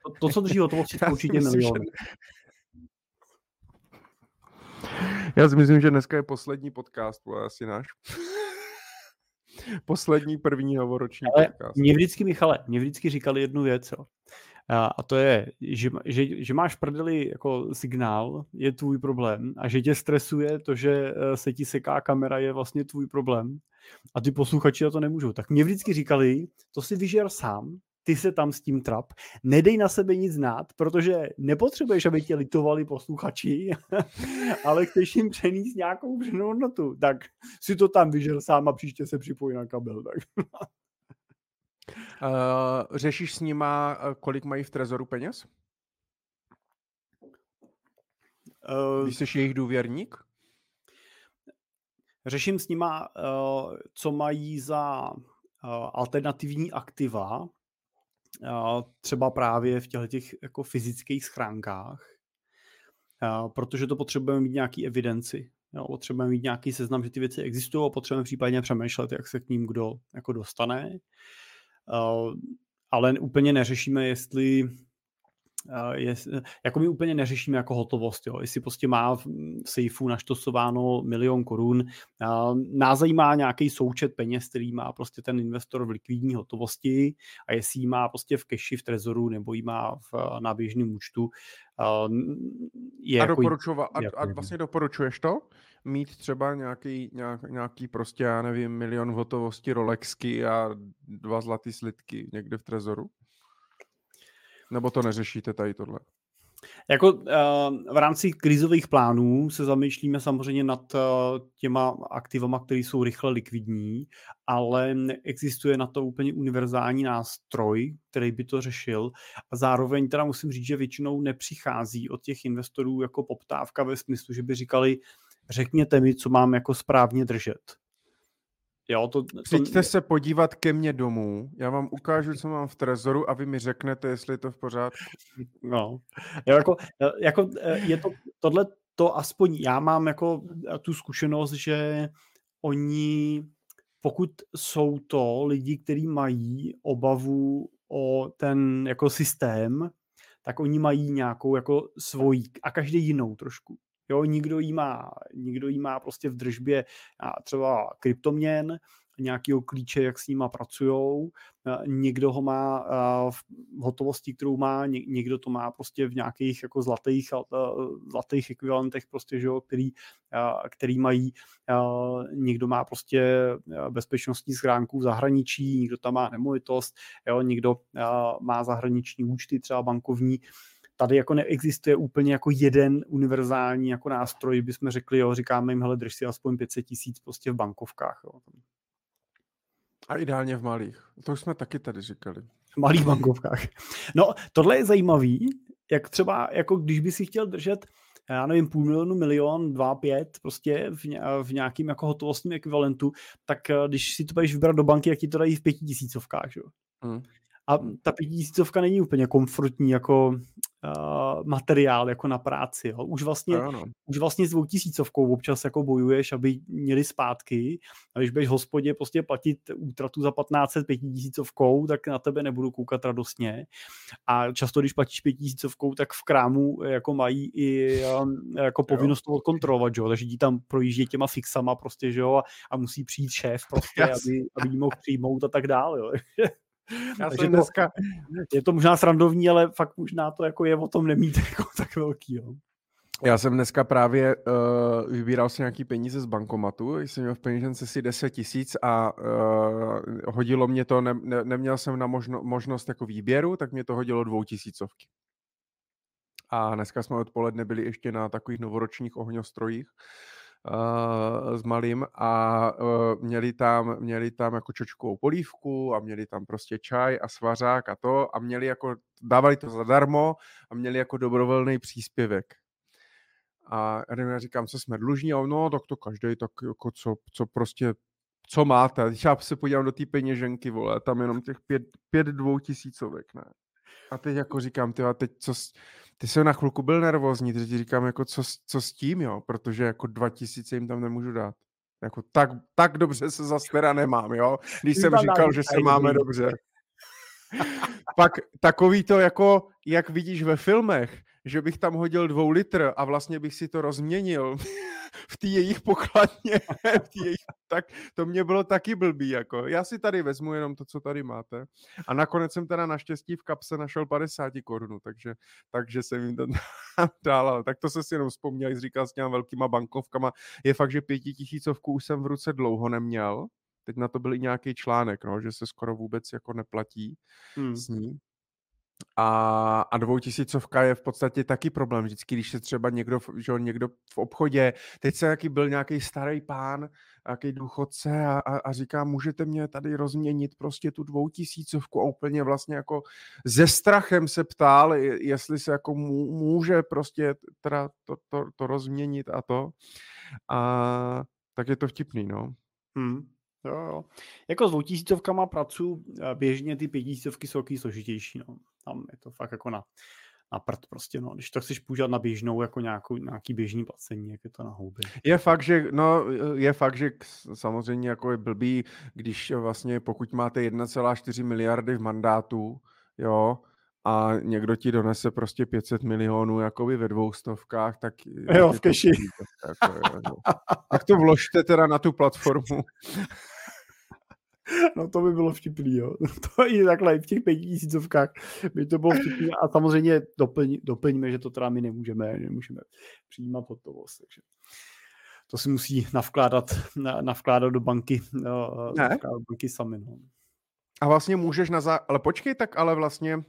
to, to, co drží v hotovosti, jsou určitě miliony. Já si myslím, že dneska je poslední podcast, je asi náš. poslední první hovoroční Ale podcast. Mě vždycky, Michale, mě vždycky říkali jednu věc, jo. A to je, že, že, že máš prdeli jako signál, je tvůj problém a že tě stresuje to, že eh, se ti seká kamera, je vlastně tvůj problém a ty posluchači na to nemůžou. Tak mě vždycky říkali, to si vyžer sám, ty se tam s tím trap, nedej na sebe nic znát, protože nepotřebuješ, aby tě litovali posluchači, ale chceš jim přenést nějakou přenou hodnotu, tak si to tam vyžel sám a příště se připojí na kabel. Tak. Uh, řešíš s nima, kolik mají v trezoru peněz? Uh, Když jsi jejich důvěrník? Řeším s nima, uh, co mají za uh, alternativní aktiva, třeba právě v těchto těch jako fyzických schránkách, protože to potřebujeme mít nějaký evidenci. Jo, potřebujeme mít nějaký seznam, že ty věci existují a potřebujeme případně přemýšlet, jak se k ním kdo jako dostane. Ale úplně neřešíme, jestli je, jako my úplně neřešíme jako hotovost, jo. jestli prostě má v sejfu naštosováno milion korun, nás zajímá nějaký součet peněz, který má prostě ten investor v likvidní hotovosti a jestli ji má prostě v keši, v trezoru nebo ji má v, na běžném účtu. Je a, jako, doporučova, a, jako, a vlastně doporučuješ to? Mít třeba nějaký, nějak, nějaký prostě, já nevím, milion v hotovosti Rolexky a dva zlatý slitky někde v trezoru? Nebo to neřešíte tady tohle? Jako uh, v rámci krizových plánů se zamýšlíme samozřejmě nad uh, těma aktivama, které jsou rychle likvidní, ale existuje na to úplně univerzální nástroj, který by to řešil. A zároveň teda musím říct, že většinou nepřichází od těch investorů jako poptávka ve smyslu, že by říkali, řekněte mi, co mám jako správně držet. Jo, to, to... Přijďte se podívat ke mně domů, já vám ukážu, co mám v trezoru a vy mi řeknete, jestli je to v pořádku. No, jo, jako, e, jako e, je to, tohle to aspoň já mám jako tu zkušenost, že oni, pokud jsou to lidi, kteří mají obavu o ten jako systém, tak oni mají nějakou jako svojí a každý jinou trošku. Jo, nikdo jí má, nikdo jí má prostě v držbě třeba kryptoměn, nějakého klíče, jak s nima pracují. Někdo ho má v hotovosti, kterou má, někdo to má prostě v nějakých jako zlatých, zlatých ekvivalentech, prostě, že jo, který, který mají, někdo má prostě bezpečnostní schránku v zahraničí, někdo tam má nemovitost, jo, někdo má zahraniční účty, třeba bankovní, tady jako neexistuje úplně jako jeden univerzální jako nástroj, bychom řekli, jo, říkáme jim, hele, drž si aspoň 500 tisíc prostě v bankovkách. Jo. A ideálně v malých. To už jsme taky tady říkali. V malých bankovkách. No, tohle je zajímavý, jak třeba, jako když by si chtěl držet já nevím, půl milionu, milion, dva, pět, prostě v, v nějakým jako hotovostním ekvivalentu, tak eh, když si to budeš vybrat do banky, jak ti to dají v pětitisícovkách, jo. Hmm. A ta pětitisícovka není úplně komfortní jako uh, materiál jako na práci. Jo. Už, vlastně, no, už vlastně s dvoutisícovkou občas jako bojuješ, aby měli zpátky. A když budeš v hospodě prostě platit útratu za 1500 pětitisícovkou, tak na tebe nebudu koukat radostně. A často, když platíš pětitisícovkou, tak v krámu jako mají i um, jako povinnost to kontrolovat, že jo. Takže ti tam projíždí těma fixama prostě, že jo, a, a musí přijít šéf prostě, aby, aby jí mohl přijmout a tak dále, jo. Já Takže jsem dneska... je to možná srandovní, ale fakt možná to jako je o tom nemít jako tak velký. Jo. Já jsem dneska právě uh, vybíral si nějaký peníze z bankomatu, jsem měl v peněžence si 10 tisíc a uh, hodilo mě to, ne, ne, neměl jsem na možno, možnost jako výběru, tak mě to hodilo dvou tisícovky. A dneska jsme odpoledne byli ještě na takových novoročních ohňostrojích uh, s malým a uh, měli, tam, měli tam jako čočkovou polívku a měli tam prostě čaj a svařák a to a měli jako, dávali to zadarmo a měli jako dobrovolný příspěvek. A já říkám, co jsme dlužní, a no, tak to každý, tak jako co, co prostě, co máte. Když já se podívám do té peněženky, vole, tam jenom těch pět, pět dvoutisícovek, ne. A teď jako říkám, ty, a teď co, ty jsem na chvilku byl nervózní, teď říkám, jako co, co s tím, jo, protože jako 2000 jim tam nemůžu dát. Jako tak, tak dobře se zase teda nemám, jo, když jsem říkal, že se máme dobře. Pak takový to jako, jak vidíš ve filmech, že bych tam hodil dvou litr a vlastně bych si to rozměnil v té jejich pokladně, v tý jejich, tak to mě bylo taky blbý, jako. Já si tady vezmu jenom to, co tady máte. A nakonec jsem teda naštěstí v kapse našel 50 korun, takže, takže jsem jim to dál, ale tak to se si jenom vzpomněl, říkal s těma velkýma bankovkama. Je fakt, že pětitisícovku už jsem v ruce dlouho neměl, teď na to byl i nějaký článek, no, že se skoro vůbec jako neplatí Hmm. s ní. A, a dvoutisícovka je v podstatě taky problém. Vždycky, když se třeba někdo, že někdo v obchodě, teď se jaký byl nějaký starý pán, nějaký důchodce a, a, a říká, můžete mě tady rozměnit prostě tu dvoutisícovku a úplně vlastně jako ze strachem se ptal, je- jestli se jako mů- může prostě teda to, to, to rozměnit a to. A tak je to vtipný, no. Hmm. Jo, jo. Jako s dvoutisícovkama pracuji eh, běžně, ty pětisícovky jsou taky složitější. No. Tam je to fakt jako na, na prd prostě. No. Když to chceš používat na běžnou, jako nějakou, nějaký běžný placení, jak je to na houby. Je fakt, že, no, je fakt, že samozřejmě jako je blbý, když vlastně pokud máte 1,4 miliardy v mandátu, jo, a někdo ti donese prostě 500 milionů jakoby ve dvoustovkách, tak... tak Jo, v keši. blbý, tak Jako, jo, jo. tak to vložte teda na tu platformu. No to by bylo vtipný, jo. To i takhle i v těch pětisícovkách by to bylo vtipný. A samozřejmě doplň, doplňme, že to teda my nemůžeme, nemůžeme přijímat hotovost. Takže to si musí navkládat, na, navkládat do banky, Ne. navkládat do banky sami. No. A vlastně můžeš na zá... Ale počkej, tak ale vlastně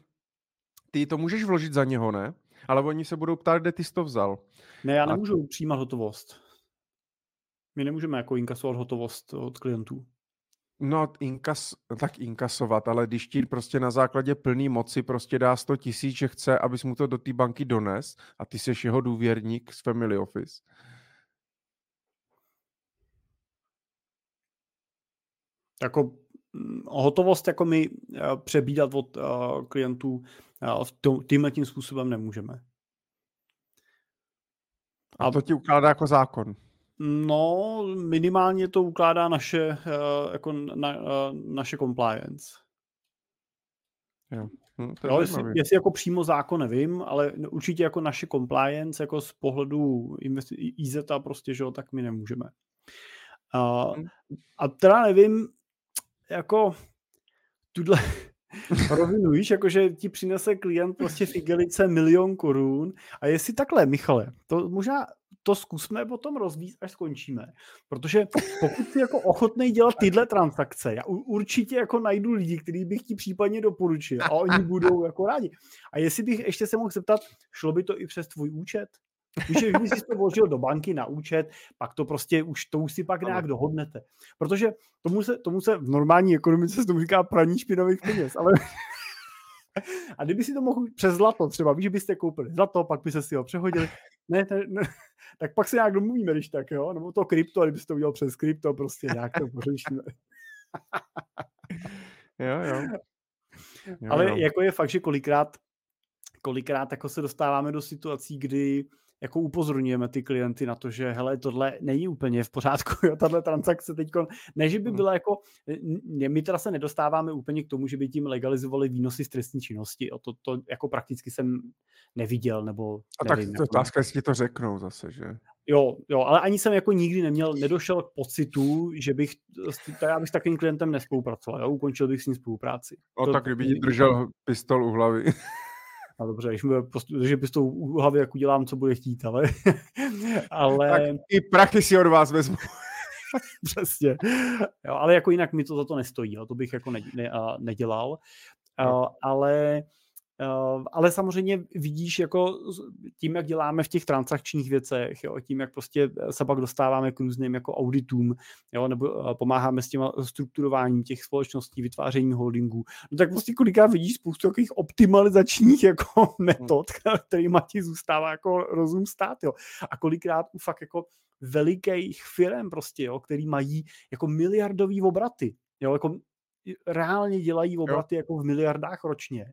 ty to můžeš vložit za něho, ne? Ale oni se budou ptát, kde ty jsi to vzal. Ne, já A- nemůžu přijímat hotovost. My nemůžeme jako inkasovat hotovost od klientů. No, inkas, tak inkasovat, ale když ti prostě na základě plný moci prostě dá 100 tisíc, že chce, abys mu to do té banky dones a ty jsi jeho důvěrník z Family Office. Jako mm, hotovost jako my eh, přebídat od eh, klientů eh, tom- tímhle tím způsobem nemůžeme. A to ti ukládá jako zákon. No, minimálně to ukládá naše, uh, jako na, uh, naše compliance. Hm, to je Jo, jestli, jestli jako přímo zákon nevím, ale určitě jako naše compliance, jako z pohledu IZ prostě, že jo, tak my nemůžeme. Uh, Hm. a teda nevím, jako tuhle rovinu, víš, jakože ti přinese klient prostě v igelice milion korun a jestli takhle, Michale, to možná to zkusme potom rozvíjet, až skončíme. Protože pokud jsi jako ochotný dělat tyhle transakce, já určitě jako najdu lidi, který bych ti případně doporučil a oni budou jako rádi. A jestli bych ještě se mohl zeptat, šlo by to i přes tvůj účet? Že když jsi to vložil do banky na účet, pak to prostě už, to už si pak nějak dohodnete. Protože tomu se, tomu se v normální ekonomice se tomu říká praní špinavých peněz, ale a kdyby si to mohl přes zlato třeba, víš, že byste koupili zlato, pak byste si ho přehodili, ne, ne, ne, tak pak se nějak domluvíme, když tak, jo, nebo to krypto, a kdybyste to udělal přes krypto, prostě nějak to pořešíme. Jo, jo. jo Ale jo. jako je fakt, že kolikrát, kolikrát jako se dostáváme do situací, kdy jako upozorňujeme ty klienty na to, že hele, tohle není úplně v pořádku, jo, tahle transakce teď, ne, že by Hmm. byla jako, my teda se nedostáváme úplně k tomu, že by tím legalizovali výnosy z trestní činnosti, jo, to, to jako prakticky jsem neviděl, nebo A tak nevím, to jako, otázka, jestli ti to řeknou zase, že? jo, jo, ale ani jsem jako nikdy neměl, nedošel k pocitu, že bych, s- já bych s takovým klientem nespolupracoval, jo, ukončil bych s ním spolupráci. No To- tak kdyby ti držel pistol u hlavy. No dobře, když mi prostě, že bys to u hlavy, jak udělám, co bude chtít, ale, ale tak i prachy si od vás vezmu. přesně. Jo, ale jako jinak mi to za to nestojí, jo, to bych jako ne, ne, nedělal. Uh, ale ale samozřejmě vidíš, jako tím, jak děláme v těch transakčních věcech, jo, tím, jak prostě se pak dostáváme k různým jako auditům, jo, nebo uh, pomáháme s tím strukturováním těch společností, vytvářením holdingů, no tak prostě kolikrát vidíš spoustu takových optimalizačních jako metod, kterýma ti zůstává jako rozum stát, jo. A kolikrát u fakt jako velikých firm prostě, jo, který mají jako miliardový obraty, jo, jako reálně dělají obraty jako v miliardách ročně,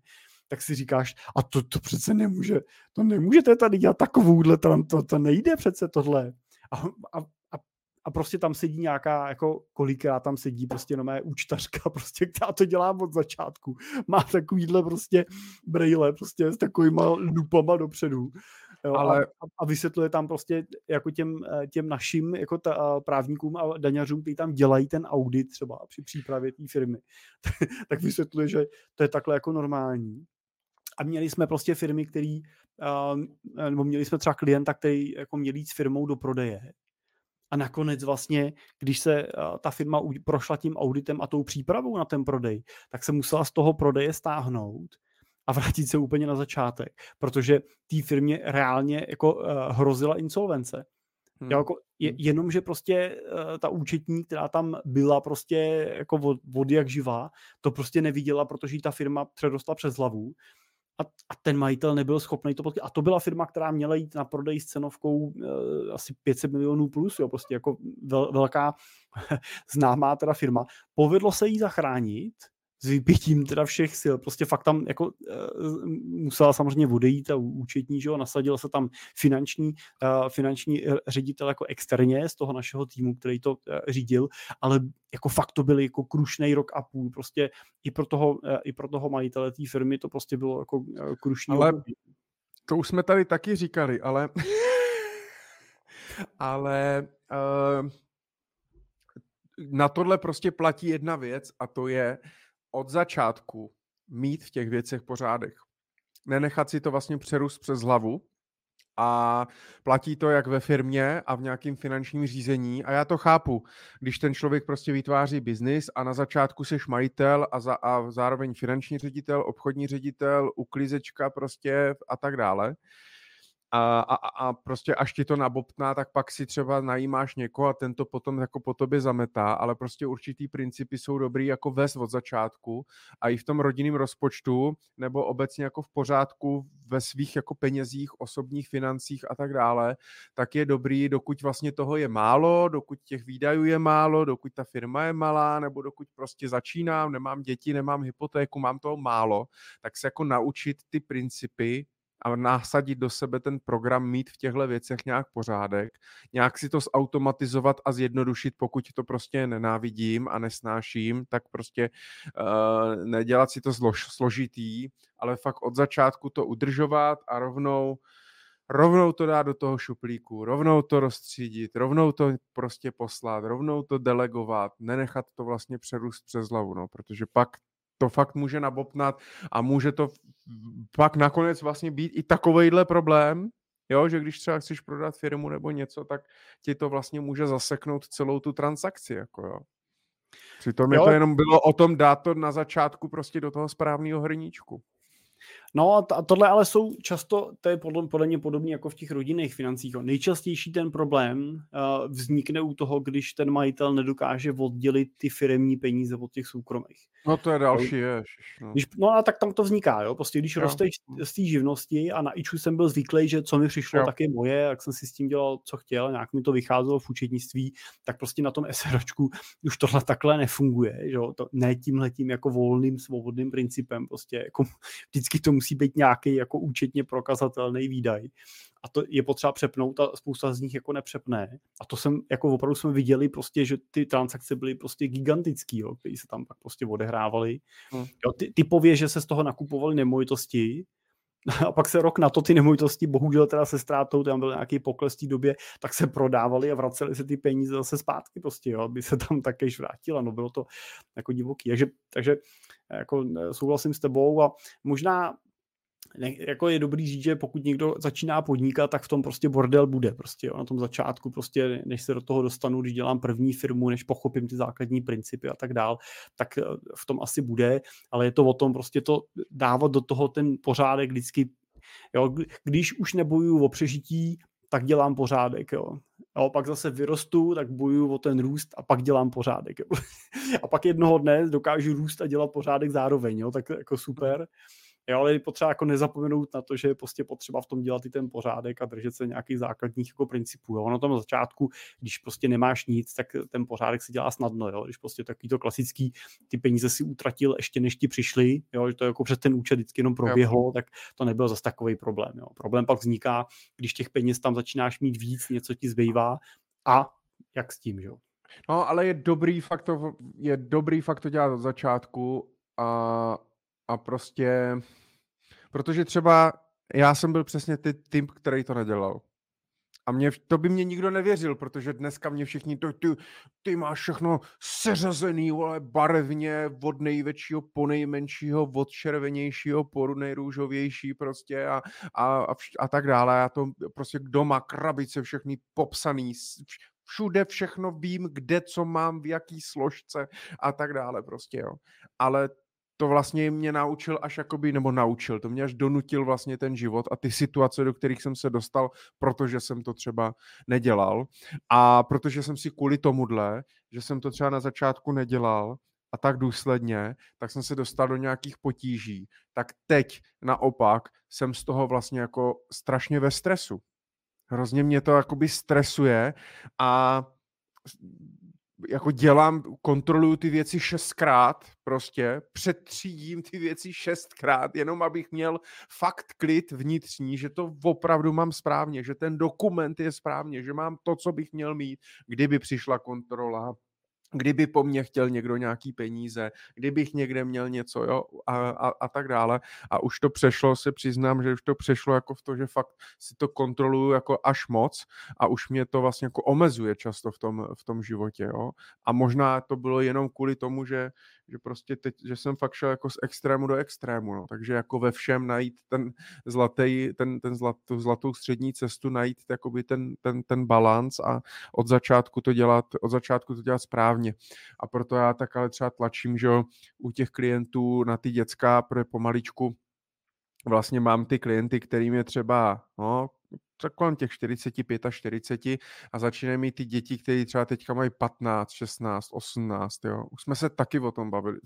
tak si říkáš, a to, to přece nemůže, to nemůžete tady dělat takovouhle, tam to, to nejde přece tohle. A, a, a, a prostě tam sedí nějaká, jako kolikrát tam sedí prostě no mé účtařka, prostě, která to dělá od začátku. Má takovýhle prostě brejle, prostě s takovýma lupama dopředu. Jo, Ale- a, a vysvětluje tam prostě jako těm, eh, těm našim jako ta, právníkům a daňařům, kteří tam dělají ten audit třeba při přípravě té firmy, tak vysvětluje, že to je takhle jako normální. A měli jsme prostě firmy, který, uh, nebo měli jsme třeba klienta, který jako měl jít s firmou do prodeje. a nakonec vlastně, když se ta firma prošla tím auditem a tou přípravou na ten prodej, tak se musela z toho prodeje stáhnout a vrátit se úplně na začátek, protože té firmě reálně jako uh, hrozila insolvence. Hmm. Jako, je, hmm. jenom, že prostě uh, ta účetní, která tam byla prostě jako od, od jak živá, to prostě neviděla, protože ta firma předostla přes hlavu a, a ten majitel nebyl schopný to potkat. A to byla firma, která měla jít na prodej s cenovkou uh, asi 500 milionů plus, jo, prostě jako vel, velká známá teda firma. Povedlo se jí zachránit, s vypětím teda všech sil. Prostě fakt tam jako uh, musela samozřejmě odejít a účetní, že jo, nasadil se tam finanční, uh, finanční ředitel jako externě z toho našeho týmu, který to uh, řídil, ale jako fakt to byl jako krušný rok a půl. Prostě i pro toho, uh, i pro toho majitele té firmy to prostě bylo jako uh, krušný ale to už jsme tady taky říkali, ale ale uh, na tohle prostě platí jedna věc a to je, od začátku mít v těch věcech pořádek. Nenechat si to vlastně přerůst přes hlavu a platí to jak ve firmě a v nějakém finančním řízení a já to chápu, když ten člověk prostě vytváří biznis a na začátku seš majitel a, za, a zároveň finanční ředitel, obchodní ředitel, uklízečka prostě a tak dále, a, a, a prostě až ti to nabobtná, tak pak si třeba najímáš někoho a ten to potom jako po tobě zametá, ale prostě určitý principy jsou dobrý jako vést od začátku a i v tom rodinném rozpočtu nebo obecně jako v pořádku ve svých jako penězích, osobních financích a tak dále, tak je dobrý, dokud vlastně toho je málo, dokud těch výdajů je málo, dokud ta firma je malá, nebo dokud prostě začínám, nemám děti, nemám hypotéku, mám toho málo, tak se jako naučit ty principy a nasadit do sebe ten program, mít v těchto věcech nějak pořádek, nějak si to zautomatizovat a zjednodušit, pokud to prostě nenávidím a nesnáším, tak prostě uh, nedělat si to zlož, složitý, ale fakt od začátku to udržovat a rovnou rovnou to dát do toho šuplíku, rovnou to rozstřídit, rovnou to prostě poslat, rovnou to delegovat, nenechat to vlastně přerůst přes hlavu, no, protože pak to fakt může nabopnat a může to pak nakonec vlastně být i takovejhle problém, jo, že když třeba chceš prodat firmu nebo něco, tak ti to vlastně může zaseknout celou tu transakci, jako jo. Přitom jo. je to jenom bylo o tom dát to na začátku prostě do toho správného hrníčku. No a tohle ale jsou často, to je podle, podle mě podobné jako v těch rodinných financích. Nejčastější ten problém uh, vznikne u toho, když ten majitel nedokáže oddělit ty firmní peníze od těch soukromých. No to je další, je. No. Když, no a tak tam to vzniká, jo. Prostě když jo. rosteš z té živnosti a na iču jsem byl zvyklý, že co mi přišlo, jo. tak je moje, jak jsem si s tím dělal, co chtěl, nějak mi to vycházelo v účetnictví, tak prostě na tom SROčku už tohle takhle nefunguje, že jo. To, ne tímhletím jako volným, svobodným principem, prostě jako vždycky to musí být nějaký jako účetně prokazatelný výdaj. A to je potřeba přepnout a spousta z nich jako nepřepne. A to jsem, jako opravdu jsme viděli prostě, že ty transakce byly prostě gigantický, jo, které se tam pak prostě odehrávaly. Hmm. Jo, ty, typově, že se z toho nakupovaly nemovitosti, a pak se rok na to ty nemovitosti, bohužel teda se ztrátou, tam byl nějaký pokles v té době, tak se prodávali a vraceli se ty peníze zase zpátky prostě, jo, aby se tam také vrátila, no bylo to jako divoký. Takže, takže jako souhlasím s tebou a možná ne, jako je dobrý říct, že pokud někdo začíná podnikat, tak v tom prostě bordel bude. Prostě jo, na tom začátku, prostě, než se do toho dostanu, když dělám první firmu, než pochopím ty základní principy a tak dál, tak eh, v tom asi bude, ale je to o tom prostě to dávat do toho ten pořádek vždycky. Jo, když už nebojuju o přežití, tak dělám pořádek. Jo. A pak zase vyrostu, tak bojuju o ten růst a pak dělám pořádek. Jo. A pak jednoho dne dokážu růst a dělat pořádek zároveň, jo. tak jako super. Jo, ale je potřeba jako nezapomenout na to, že je prostě potřeba v tom dělat i ten pořádek a držet se nějakých základních jako principů. Jo. Na tom začátku, když prostě nemáš nic, tak ten pořádek se dělá snadno. Jo. Když prostě takový to klasický, ty peníze si utratil ještě než ti přišli, jo, že to jako přes ten účet vždycky jenom proběhlo, jo. tak to nebyl zase takový problém. Jo. Problém pak vzniká, když těch peněz tam začínáš mít víc, něco ti zbývá a jak s tím, jo. No, ale je dobrý fakt to, je dobrý fakt to dělat od začátku a, a prostě Protože třeba já jsem byl přesně ty tým, který to nedělal. A mě, to by mě nikdo nevěřil, protože dneska mě všichni, to, ty, ty máš všechno seřazený, vole, barevně, od největšího po nejmenšího, od červenějšího po nejrůžovější prostě a, a, a, vš, a tak dále. Já to prostě doma, krabice všechny popsaný, všude všechno vím, kde co mám, v jaký složce a tak dále prostě, jo. Ale to vlastně mě naučil až jakoby, nebo naučil, to mě až donutil vlastně ten život a ty situace, do kterých jsem se dostal, protože jsem to třeba nedělal a protože jsem si kvůli tomuhle, že jsem to třeba na začátku nedělal, a tak důsledně, tak jsem se dostal do nějakých potíží. Tak teď naopak jsem z toho vlastně jako strašně ve stresu. Hrozně mě to jakoby stresuje a jako dělám, kontroluju ty věci šestkrát prostě, přetřídím ty věci šestkrát, jenom abych měl fakt klid vnitřní, že to opravdu mám správně, že ten dokument je správně, že mám to, co bych měl mít, kdyby přišla kontrola, kdyby po mně chtěl někdo nějaký peníze, kdybych někde měl něco, jo, a, a, a tak dále. A už to přešlo, se přiznám, že už to přešlo jako v to, že fakt si to kontroluju jako až moc a už mě to vlastně jako omezuje často v tom, v tom životě, jo. A možná to bylo jenom kvůli tomu, že, že prostě teď, že jsem fakt šel jako z extrému do extrému, no. Takže jako ve všem najít ten zlatý, ten, ten zlat, zlatou střední cestu, najít jakoby ten, ten, ten balans a od začátku to dělat, od začátku to dělat správně. A proto já tak ale třeba tlačím, že u těch klientů na ty dětská, pro pomaličku vlastně mám ty klienty, kterým je třeba no, tak kolem těch 45 a 40 a začínají mít ty děti, které třeba teďka mají 15, 16, 18, jo. Už jsme se taky o tom bavili.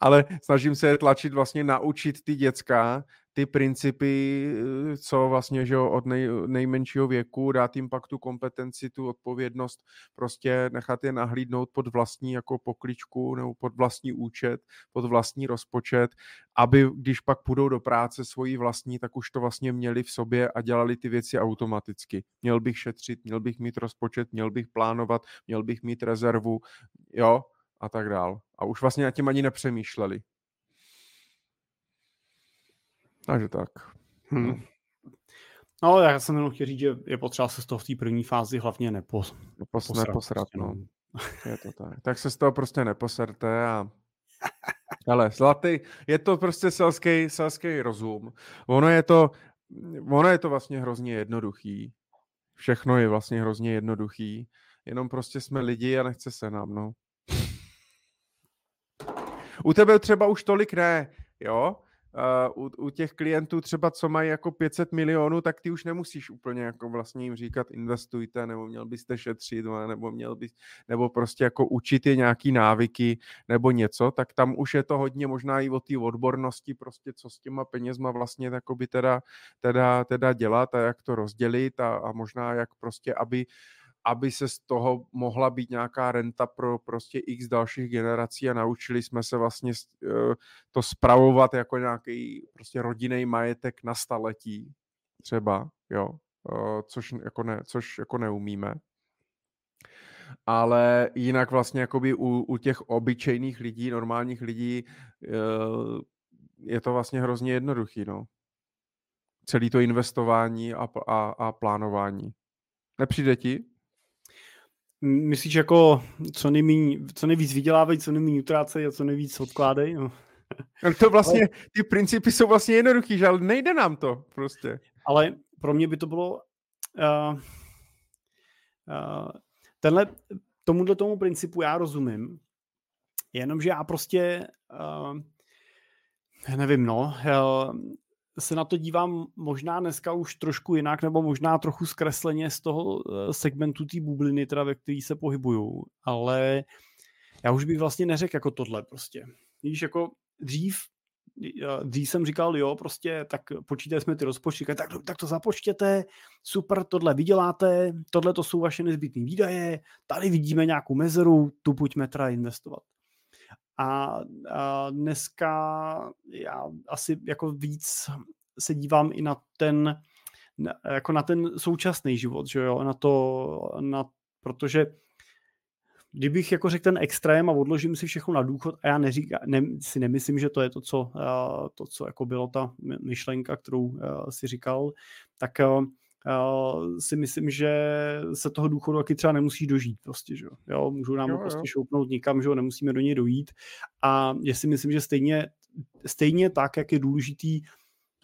Ale snažím se tlačit vlastně naučit ty děcka ty principy, eh, co vlastně, že od nej, nejmenšího věku, dát jim pak tu kompetenci, tu odpovědnost, prostě nechat je nahlídnout pod vlastní jako pokličku nebo pod vlastní účet, pod vlastní rozpočet, aby když pak půjdou do práce svojí vlastní, tak už to vlastně měli v sobě a dělali ty věci automaticky. Měl bych šetřit, měl bych mít rozpočet, měl bych plánovat, měl bych mít rezervu, jo, a tak dál. A už vlastně na tím ani nepřemýšleli. Takže tak. Hmm. No. no, já jsem jenom chtěl říct, že je potřeba se z toho v té první fázi hlavně nepo, Nepos, neposrat. neposrat prostě, no. no. Je to tak. Tak se z toho prostě neposerte a ale zlatý, je to prostě selský, selský rozum. Ono je to, ono je to vlastně hrozně jednoduchý. Všechno je vlastně hrozně jednoduchý. Jenom prostě jsme lidi a nechce se nám, no. U tebe třeba už tolik ne, jo? Uh, u, u těch klientů třeba, co mají jako 500 milionů, tak ty už nemusíš úplně jako vlastně jim říkat investujte, nebo měl byste šetřit, nebo měl bys, nebo prostě jako učit je nějaký návyky, nebo něco, tak tam už je to hodně možná i o té odbornosti, prostě co s těma penězma vlastně teda, teda, teda dělat a jak to rozdělit a, a možná jak prostě, aby uh, aby se z toho mohla být nějaká renta pro prostě x dalších generací a naučili jsme se vlastně eh, to spravovat jako nějaký prostě rodinný majetek na staletí třeba, jo, eh, což jako, ne, což jako neumíme. Ale jinak vlastně jakoby u, u těch obyčejných lidí, normálních lidí eh, je to vlastně hrozně jednoduchý, no. Celý to investování a, a, a plánování. Nepřijde ti? Myslíš jako co, nejmíň, co nejvíc vydělávají, co nejméně utrácejí a co nejvíc odkládají? No. To vlastně, ty principy jsou vlastně jednoduchý, že ale nejde nám to prostě. Ale pro mě by to bylo uh, uh, tenhle, tomuhle tomu principu já rozumím, jenomže já prostě uh, nevím, no, uh, se na to dívám možná dneska už trošku jinak, nebo možná trochu zkresleně z toho eh, segmentu té bubliny, teda ve který se pohybuju, ale já už bych vlastně neřekl jako tohle prostě. Víš, jako dřív, eh, dřív jsem říkal, jo, prostě tak počítali jsme ty rozpočty, tak, tak to započtěte, super, tohle vyděláte, tohle to jsou vaše nezbytné výdaje, tady vidíme nějakou mezeru, tu pojďme teda investovat. A, a dneska já asi jako víc se dívám i na ten, jako na ten současný život, že jo, na to, na, protože kdybych jako řekl ten extrém a odložím si všechno na důchod a já neříkám, ne, si nemyslím, že to je to, co, to, co jako bylo ta myšlenka, kterou si říkal, tak uh, si myslím, že se toho důchodu taky třeba nemusí dožít prostě, že jo. Můžou nám jo, ho prostě jo. šoupnout nikam, že jo, nemusíme do něj dojít a já si myslím, že stejně, stejně tak, jak je důležitý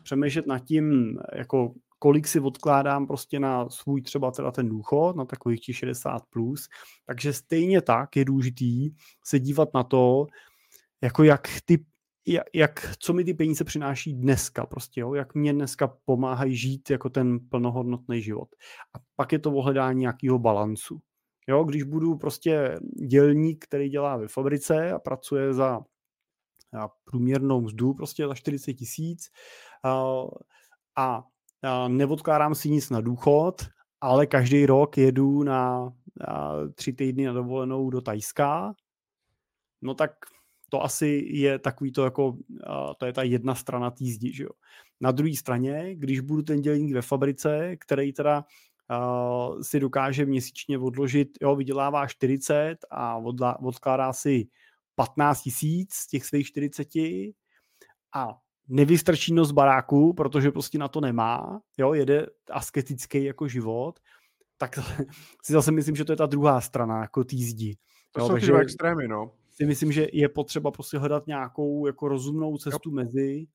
přemýšlet nad tím, jako kolik si odkládám prostě na svůj třeba teda ten důchod, na takových těch 60 plus, takže stejně tak je důležitý se dívat na to, jako jak ty jak, co mi ty peníze přináší dneska prostě, jo? jak mě dneska pomáhají žít jako ten plnohodnotný život. A pak je to ohledání nějakého balancu. Jo, když budu prostě dělník, který dělá ve fabrice a pracuje za průměrnou mzdu prostě za 40 tisíc a, a neodkládám si nic na důchod, ale každý rok jedu na, na tři týdny na dovolenou do Tajska, no tak to asi je takový to jako, to je ta jedna strana té zdi, že jo. Na druhé straně, když budu ten dělník ve fabrice, který teda uh, si dokáže měsíčně odložit, jo, vydělává 40 a odla, odkládá si 15 tisíc z těch svých 40 a nevystrčí nos baráku, protože prostě na to nemá, jo, jede asketický jako život, tak si zase myslím, že to je ta druhá strana jako tý zdi. To jo, jsou takže... ty extrémy, no si myslím, že je potřeba prostě hledat nějakou jako rozumnou cestu jo. mezi.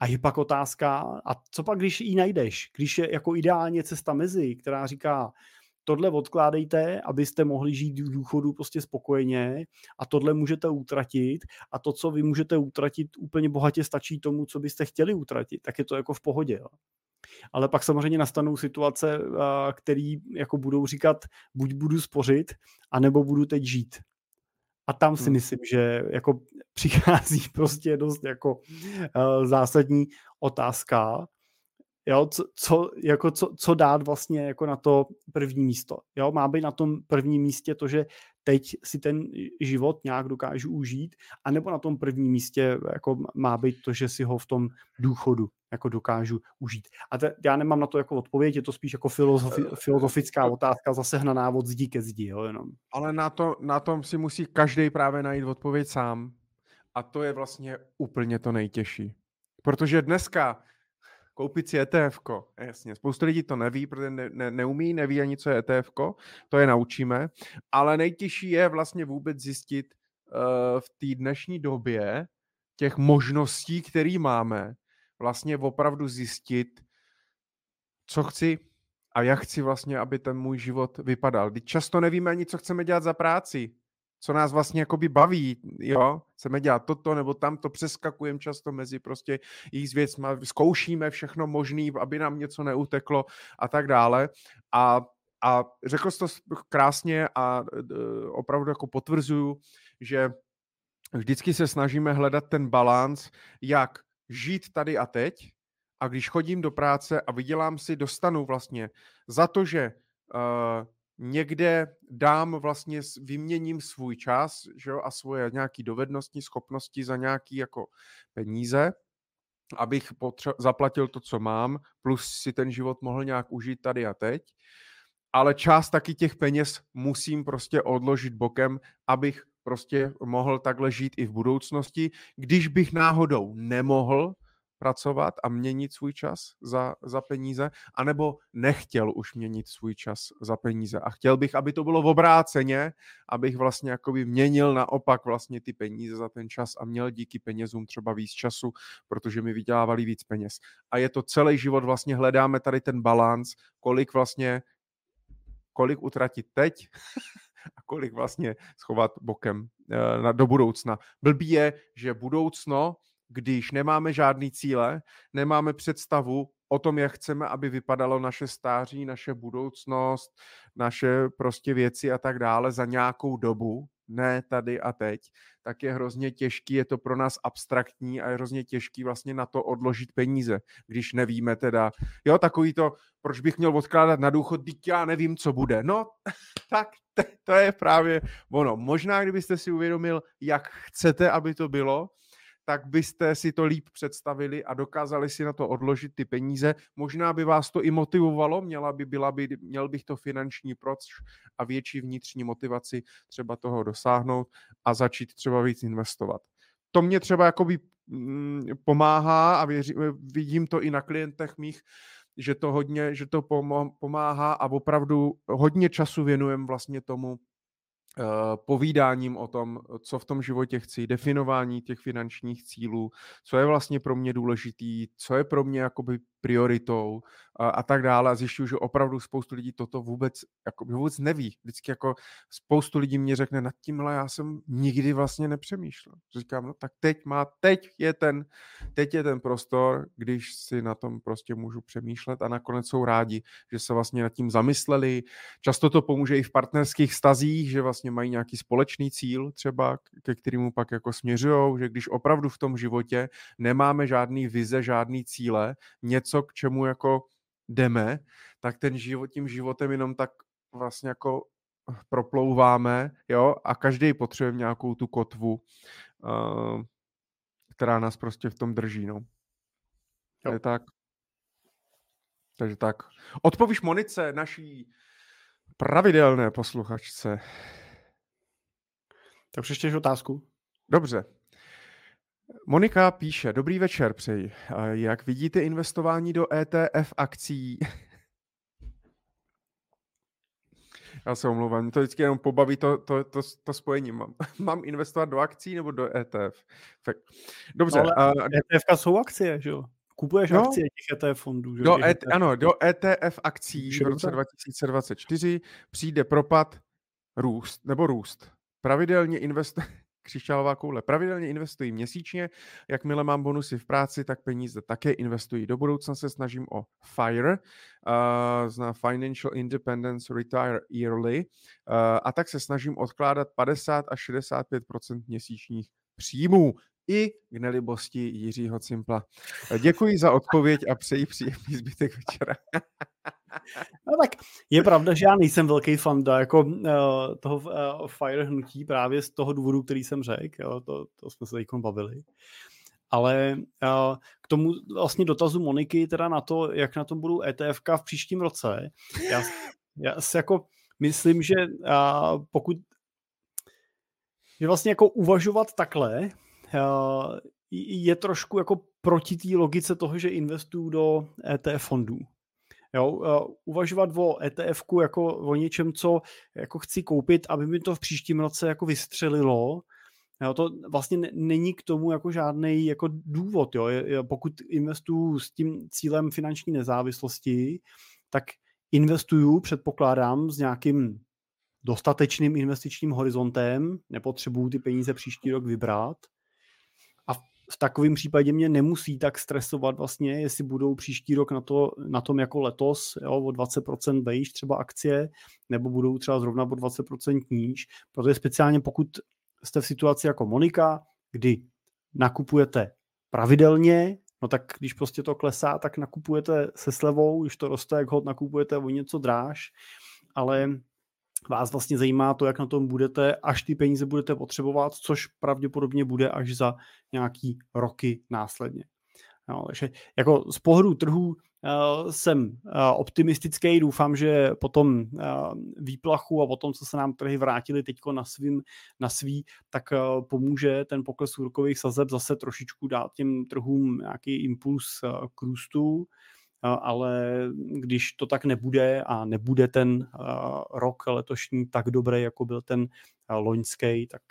A je pak otázka, a co pak, když ji najdeš? Když je jako ideálně cesta mezi, která říká, tohle odkládejte, abyste mohli žít v důchodu prostě spokojeně a tohle můžete utratit a to, co vy můžete utratit, úplně bohatě stačí tomu, co byste chtěli utratit, tak je to jako v pohodě. Jo. Ale pak samozřejmě nastanou situace, které jako budou říkat, buď budu spořit, anebo budu teď žít. A tam si hmm. myslím, že jako přichází prostě dost jako uh, zásadní otázka, jo, co, co, jako co, co dát vlastně jako na to první místo. Jo, má být na tom prvním místě to, že teď si ten život nějak dokážu užít, anebo na tom prvním místě jako má být to, že si ho v tom důchodu jako dokážu užít. A te, já nemám na to jako odpověď, je to spíš jako filozofi, eh, filozofická otázka, zase hnaná od zdi ke zdi, jo, jenom. Ale na, to, na tom si musí každý právě najít odpověď sám. A to je vlastně úplně to nejtěžší. Protože dneska koupit si ETF. Jasně, spoustu lidí to neví, protože ne, ne, neumí, neví ani, co je ETF, to je naučíme, ale nejtěžší je vlastně vůbec zjistit uh, v té dnešní době těch možností, které máme, vlastně opravdu zjistit, co chci a jak chci vlastně, aby ten můj život vypadal. Když často nevíme ani, co chceme dělat za práci co nás vlastně jakoby baví, jo, chceme dělat toto nebo tamto, přeskakujeme často mezi prostě jejich věcma, zkoušíme všechno možné, aby nám něco neuteklo a tak dále. A, a řekl jsi to krásně a opravdu jako potvrzuju, že vždycky se snažíme hledat ten balans, jak žít tady a teď, a když chodím do práce a vydělám si, dostanu vlastně za to, že uh, někde dám vlastně, vyměním svůj čas že jo, a svoje nějaké dovednosti, schopnosti za nějaké jako peníze, abych potře- zaplatil to, co mám, plus si ten život mohl nějak užít tady a teď. Ale část taky těch peněz musím prostě odložit bokem, abych prostě mohl takhle žít i v budoucnosti. Když bych náhodou nemohl, pracovat a měnit svůj čas za, za peníze, anebo nechtěl už měnit svůj čas za peníze. A chtěl bych, aby to bylo v obráceně, abych vlastně jakoby měnil naopak vlastně ty peníze za ten čas a měl díky penězům třeba víc času, protože mi vydělávali víc peněz. A je to celý život, vlastně hledáme tady ten balans, kolik vlastně, kolik utratit teď a kolik vlastně schovat bokem eh, na, do budoucna. Blbý je, že budoucno když nemáme žádný cíle, nemáme představu o tom, jak chceme, aby vypadalo naše stáří, naše budoucnost, naše prostě věci a tak dále za nějakou dobu, ne tady a teď, tak je hrozně těžký, je to pro nás abstraktní a je hrozně těžký vlastně na to odložit peníze, když nevíme teda, jo, takový to, proč bych měl odkládat na důchod, teď já nevím, co bude. No, tak to je právě ono. Možná, kdybyste si uvědomil, jak chcete, aby to bylo, tak byste si to líp představili a dokázali si na to odložit ty peníze. Možná by vás to i motivovalo, měla by, byla by, měl bych to finanční proč a větší vnitřní motivaci třeba toho dosáhnout a začít třeba víc investovat. To mě třeba jakoby mm, pomáhá a věří, vidím to i na klientech mých, že to hodně, že to pomáhá a opravdu hodně času věnujem vlastně tomu, povídáním o tom, co v tom životě chci, definování těch finančních cílů, co je vlastně pro mě důležitý, co je pro mě jakoby prioritou a, a tak dále. A zjišťuju, že opravdu spoustu lidí toto vůbec, jako, vůbec neví. Vždycky jako spoustu lidí mě řekne, nad tímhle já jsem nikdy vlastně nepřemýšlel. Říkám, no tak teď má, teď je ten, teď je ten prostor, když si na tom prostě můžu přemýšlet a nakonec jsou rádi, že se vlastně nad tím zamysleli. Často to pomůže i v partnerských stazích, že vlastně mají nějaký společný cíl třeba, ke kterému pak jako směřují, že když opravdu v tom životě nemáme žádný vize, žádný cíle, něco něco, k čemu jako jdeme, tak ten život, tím životem jenom tak vlastně jako proplouváme, jo, a každý potřebuje nějakou tu kotvu, uh, která nás prostě v tom drží, no. Jo. Je tak. Takže tak. Odpovíš Monice, naší pravidelné posluchačce. Tak přečtěš otázku. Dobře. Monika píše, dobrý večer přeji. Jak vidíte investování do ETF akcí? Já se omlouvám, to vždycky jenom pobaví to, to, to, to spojení. Mám, mám investovat do akcí nebo do ETF? Fakt. Dobře. No, ale uh, ETF jsou akcie, že jo? Kupuješ no, akcie těch ETF fondů. Že? Do et, ano, do ETF akcí v roce 2024 přijde propad růst, nebo růst. Pravidelně investuje křišťálová koule. Pravidelně investuji měsíčně, jakmile mám bonusy v práci, tak peníze také investuji. Do budoucna se snažím o FIRE, uh, zná Financial Independence Retire Yearly, uh, a tak se snažím odkládat 50 až 65% měsíčních příjmů i k nelibosti Jiřího Cimpla. Děkuji za odpověď a přeji příjemný zbytek večera. No tak je pravda, že já nejsem velký fanda jako uh, toho uh, Fire hnutí právě z toho důvodu, který jsem řekl, to, to jsme se teď bavili. Ale uh, k tomu vlastně dotazu Moniky teda na to, jak na tom budou ETF v příštím roce, já, já si jako myslím, že uh, pokud že vlastně jako uvažovat takhle, je trošku jako proti té logice toho, že investuju do ETF fondů. Jo, uvažovat o ETF jako o něčem, co jako chci koupit, aby mi to v příštím roce jako vystřelilo, jo, to vlastně není k tomu jako žádný jako důvod. Jo. Pokud investuju s tím cílem finanční nezávislosti, tak investuju, předpokládám, s nějakým dostatečným investičním horizontem, nepotřebuju ty peníze příští rok vybrat v takovém případě mě nemusí tak stresovat vlastně, jestli budou příští rok na, to, na tom jako letos jo, o 20% vejš třeba akcie, nebo budou třeba zrovna o 20% níž, protože speciálně pokud jste v situaci jako Monika, kdy nakupujete pravidelně, no tak když prostě to klesá, tak nakupujete se slevou, když to roste, jak hod nakupujete o něco dráž, ale vás vlastně zajímá to, jak na tom budete, až ty peníze budete potřebovat, což pravděpodobně bude až za nějaký roky následně. No, takže jako z pohledu trhu uh, jsem uh, optimistický, doufám, že po tom uh, výplachu a po tom, co se nám trhy vrátily teď na, na svý, tak uh, pomůže ten pokles úrokových sazeb zase trošičku dát těm trhům nějaký impuls uh, k růstu ale když to tak nebude a nebude ten rok letošní tak dobrý, jako byl ten loňský, tak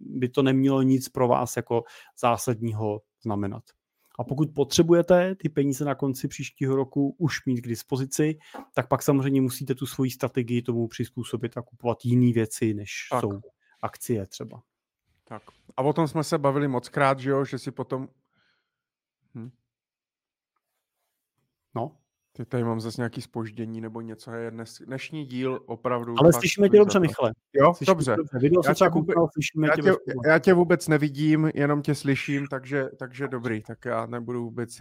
by to nemělo nic pro vás jako zásadního znamenat. A pokud potřebujete ty peníze na konci příštího roku už mít k dispozici, tak pak samozřejmě musíte tu svoji strategii tomu přizpůsobit a kupovat jiné věci, než tak. jsou akcie třeba. Tak. A o tom jsme se bavili moc krát, že jo, že si potom... Hm. No. Ty tady mám zase nějaký spoždění nebo něco. Je dnes, dnešní díl opravdu... Ale slyšíme tě dobře, Michale. Jo, slyšíme dobře. dobře. Video já, tě vůbec, já, tě, já tě vůbec nevidím, jenom tě slyším, takže, takže dobrý, tak já nebudu vůbec...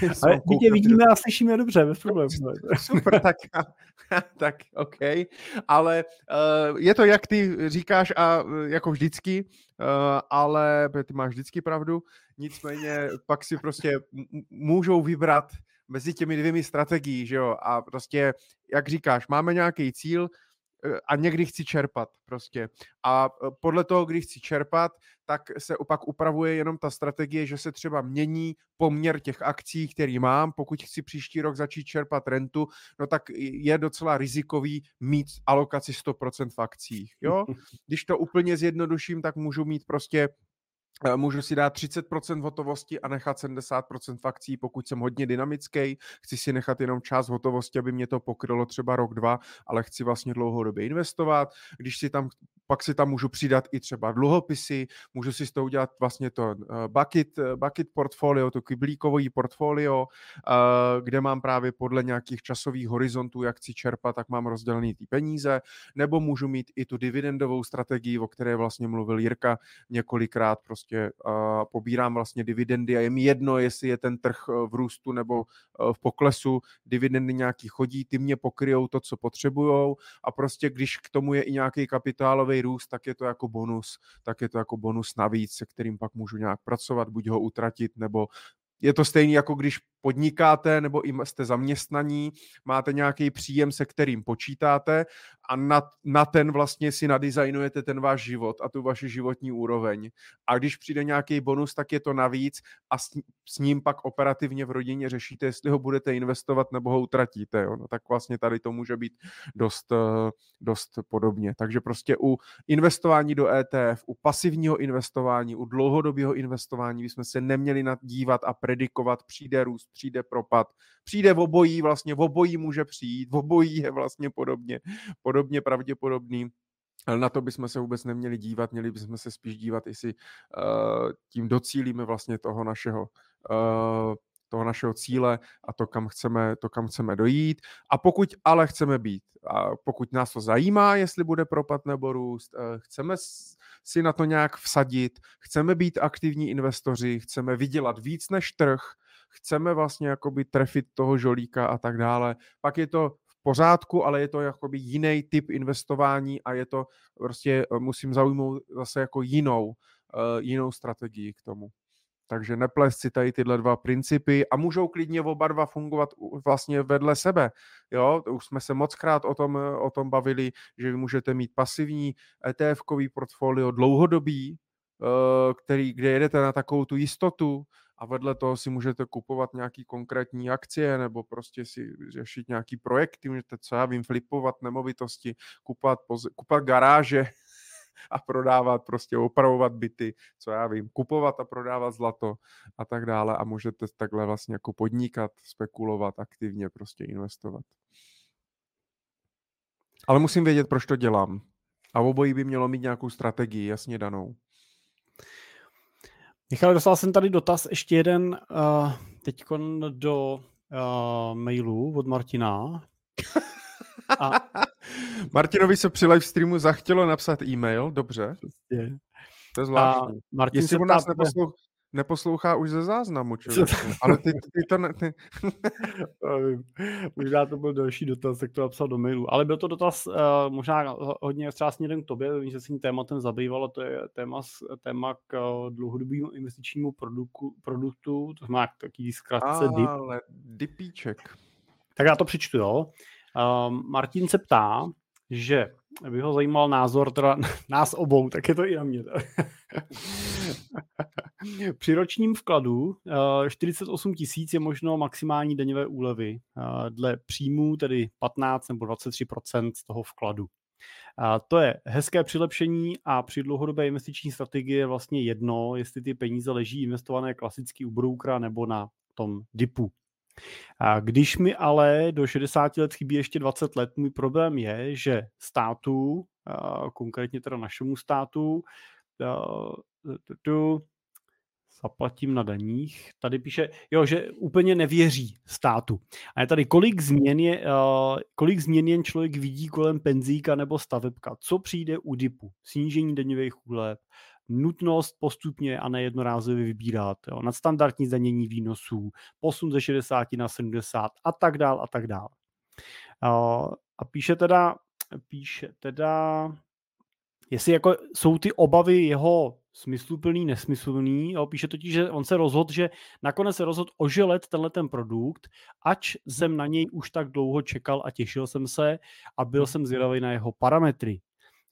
Ale my tě vidíme a slyšíme dobře, bez problémů. Super, tak, tak OK. Ale uh, je to, jak ty říkáš, a jako vždycky, uh, ale ty máš vždycky pravdu, nicméně pak si prostě můžou vybrat mezi těmi dvěmi strategií, že jo, a prostě, jak říkáš, máme nějaký cíl, a někdy chci čerpat prostě. A podle toho, kdy chci čerpat, tak se opak upravuje jenom ta strategie, že se třeba mění poměr těch akcí, který mám. Pokud chci příští rok začít čerpat rentu, no tak je docela rizikový mít alokaci 100% v akcích. Jo? Když to úplně zjednoduším, tak můžu mít prostě Eh, můžu si dát 30% hotovosti a nechat 70% fakcí, pokud jsem hodně dynamický. Chci si nechat jenom část hotovosti, aby mě to pokrylo třeba rok, dva, ale chci vlastně dlouhodobě investovat. Když si tam, pak si tam můžu přidat i třeba dluhopisy, můžu si z toho udělat vlastně to eh, bucket, eh, bucket portfolio, to kyblíkový portfolio, kde mám právě podle nějakých časových horizontů, jak chci čerpat, tak mám rozdělený ty peníze, nebo můžu mít i tu dividendovou strategii, o které vlastně mluvil Jirka několikrát, prostě prostě pobírám vlastně dividendy a je mi jedno, jestli je ten trh v růstu nebo uh, v poklesu, dividendy nějaký chodí, ty mě pokryjou to, co potřebujou. A prostě když k tomu je i nějaký kapitálový růst, tak je to jako bonus, tak je to jako bonus navíc, se kterým pak můžu nějak pracovat, buď ho utratit, nebo je to stejné, jako když podnikáte nebo jste zaměstnaní, máte nějaký příjem, se kterým počítáte a na, na ten vlastně si nadizajnujete ten váš život a tu vaši životní úroveň. A když přijde nějaký bonus, tak je to navíc a s, s ním pak operativně v rodině řešíte, jestli ho budete investovat nebo ho utratíte. Jo? No, tak vlastně tady to může být dost, eh, dost podobně. Takže prostě u investování do ETF, u pasivního investování, u dlouhodobého investování bychom se neměli nadívat a predikovat, přijde růst, přijde propad, přijde v obojí, vlastně v obojí může přijít, v obojí je vlastně podobně, podobně pravděpodobný. Ale na to bychom se vůbec neměli dívat, měli bychom se spíš dívat, jestli uh, tím docílíme vlastně toho našeho uh, toho našeho cíle a to, kam chceme, to, kam chceme dojít. A pokud ale chceme být, a pokud nás to zajímá, jestli bude propad nebo růst, eh, chceme si na to nějak vsadit, chceme být aktivní investoři, chceme vydělat víc než trh, chceme vlastně jakoby trefit toho žolíka a tak dále, pak je to v pořádku, ale je to jakoby jiný typ investování a je to prostě eh, musím zaujmout zase jako jinou, uh, jinou strategii k tomu. Takže neplést si tady tyhle dva principy a můžou klidně oba dva fungovat vlastně vedle sebe. Jo, už jsme se moc krát o tom, o tom bavili, že vy můžete mít pasivní ETF-kový portfolio dlouhodobý, eh, který, kde jedete na takovou tu jistotu, a vedle toho si můžete kupovat nějaký konkrétní akcie nebo prostě si řešit nějaký projekty, můžete, co já vím, flipovat nemovitosti, kupovat, kupovat garáže a prodávat, prostě opravovat byty, co já vím, kupovat a prodávat zlato a tak dále a můžete takhle vlastně jako podnikat, spekulovat, aktivně prostě investovat. Ale musím vědět, proč to dělám. A obojí by mělo mít nějakou strategii jasně danou. Michal, dostal jsem tady dotaz ještě jeden uh, teď do uh, mailu od Martina. A... Martinovi se při live streamu zachtělo napsat e-mail, dobře. To je zvláštní. A Martin Jestli se nás neposlouchá, neposlouchá už ze záznamu, člověk. Ale ty, ty to ne... Ty... možná to byl další dotaz, jak to napsal do mailu. Ale byl to dotaz uh, možná hodně třeba směrem k tobě, vím, že se tím tématem zabývalo, to je téma, téma k uh, dlouhodobému investičnímu produktu, produktu, to znamená taký zkratce DIP. Ale DIPíček. Tak já to přečtu, jo. Uh, Martin se ptá, že by ho zajímal názor teda nás obou, tak je to i na mě. Při ročním vkladu 48 eh, tisíc je možno maximální daňové úlevy. Eh, dle příjmů tedy 15 nebo 23 z toho vkladu. A to je hezké přilepšení a při dlouhodobé investiční strategii je vlastně jedno, jestli ty peníze leží investované klasicky u broukra nebo na tom DIPu. A když mi ale do 60 let chybí ještě 20 let, můj problém je, že státu, konkrétně teda našemu státu, tu zaplatím na daních. Tady píše, jo, že úplně nevěří státu. A je tady, kolik změn, je, kolik změn jen člověk vidí kolem penzíka nebo stavebka. Co přijde u DIPu? Snížení daňových úlev, nutnost postupně a nejednorázově vybírat, jo, nadstandardní zdanění výnosů, posun ze 60 na 70 a tak dál a tak dál. A píše teda, píše teda, jestli jako jsou ty obavy jeho smysluplný, nesmyslný. Jo. Píše totiž, že on se rozhodl, že nakonec se rozhodl oželet tenhle ten produkt, ač jsem na něj už tak dlouho čekal a těšil jsem se a byl jsem zvědavý na jeho parametry.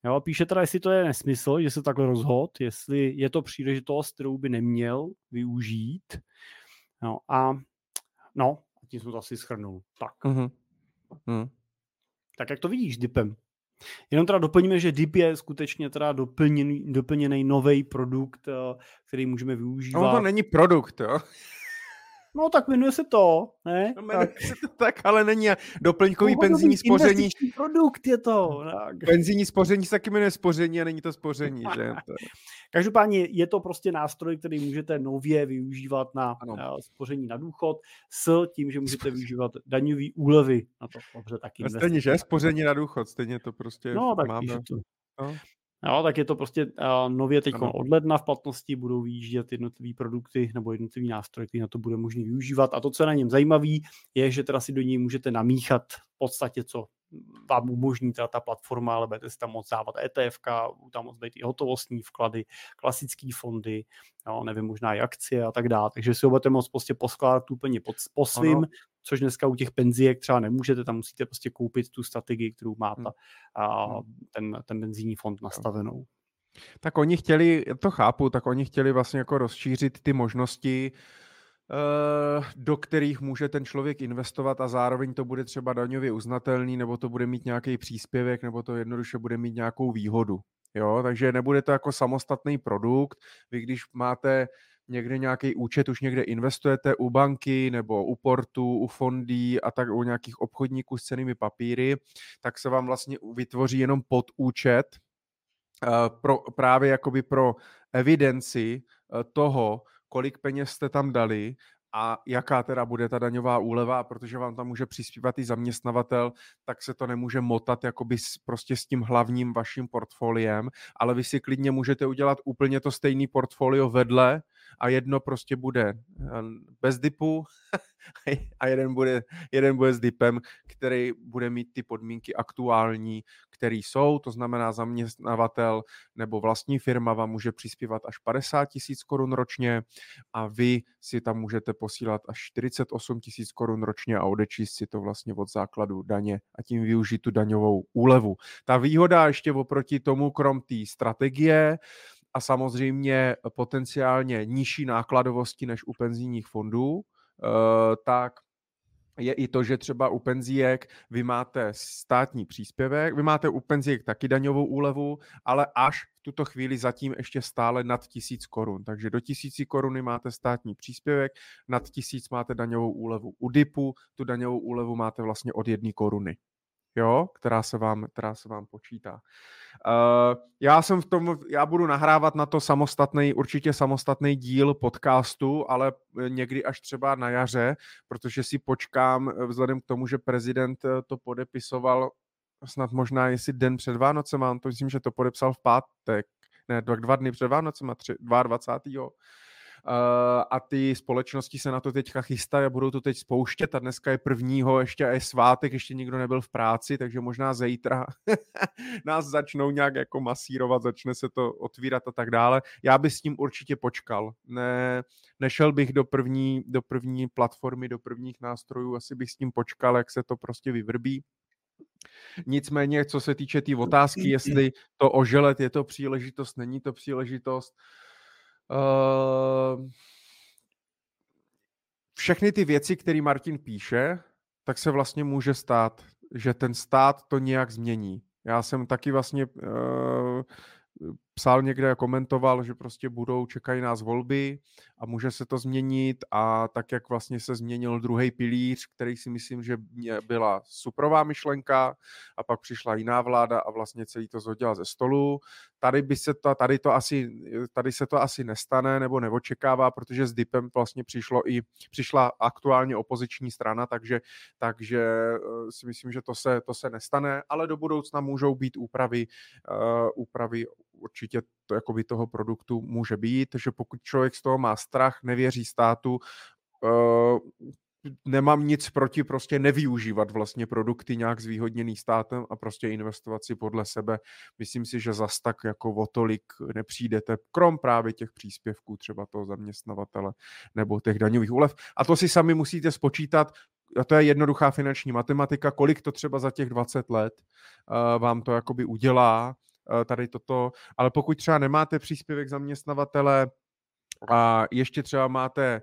Jo, píše teda, jestli to je nesmysl, že se takhle rozhod, jestli je to příležitost, kterou by neměl využít. No a no, a tím jsme to asi schrnul. Tak. Mm-hmm. Mm. Tak jak to vidíš, Dipem? Jenom teda doplníme, že DIP je skutečně teda doplněný, doplněný nový produkt, eh, který můžeme využívat. No to není produkt, jo? No tak jmenuje se to, ne? No, tak. se to tak, ale není doplňkový penzijní spoření. produkt je to. Tak. Penzijní spoření se taky jmenuje spoření a není to spoření, že? Každopádně je to prostě nástroj, který můžete nově využívat na ano. spoření na důchod s tím, že můžete využívat daňový úlevy na to. Dobře, taky stejně, že? Spoření na důchod, stejně to prostě no, tak máme. To. No. Jo, tak je to prostě uh, nově teď od ledna v platnosti budou vyjíždět jednotlivé produkty nebo jednotlivé nástroje, které na to bude možné využívat. A to, co je na něm zajímavé, je, že teda si do něj můžete namíchat v podstatě, co vám umožní teda ta platforma, ale budete si tam moct dávat ETF, tam moc být i hotovostní vklady, klasické fondy, jo, nevím, možná i akcie a tak dále. Takže si ho budete moct prostě poskládat úplně pod, po svým. Což dneska u těch penzíek třeba nemůžete, tam musíte prostě koupit tu strategii, kterou má ta, a hmm. ten, ten penzijní fond nastavenou. Tak oni chtěli, to chápu, tak oni chtěli vlastně jako rozšířit ty možnosti, Eh, do kterých může ten člověk investovat a zároveň to bude třeba daňově uznatelný, nebo to bude mít nějaký příspěvek, nebo to jednoduše bude mít nějakou výhodu. Jo, takže nebude to jako samostatný produkt. Vy když máte někde nějaký účet, už někde investujete u banky nebo u portu, u fondí a tak u nějakých obchodníků s cenými papíry, tak se vám vlastně vytvoří jenom podúčet uh, pro, právě jakoby pro evidenci uh, toho, kolik peněz jste tam dali a jaká teda bude ta daňová úleva, protože vám tam může přispívat i zaměstnavatel, tak se to nemůže motat jakoby s, prostě s tím hlavním vaším portfoliem, ale vy si klidně můžete udělat úplně to stejný portfolio vedle, a jedno prostě bude eh, bez dipu a jeden bude, jeden bude s dipem, který bude mít ty podmínky aktuální, které jsou, to znamená zaměstnavatel nebo vlastní firma vám může přispívat až 50 tisíc korun ročně a vy si tam můžete posílat až 48 tisíc korun ročně a odečíst si to vlastně od základu daně a tím využít tu daňovou úlevu. Ta výhoda ještě oproti tomu, krom té strategie, a samozřejmě potenciálně nižší nákladovosti než u penzijních fondů, eh, tak je i to, že třeba u penzíjek vy máte státní příspěvek, vy máte u penzíjek taky daňovou úlevu, ale až v tuto chvíli zatím ještě stále nad tisíc korun. Takže do tisíci koruny máte státní příspěvek, nad tisíc máte daňovou úlevu u DIPu, tu daňovou úlevu máte vlastně od jedné koruny jo, která se vám, která se vám počítá. Uh, já jsem v tom, já budu nahrávat na to samostatný, určitě samostatný díl podcastu, ale eh, někdy až třeba na jaře, protože si počkám, eh, vzhledem k tomu, že prezident to podepisoval snad možná jestli den před Vánocem, mám to myslím, že to podepsal v pátek, ne, dva, dva dny před Vánocem, 22. Eh, a ty společnosti se na to teďka chystají a budou to teď spouštět a dneska je prvního, ještě je svátek, ještě nikdo nebyl v práci, takže možná zítra nás začnou nějak jako masírovat, začne se to otvírat a tak dále. Já bych s tím určitě počkal. Ne, nešel bych do první, do první platformy, do prvních nástrojů, asi bych s tím počkal, jak se to prostě vyvrbí. Nicméně, co se týče té tý otázky, jestli to oželet je to příležitost, není to příležitost, Uh, všechny ty věci, které Martin píše, tak se vlastně může stát, že ten stát to nějak změní. Já jsem taky vlastně uh, psal někde komentoval, že prostě budou, čekají nás volby a může se to změnit a tak, jak vlastně se změnil druhý pilíř, který si myslím, že byla suprová myšlenka a pak přišla jiná vláda a vlastně celý to zhodila ze stolu. Tady, by se to, tady, to asi, tady se to asi nestane nebo neočekává, protože s DIPem vlastně přišlo i, přišla aktuálně opoziční strana, takže, takže eh, si myslím, že to se, to se nestane, ale do budoucna můžou být úpravy, uh, úpravy určitě to jakoby toho produktu může být, že pokud člověk z toho má strach, nevěří státu, uh, nemám nic proti prostě nevyužívat vlastně produkty nějak zvýhodněný státem a prostě investovat si podle sebe. Myslím si, že zas tak jako o tolik nepřijdete, krom právě těch příspěvků třeba toho zaměstnavatele nebo těch daňových úlev. A to si sami musíte spočítat, a to je jednoduchá finanční matematika, kolik to třeba za těch 20 let uh, vám to jakoby udělá, tady toto, ale pokud třeba nemáte příspěvek zaměstnavatele a ještě třeba máte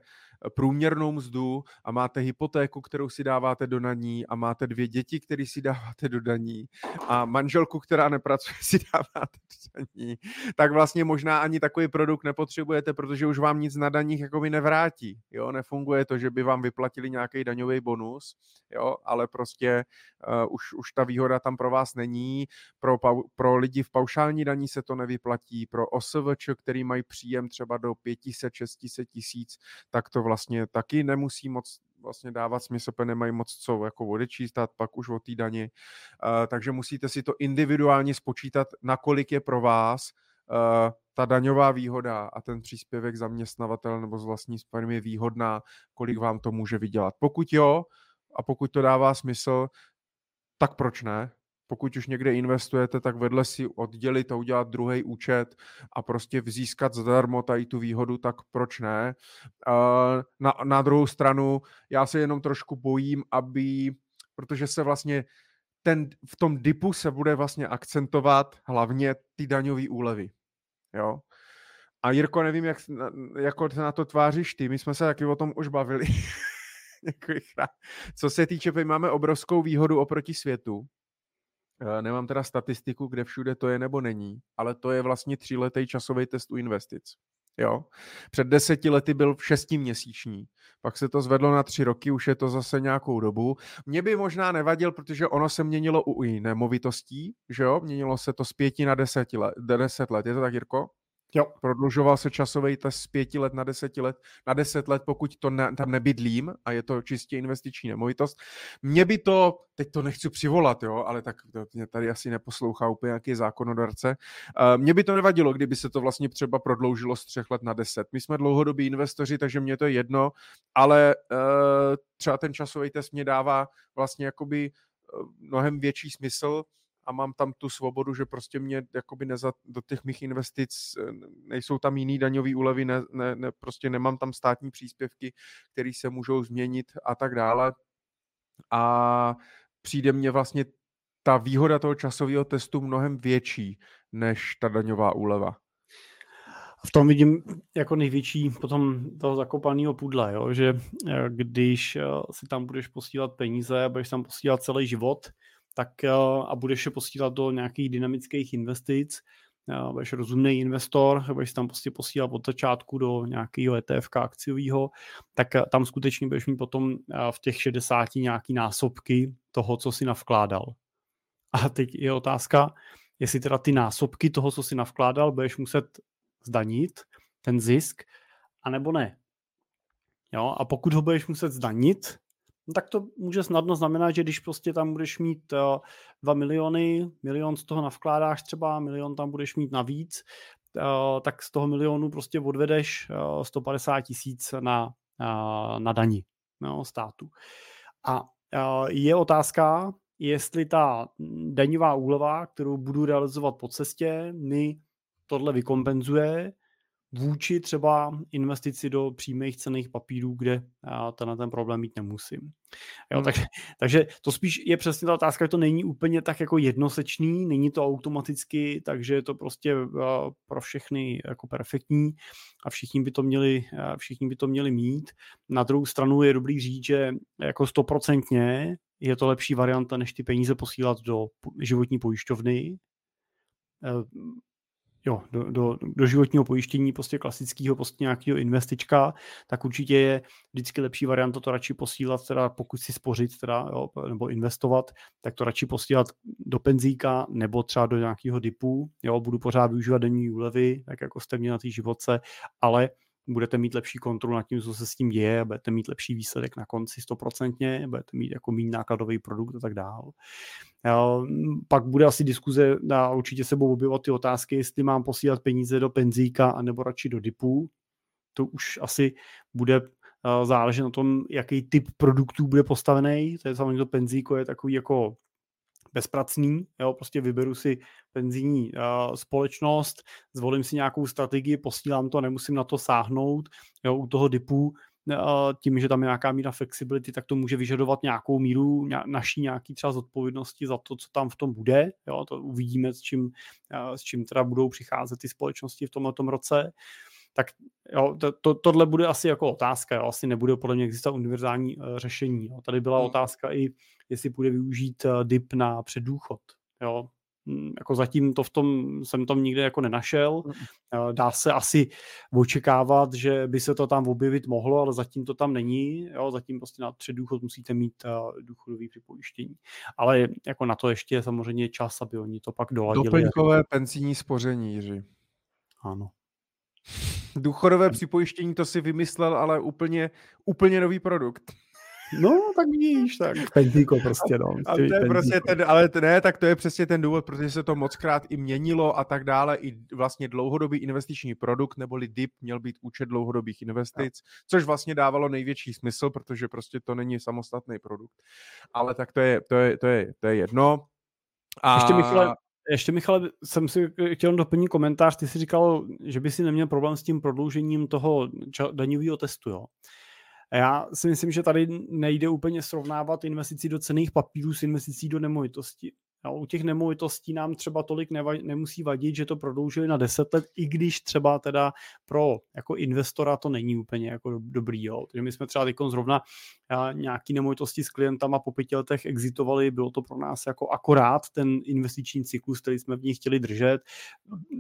průměrnou mzdu a máte hypotéku, kterou si dáváte do daní a máte dvě děti, které si dáváte do daní a manželku, která nepracuje, si dáváte do daní, tak vlastně možná ani takový produkt nepotřebujete, protože už vám nic na daních jakoby nevrátí. Jo? Nefunguje to, že by vám vyplatili nějaký daňový bonus, jo? ale prostě uh, už, už ta výhoda tam pro vás není. Pro, pro lidi v paušální daní se to nevyplatí, pro OSVČ, který mají příjem třeba do 500-600 tisíc, tak to vlastně taky nemusí moc vlastně dávat smysl, nemají moc co jako odečíst pak už o té dani. Uh, takže musíte si to individuálně spočítat, nakolik je pro vás uh, ta daňová výhoda a ten příspěvek zaměstnavatel nebo z vlastní firmy výhodná, kolik vám to může vydělat. Pokud jo, a pokud to dává smysl, tak proč ne? Pokud už někde investujete, tak vedle si oddělit a udělat druhý účet a prostě vzískat zadarmo tady tu výhodu, tak proč ne? Na, na druhou stranu, já se jenom trošku bojím, aby, protože se vlastně ten, v tom dipu se bude vlastně akcentovat hlavně ty daňové úlevy. Jo? A Jirko, nevím, jak jako na to tváříš ty, my jsme se taky o tom už bavili. Co se týče, my máme obrovskou výhodu oproti světu, nemám teda statistiku, kde všude to je nebo není, ale to je vlastně tříletý časový test u investic. Jo. Před deseti lety byl šestiměsíční, pak se to zvedlo na tři roky, už je to zase nějakou dobu. Mě by možná nevadil, protože ono se měnilo u nemovitostí, že jo, měnilo se to z pěti na deseti let, deset let. Je to tak, Jirko? Jo. Prodlužoval se časový test z pěti let na deseti let, na deset let, pokud to ne, tam nebydlím a je to čistě investiční nemovitost. Mě by to, teď to nechci přivolat, jo, ale tak to mě tady asi neposlouchá úplně nějaký zákonodarce. Uh, mě by to nevadilo, kdyby se to vlastně třeba prodloužilo z třech let na deset. My jsme dlouhodobí investoři, takže mě to je jedno, ale uh, třeba ten časový test mě dává vlastně jakoby uh, mnohem větší smysl, a mám tam tu svobodu, že prostě mě jakoby neza, do těch mých investic eh, nejsou tam jiný daňový úlevy, ne, ne, ne, prostě nemám tam státní příspěvky, které se můžou změnit a tak dále. A přijde mně vlastně ta výhoda toho časového testu mnohem větší než ta daňová úleva. V tom vidím jako největší potom toho zakopaného pudla, jo? že eh, když eh, si tam budeš posílat peníze a budeš tam posílat celý život, tak eh, a budeš je posílat do nějakých dynamických investic, eh, budeš rozumný investor, budeš tam prostě posílat od začátku do nějakého ETF akciového, tak eh, tam skutečně budeš mít potom v těch 60 nějaký násobky toho, co si navkládal. A teď je otázka, jestli teda ty násobky toho, co si navkládal, budeš muset zdanit, ten zisk, anebo ne. Jo? A pokud ho budeš muset zdanit, tak to může snadno znamenat, že když prostě tam budeš mít uh, eh, 2 miliony, milion z toho navkládáš třeba, milion tam budeš mít navíc, uh, tak z toho milionu prostě odvedeš uh, 150 tisíc na, na dani no, státu. A je otázka, jestli ta daňová úleva, kterou budu realizovat po cestě, mi tohle vykompenzuje, vůči třeba investici do přímých cených papírů, kde já tenhle ten problém mít nemusím. Jo, hmm. tak, takže to spíš je přesně ta otázka, že to není úplně tak jako jednosečný, není to automaticky, takže je to prostě pro všechny jako perfektní a všichni by to měli, všichni by to měli mít. Na druhou stranu je dobrý říct, že jako stoprocentně je to lepší varianta, než ty peníze posílat do životní pojišťovny, jo, do, do, do životního pojištění prostě klasického prostě nějakého investička, tak určitě je vždycky lepší varianta to radši posílat, teda pokud si spořit teda, jo, nebo investovat, tak to radši posílat do penzíka nebo třeba do nějakého dipu, jo, budu pořád využívat denní úlevy, tak jako jste měli na té životce, ale budete mít lepší kontrolu nad tím, co se s tím děje, budete mít lepší výsledek na konci stoprocentně, budete mít jako méně nákladový produkt a tak dále. Pak bude asi diskuze, a určitě se budou objevovat ty otázky, jestli mám posílat peníze do penzíka anebo radši do dipu. To už asi bude záleží na tom, jaký typ produktů bude postavený. To je samozřejmě to penzíko je takový jako bezpracný, jo, prostě vyberu si penzijní uh, společnost, zvolím si nějakou strategii, posílám to, nemusím na to sáhnout, jo, u toho DIPu tím, že tam je nějaká míra flexibility, tak to může vyžadovat nějakou míru naší nějaký třeba zodpovědnosti za to, co tam v tom bude. Jo, to uvidíme, s čím, s čím teda budou přicházet ty společnosti v tomto roce. Tak jo, to, to, tohle bude asi jako otázka, jo, asi nebude podle mě existovat univerzální uh, řešení. Jo. Tady byla hmm. otázka i, jestli bude využít uh, DIP na předůchod. Jo. Hm, jako zatím to v tom, jsem tam nikde jako nenašel. Dá se asi očekávat, že by se to tam objevit mohlo, ale zatím to tam není. Jo? Zatím prostě na důchod musíte mít uh, důchodový připojištění. Ale jako na to ještě je samozřejmě čas, aby oni to pak doladili. Doplňkové penzijní spoření, Jiří. Ano. Důchodové připojištění, to si vymyslel, ale úplně, úplně nový produkt. No, tak vidíš, tak penzíko prostě, no. Ale to je prostě ten, ale ne, tak to je přesně ten důvod, protože se to moc krát i měnilo a tak dále. I vlastně dlouhodobý investiční produkt, neboli DIP, měl být účet dlouhodobých investic, no. což vlastně dávalo největší smysl, protože prostě to není samostatný produkt. Ale tak to je, to je, to je, to je jedno. A... Ještě Michale, ještě Michale, jsem si chtěl doplnit komentář, ty jsi říkal, že by si neměl problém s tím prodloužením toho daňového testu, jo? Já si myslím, že tady nejde úplně srovnávat investici do cených papírů s investicí do nemovitosti. No, u těch nemovitostí nám třeba tolik neva, nemusí vadit, že to prodloužili na 10 let, i když třeba teda pro jako investora to není úplně jako dobrý. Jo. Takže my jsme třeba teď zrovna nějaký nemovitosti s klientama po pěti letech exitovali, bylo to pro nás jako akorát ten investiční cyklus, který jsme v nich chtěli držet,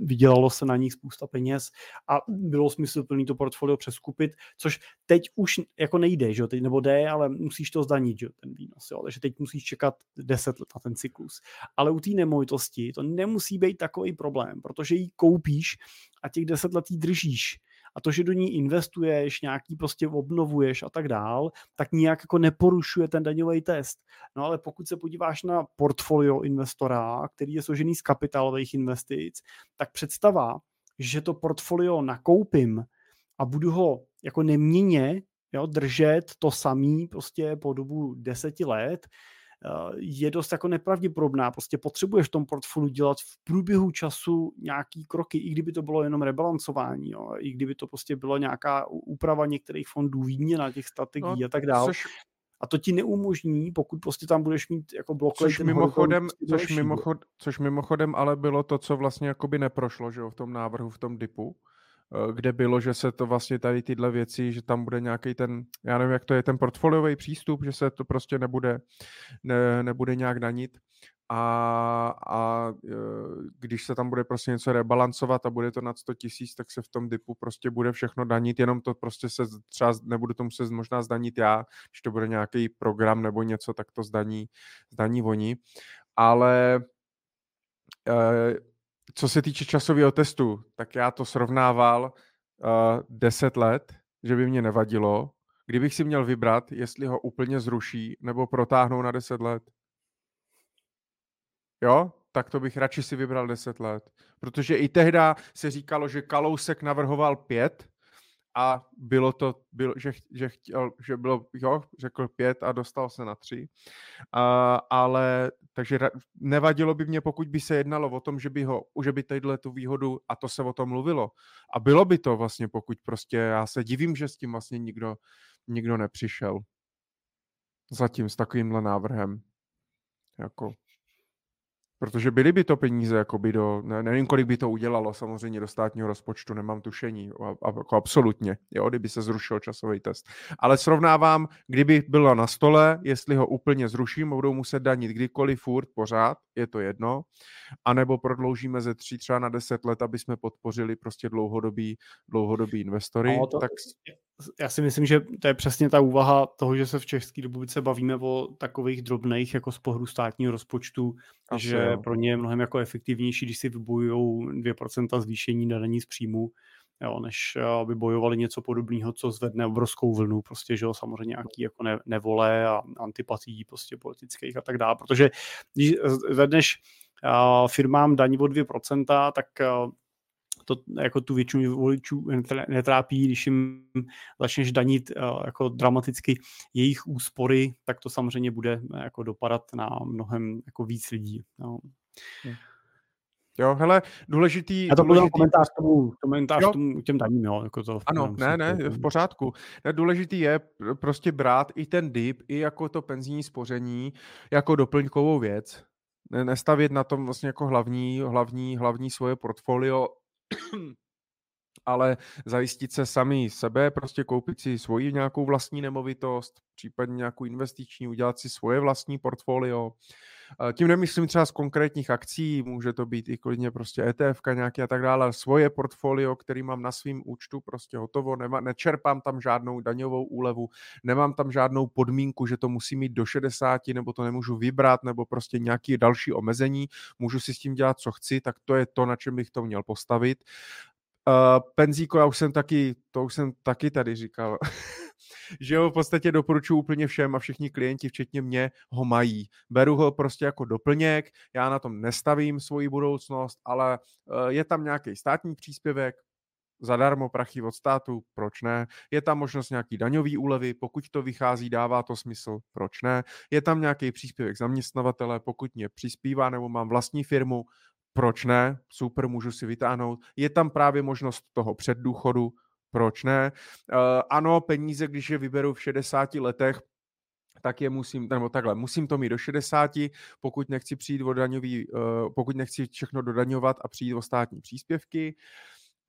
vydělalo se na nich spousta peněz a bylo smysluplný to portfolio přeskupit, což teď už jako nejde, že? Teď, nebo jde, ale musíš to zdanit, že? ten výnos. Jo? Takže teď musíš čekat 10 let na ten cyklus. Ale u té nemovitosti to nemusí být takový problém, protože ji koupíš a těch 10 let ji držíš a to, že do ní investuješ, nějaký prostě obnovuješ a tak dál, tak nijak jako neporušuje ten daňový test. No ale pokud se podíváš na portfolio investora, který je složený z kapitálových investic, tak představa, že to portfolio nakoupím a budu ho jako neměně jo, držet to samý prostě po dobu deseti let, je dost jako nepravděpodobná. Prostě potřebuješ v tom portfoliu dělat v průběhu času nějaký kroky, i kdyby to bylo jenom rebalancování, jo, i kdyby to prostě bylo nějaká úprava některých fondů, výměna těch strategií no, a tak dále. Což... A to ti neumožní, pokud prostě tam budeš mít jako blok. Což mimochodem, což, mimochod, což mimochodem ale bylo to, co vlastně jakoby neprošlo, že jo, v tom návrhu, v tom dipu Eh, kde bylo, že se to vlastně tady tyhle věci, že tam bude nějaký ten, já nevím, jak to je, ten portfoliový přístup, že se to prostě nebude, ne, nebude nějak danit. A, a eh, když se tam bude prostě něco rebalancovat a bude to nad 100 tisíc, tak se v tom dipu prostě bude všechno danit, jenom to prostě se třeba nebudu to muset možná zdanit já, když to bude nějaký program nebo něco, tak to zdaní, zdaní oni. Ale eh, co se týče časového testu, tak já to srovnával uh, 10 let, že by mě nevadilo, kdybych si měl vybrat, jestli ho úplně zruší nebo protáhnou na 10 let. Jo? Tak to bych radši si vybral 10 let. Protože i tehdy se říkalo, že Kalousek navrhoval 5 a bylo to, bylo, že, že chtěl, že bylo, jo, řekl pět a dostal se na tři. A, ale, takže nevadilo by mě, pokud by se jednalo o tom, že by ho, že by tadyhle tu výhodu, a to se o tom mluvilo. A bylo by to vlastně, pokud prostě, já se divím, že s tím vlastně nikdo, nikdo nepřišel. Zatím s takovýmhle návrhem. Jako. Protože byly by to peníze, jako by do, ne, nevím, kolik by to udělalo samozřejmě do státního rozpočtu, nemám tušení, a, a, jako absolutně, jo, kdyby se zrušil časový test. Ale srovnávám, kdyby bylo na stole, jestli ho úplně zruším, budou muset danit kdykoliv furt, pořád, je to jedno, anebo prodloužíme ze tří třeba na deset let, aby jsme podpořili prostě dlouhodobý, dlouhodobý investory. To, tak já si myslím, že to je přesně ta úvaha toho, že se v České republice bavíme o takových drobných jako z pohledu státního rozpočtu, Asi že jo. pro ně je mnohem jako efektivnější, když si vybojují 2% zvýšení na daní z příjmu, jo, než eh, aby bojovali něco podobného, co zvedne obrovskou vlnu, prostě, že jo, samozřejmě nějaký jako ne, nevole a antipatí prostě politických a tak dále, protože když zvedneš uh, firmám daní o 2%, tak uh, to jako tu většinu voličů netrápí, když jim začneš danit uh, jako dramaticky jejich úspory, tak to samozřejmě bude jako dopadat na mnohem jako víc lidí. No. Hmm. Jo, hele, důležitý... Já to důležitý... komentář k tomu, komentář jo. tomu, těm daním, jo. Jako to ano, ne, ne, v pořádku. Důležitý je prostě brát i ten dip, i jako to penzijní spoření, jako doplňkovou věc. Nestavět na tom vlastně jako hlavní, hlavní, hlavní svoje portfolio, ale zajistit se sami sebe, prostě koupit si svoji nějakou vlastní nemovitost, případně nějakou investiční, udělat si svoje vlastní portfolio, tím nemyslím třeba z konkrétních akcí, může to být i klidně prostě ETF nějaký a tak dále, svoje portfolio, který mám na svém účtu prostě hotovo, nema, nečerpám tam žádnou daňovou úlevu, nemám tam žádnou podmínku, že to musí mít do 60 nebo to nemůžu vybrat nebo prostě nějaký další omezení, můžu si s tím dělat, co chci, tak to je to, na čem bych to měl postavit. Uh, penzíko, já už jsem taky, to už jsem taky tady říkal, že ho v podstatě doporučuji úplně všem a všichni klienti, včetně mě, ho mají. Beru ho prostě jako doplněk, já na tom nestavím svoji budoucnost, ale uh, je tam nějaký státní příspěvek, zadarmo prachy od státu, proč ne? Je tam možnost nějaký daňový úlevy, pokud to vychází, dává to smysl, proč ne? Je tam nějaký příspěvek zaměstnavatele, pokud mě přispívá nebo mám vlastní firmu, proč ne? Super, můžu si vytáhnout. Je tam právě možnost toho předdůchodu, proč ne? Uh, ano, peníze, když je vyberu v 60 letech, tak je musím, nebo takhle, musím to mít do 60, pokud nechci přijít o daňový, uh, pokud nechci všechno dodaňovat a přijít o státní příspěvky.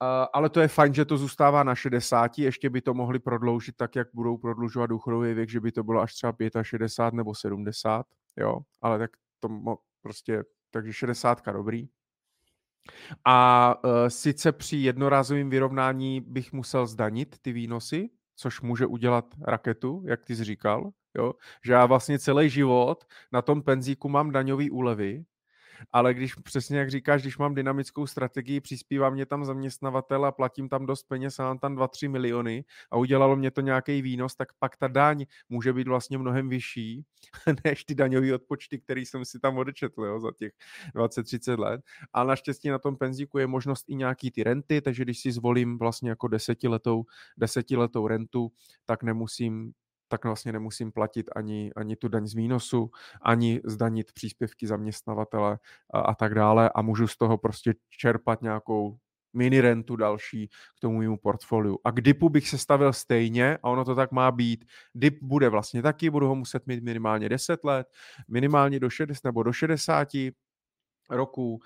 Uh, ale to je fajn, že to zůstává na 60, ještě by to mohli prodloužit tak, jak budou prodlužovat důchodový věk, že by to bylo až třeba 65 nebo 70, jo, ale tak to mo- prostě takže 60 dobrý. A uh, sice při jednorázovém vyrovnání bych musel zdanit ty výnosy, což může udělat raketu, jak ty jsi říkal, jo? že já vlastně celý život na tom penzíku mám daňové úlevy ale když přesně jak říkáš, když mám dynamickou strategii, přispívá mě tam zaměstnavatel a platím tam dost peněz a mám tam 2-3 miliony a udělalo mě to nějaký výnos, tak pak ta daň může být vlastně mnohem vyšší než ty daňové odpočty, které jsem si tam odečetl jo, za těch 20-30 let. A naštěstí na tom penzíku je možnost i nějaký ty renty, takže když si zvolím vlastně jako desetiletou, desetiletou rentu, tak nemusím tak vlastně nemusím platit ani, ani tu daň z výnosu, ani zdanit příspěvky zaměstnavatele a, a tak dále a můžu z toho prostě čerpat nějakou mini rentu další k tomu mému portfoliu. A k DIPu bych se stavil stejně a ono to tak má být. DIP bude vlastně taky, budu ho muset mít minimálně 10 let, minimálně do 60 nebo do 60, roků,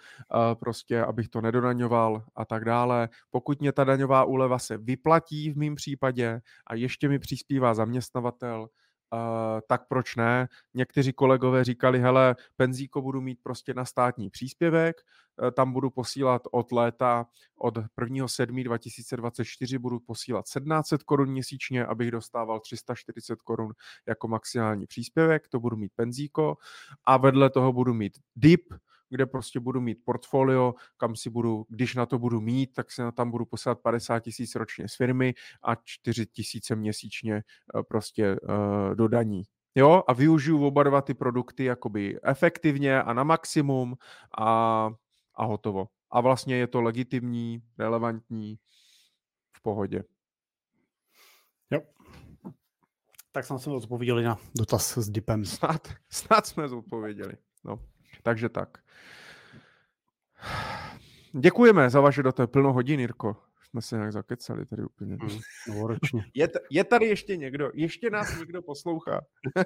prostě abych to nedodaňoval a tak dále. Pokud mě ta daňová úleva se vyplatí v mém případě a ještě mi přispívá zaměstnavatel, Uh, tak proč ne? Někteří kolegové říkali, hele, penzíko budu mít prostě na státní příspěvek, uh, tam budu posílat od léta, od 1.7.2024 budu posílat 1700 korun měsíčně, abych dostával 340 korun jako maximální příspěvek, to budu mít penzíko a vedle toho budu mít DIP, kde prostě budu mít portfolio, kam si budu, když na to budu mít, tak se na tam budu posílat 50 tisíc ročně z firmy a 4 tisíce měsíčně eh, prostě uh, do daní. Jo, a využiju oba dva ty produkty jakoby efektivně a na maximum a, a hotovo. A vlastně je to legitimní, relevantní, v pohodě. Jo. Tak jsme se odpověděli na dotaz s dipem. Snad, snad jsme zodpověděli. No, takže tak. Děkujeme za vaše dotaz. Plno hodin, Jirko. Jsme se nějak zakecali tady úplně. Mm, novoročně. Je, t- je tady ještě někdo? Ještě nás někdo poslouchá.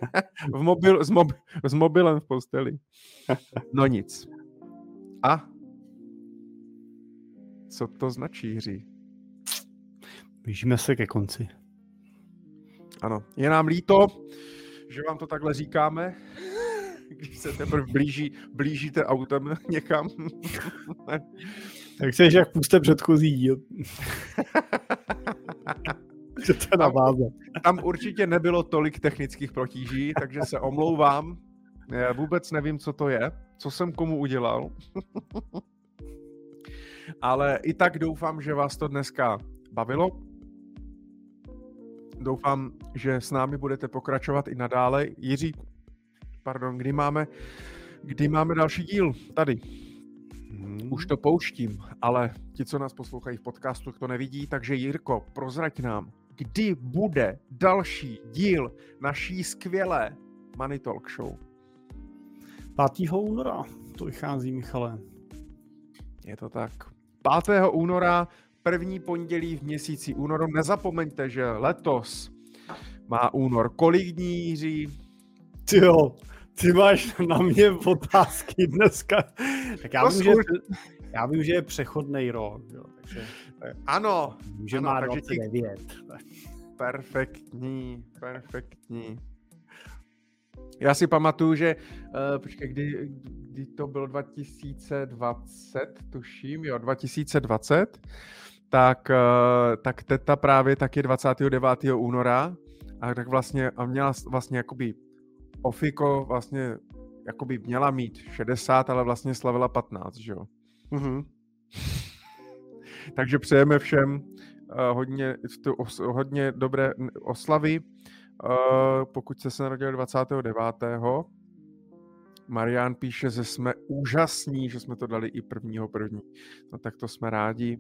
v mobil, s, mob, s mobilem v posteli. No nic. A? Co to značí, hří? Blížíme se ke konci. Ano, je nám líto, že vám to takhle říkáme když se teprve blíží, blížíte autem někam. tak se jak puste předchozí díl. Chcete navázat. Tam určitě nebylo tolik technických protíží, takže se omlouvám. Já vůbec nevím, co to je, co jsem komu udělal. Ale i tak doufám, že vás to dneska bavilo. Doufám, že s námi budete pokračovat i nadále. Jiří, pardon, kdy máme, kdy máme další díl? Tady. Hmm. Už to pouštím, ale ti, co nás poslouchají v podcastu, to nevidí, takže Jirko, prozrať nám, kdy bude další díl naší skvělé Money Talk Show. 5. února to vychází, Michale. Je to tak. 5. února, první pondělí v měsíci únoru. Nezapomeňte, že letos má únor kolik dní, Jiří? Ty jo, ty máš na mě otázky dneska. Tak já, vím, že, já vím, že je přechodný rok. Jo, takže... Ano. Že ano, má 29. Perfektní, perfektní. Já si pamatuju, že, uh, počkej, kdy, kdy to bylo 2020, tuším, jo, 2020, tak, uh, tak teta právě taky 29. února a tak vlastně a měla vlastně jakoby Ofiko vlastně jakoby měla mít 60, ale vlastně slavila 15, že jo? Mm-hmm. Takže přejeme všem uh, hodně, tu os, hodně dobré oslavy. Uh, pokud jste se narodili 29. Marian píše, že jsme úžasní, že jsme to dali i prvního první. No tak to jsme rádi.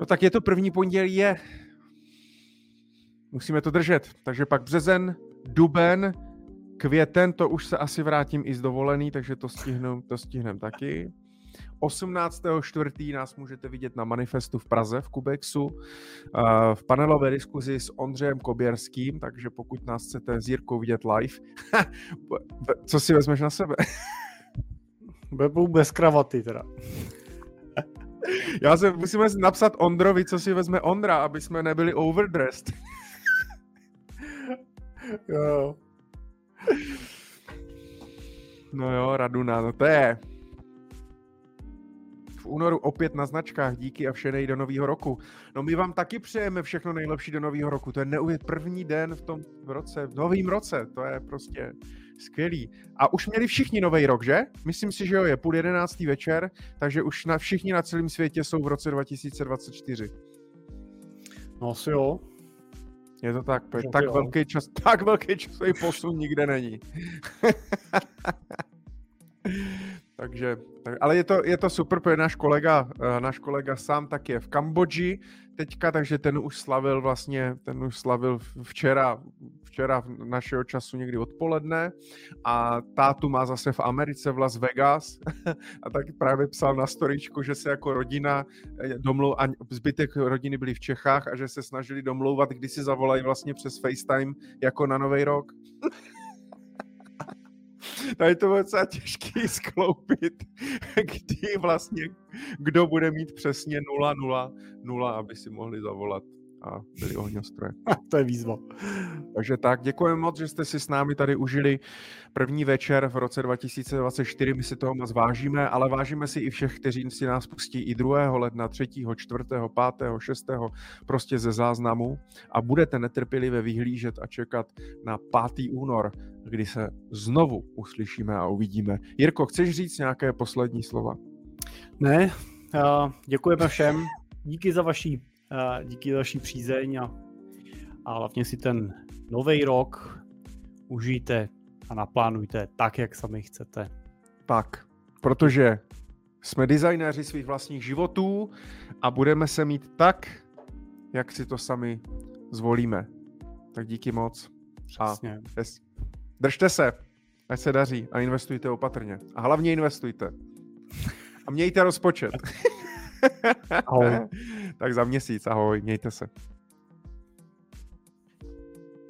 No tak je to první pondělí, je. Musíme to držet. Takže pak březen, duben, květen, to už se asi vrátím i z dovolený, takže to stihnu, to stihnem taky. 18.4. nás můžete vidět na manifestu v Praze v Kubexu v panelové diskuzi s Ondřejem Koběrským, takže pokud nás chcete s Jirkou vidět live, co si vezmeš na sebe? Bebu bez kravaty teda. Já se musíme napsat Ondrovi, co si vezme Ondra, aby jsme nebyli overdressed. jo. No jo, Raduna, no to je. V únoru opět na značkách, díky a vše do nového roku. No my vám taky přejeme všechno nejlepší do nového roku. To je neuvět první den v tom roce, v novém roce. To je prostě skvělý. A už měli všichni nový rok, že? Myslím si, že jo, je půl jedenáctý večer, takže už na, všichni na celém světě jsou v roce 2024. No asi jo. Je to tak, no, tak, velký čas, tak velký časový posun nikde není. Takže, tak, ale je to, je to super, protože náš kolega, uh, náš kolega sám tak je v Kambodži teďka, takže ten už slavil vlastně, ten už slavil včera, včera našeho času někdy odpoledne a tátu má zase v Americe v Las Vegas a tak právě psal na storičku, že se jako rodina eh, domlou, a zbytek rodiny byli v Čechách a že se snažili domlouvat, kdy si zavolají vlastně přes FaceTime jako na Nový rok. Tady to bude docela těžký skloupit, kdy vlastně, kdo bude mít přesně 0, 0, 0, aby si mohli zavolat a byli ohňostroje. to je výzva. Takže tak, děkujeme moc, že jste si s námi tady užili první večer v roce 2024. My si toho moc vážíme, ale vážíme si i všech, kteří si nás pustí i 2. ledna, 3., 4., 5., 6. prostě ze záznamu a budete netrpělivě vyhlížet a čekat na 5. únor, kdy se znovu uslyšíme a uvidíme. Jirko, chceš říct nějaké poslední slova? Ne, děkujeme všem. Díky za vaší díky za vaší přízeň a, a hlavně si ten nový rok užijte a naplánujte tak, jak sami chcete. Tak, protože jsme designéři svých vlastních životů a budeme se mít tak, jak si to sami zvolíme. Tak díky moc. Přesně. A držte se, ať se daří a investujte opatrně. A hlavně investujte. A mějte rozpočet. Ahoj. tak za měsíc, ahoj, mějte se.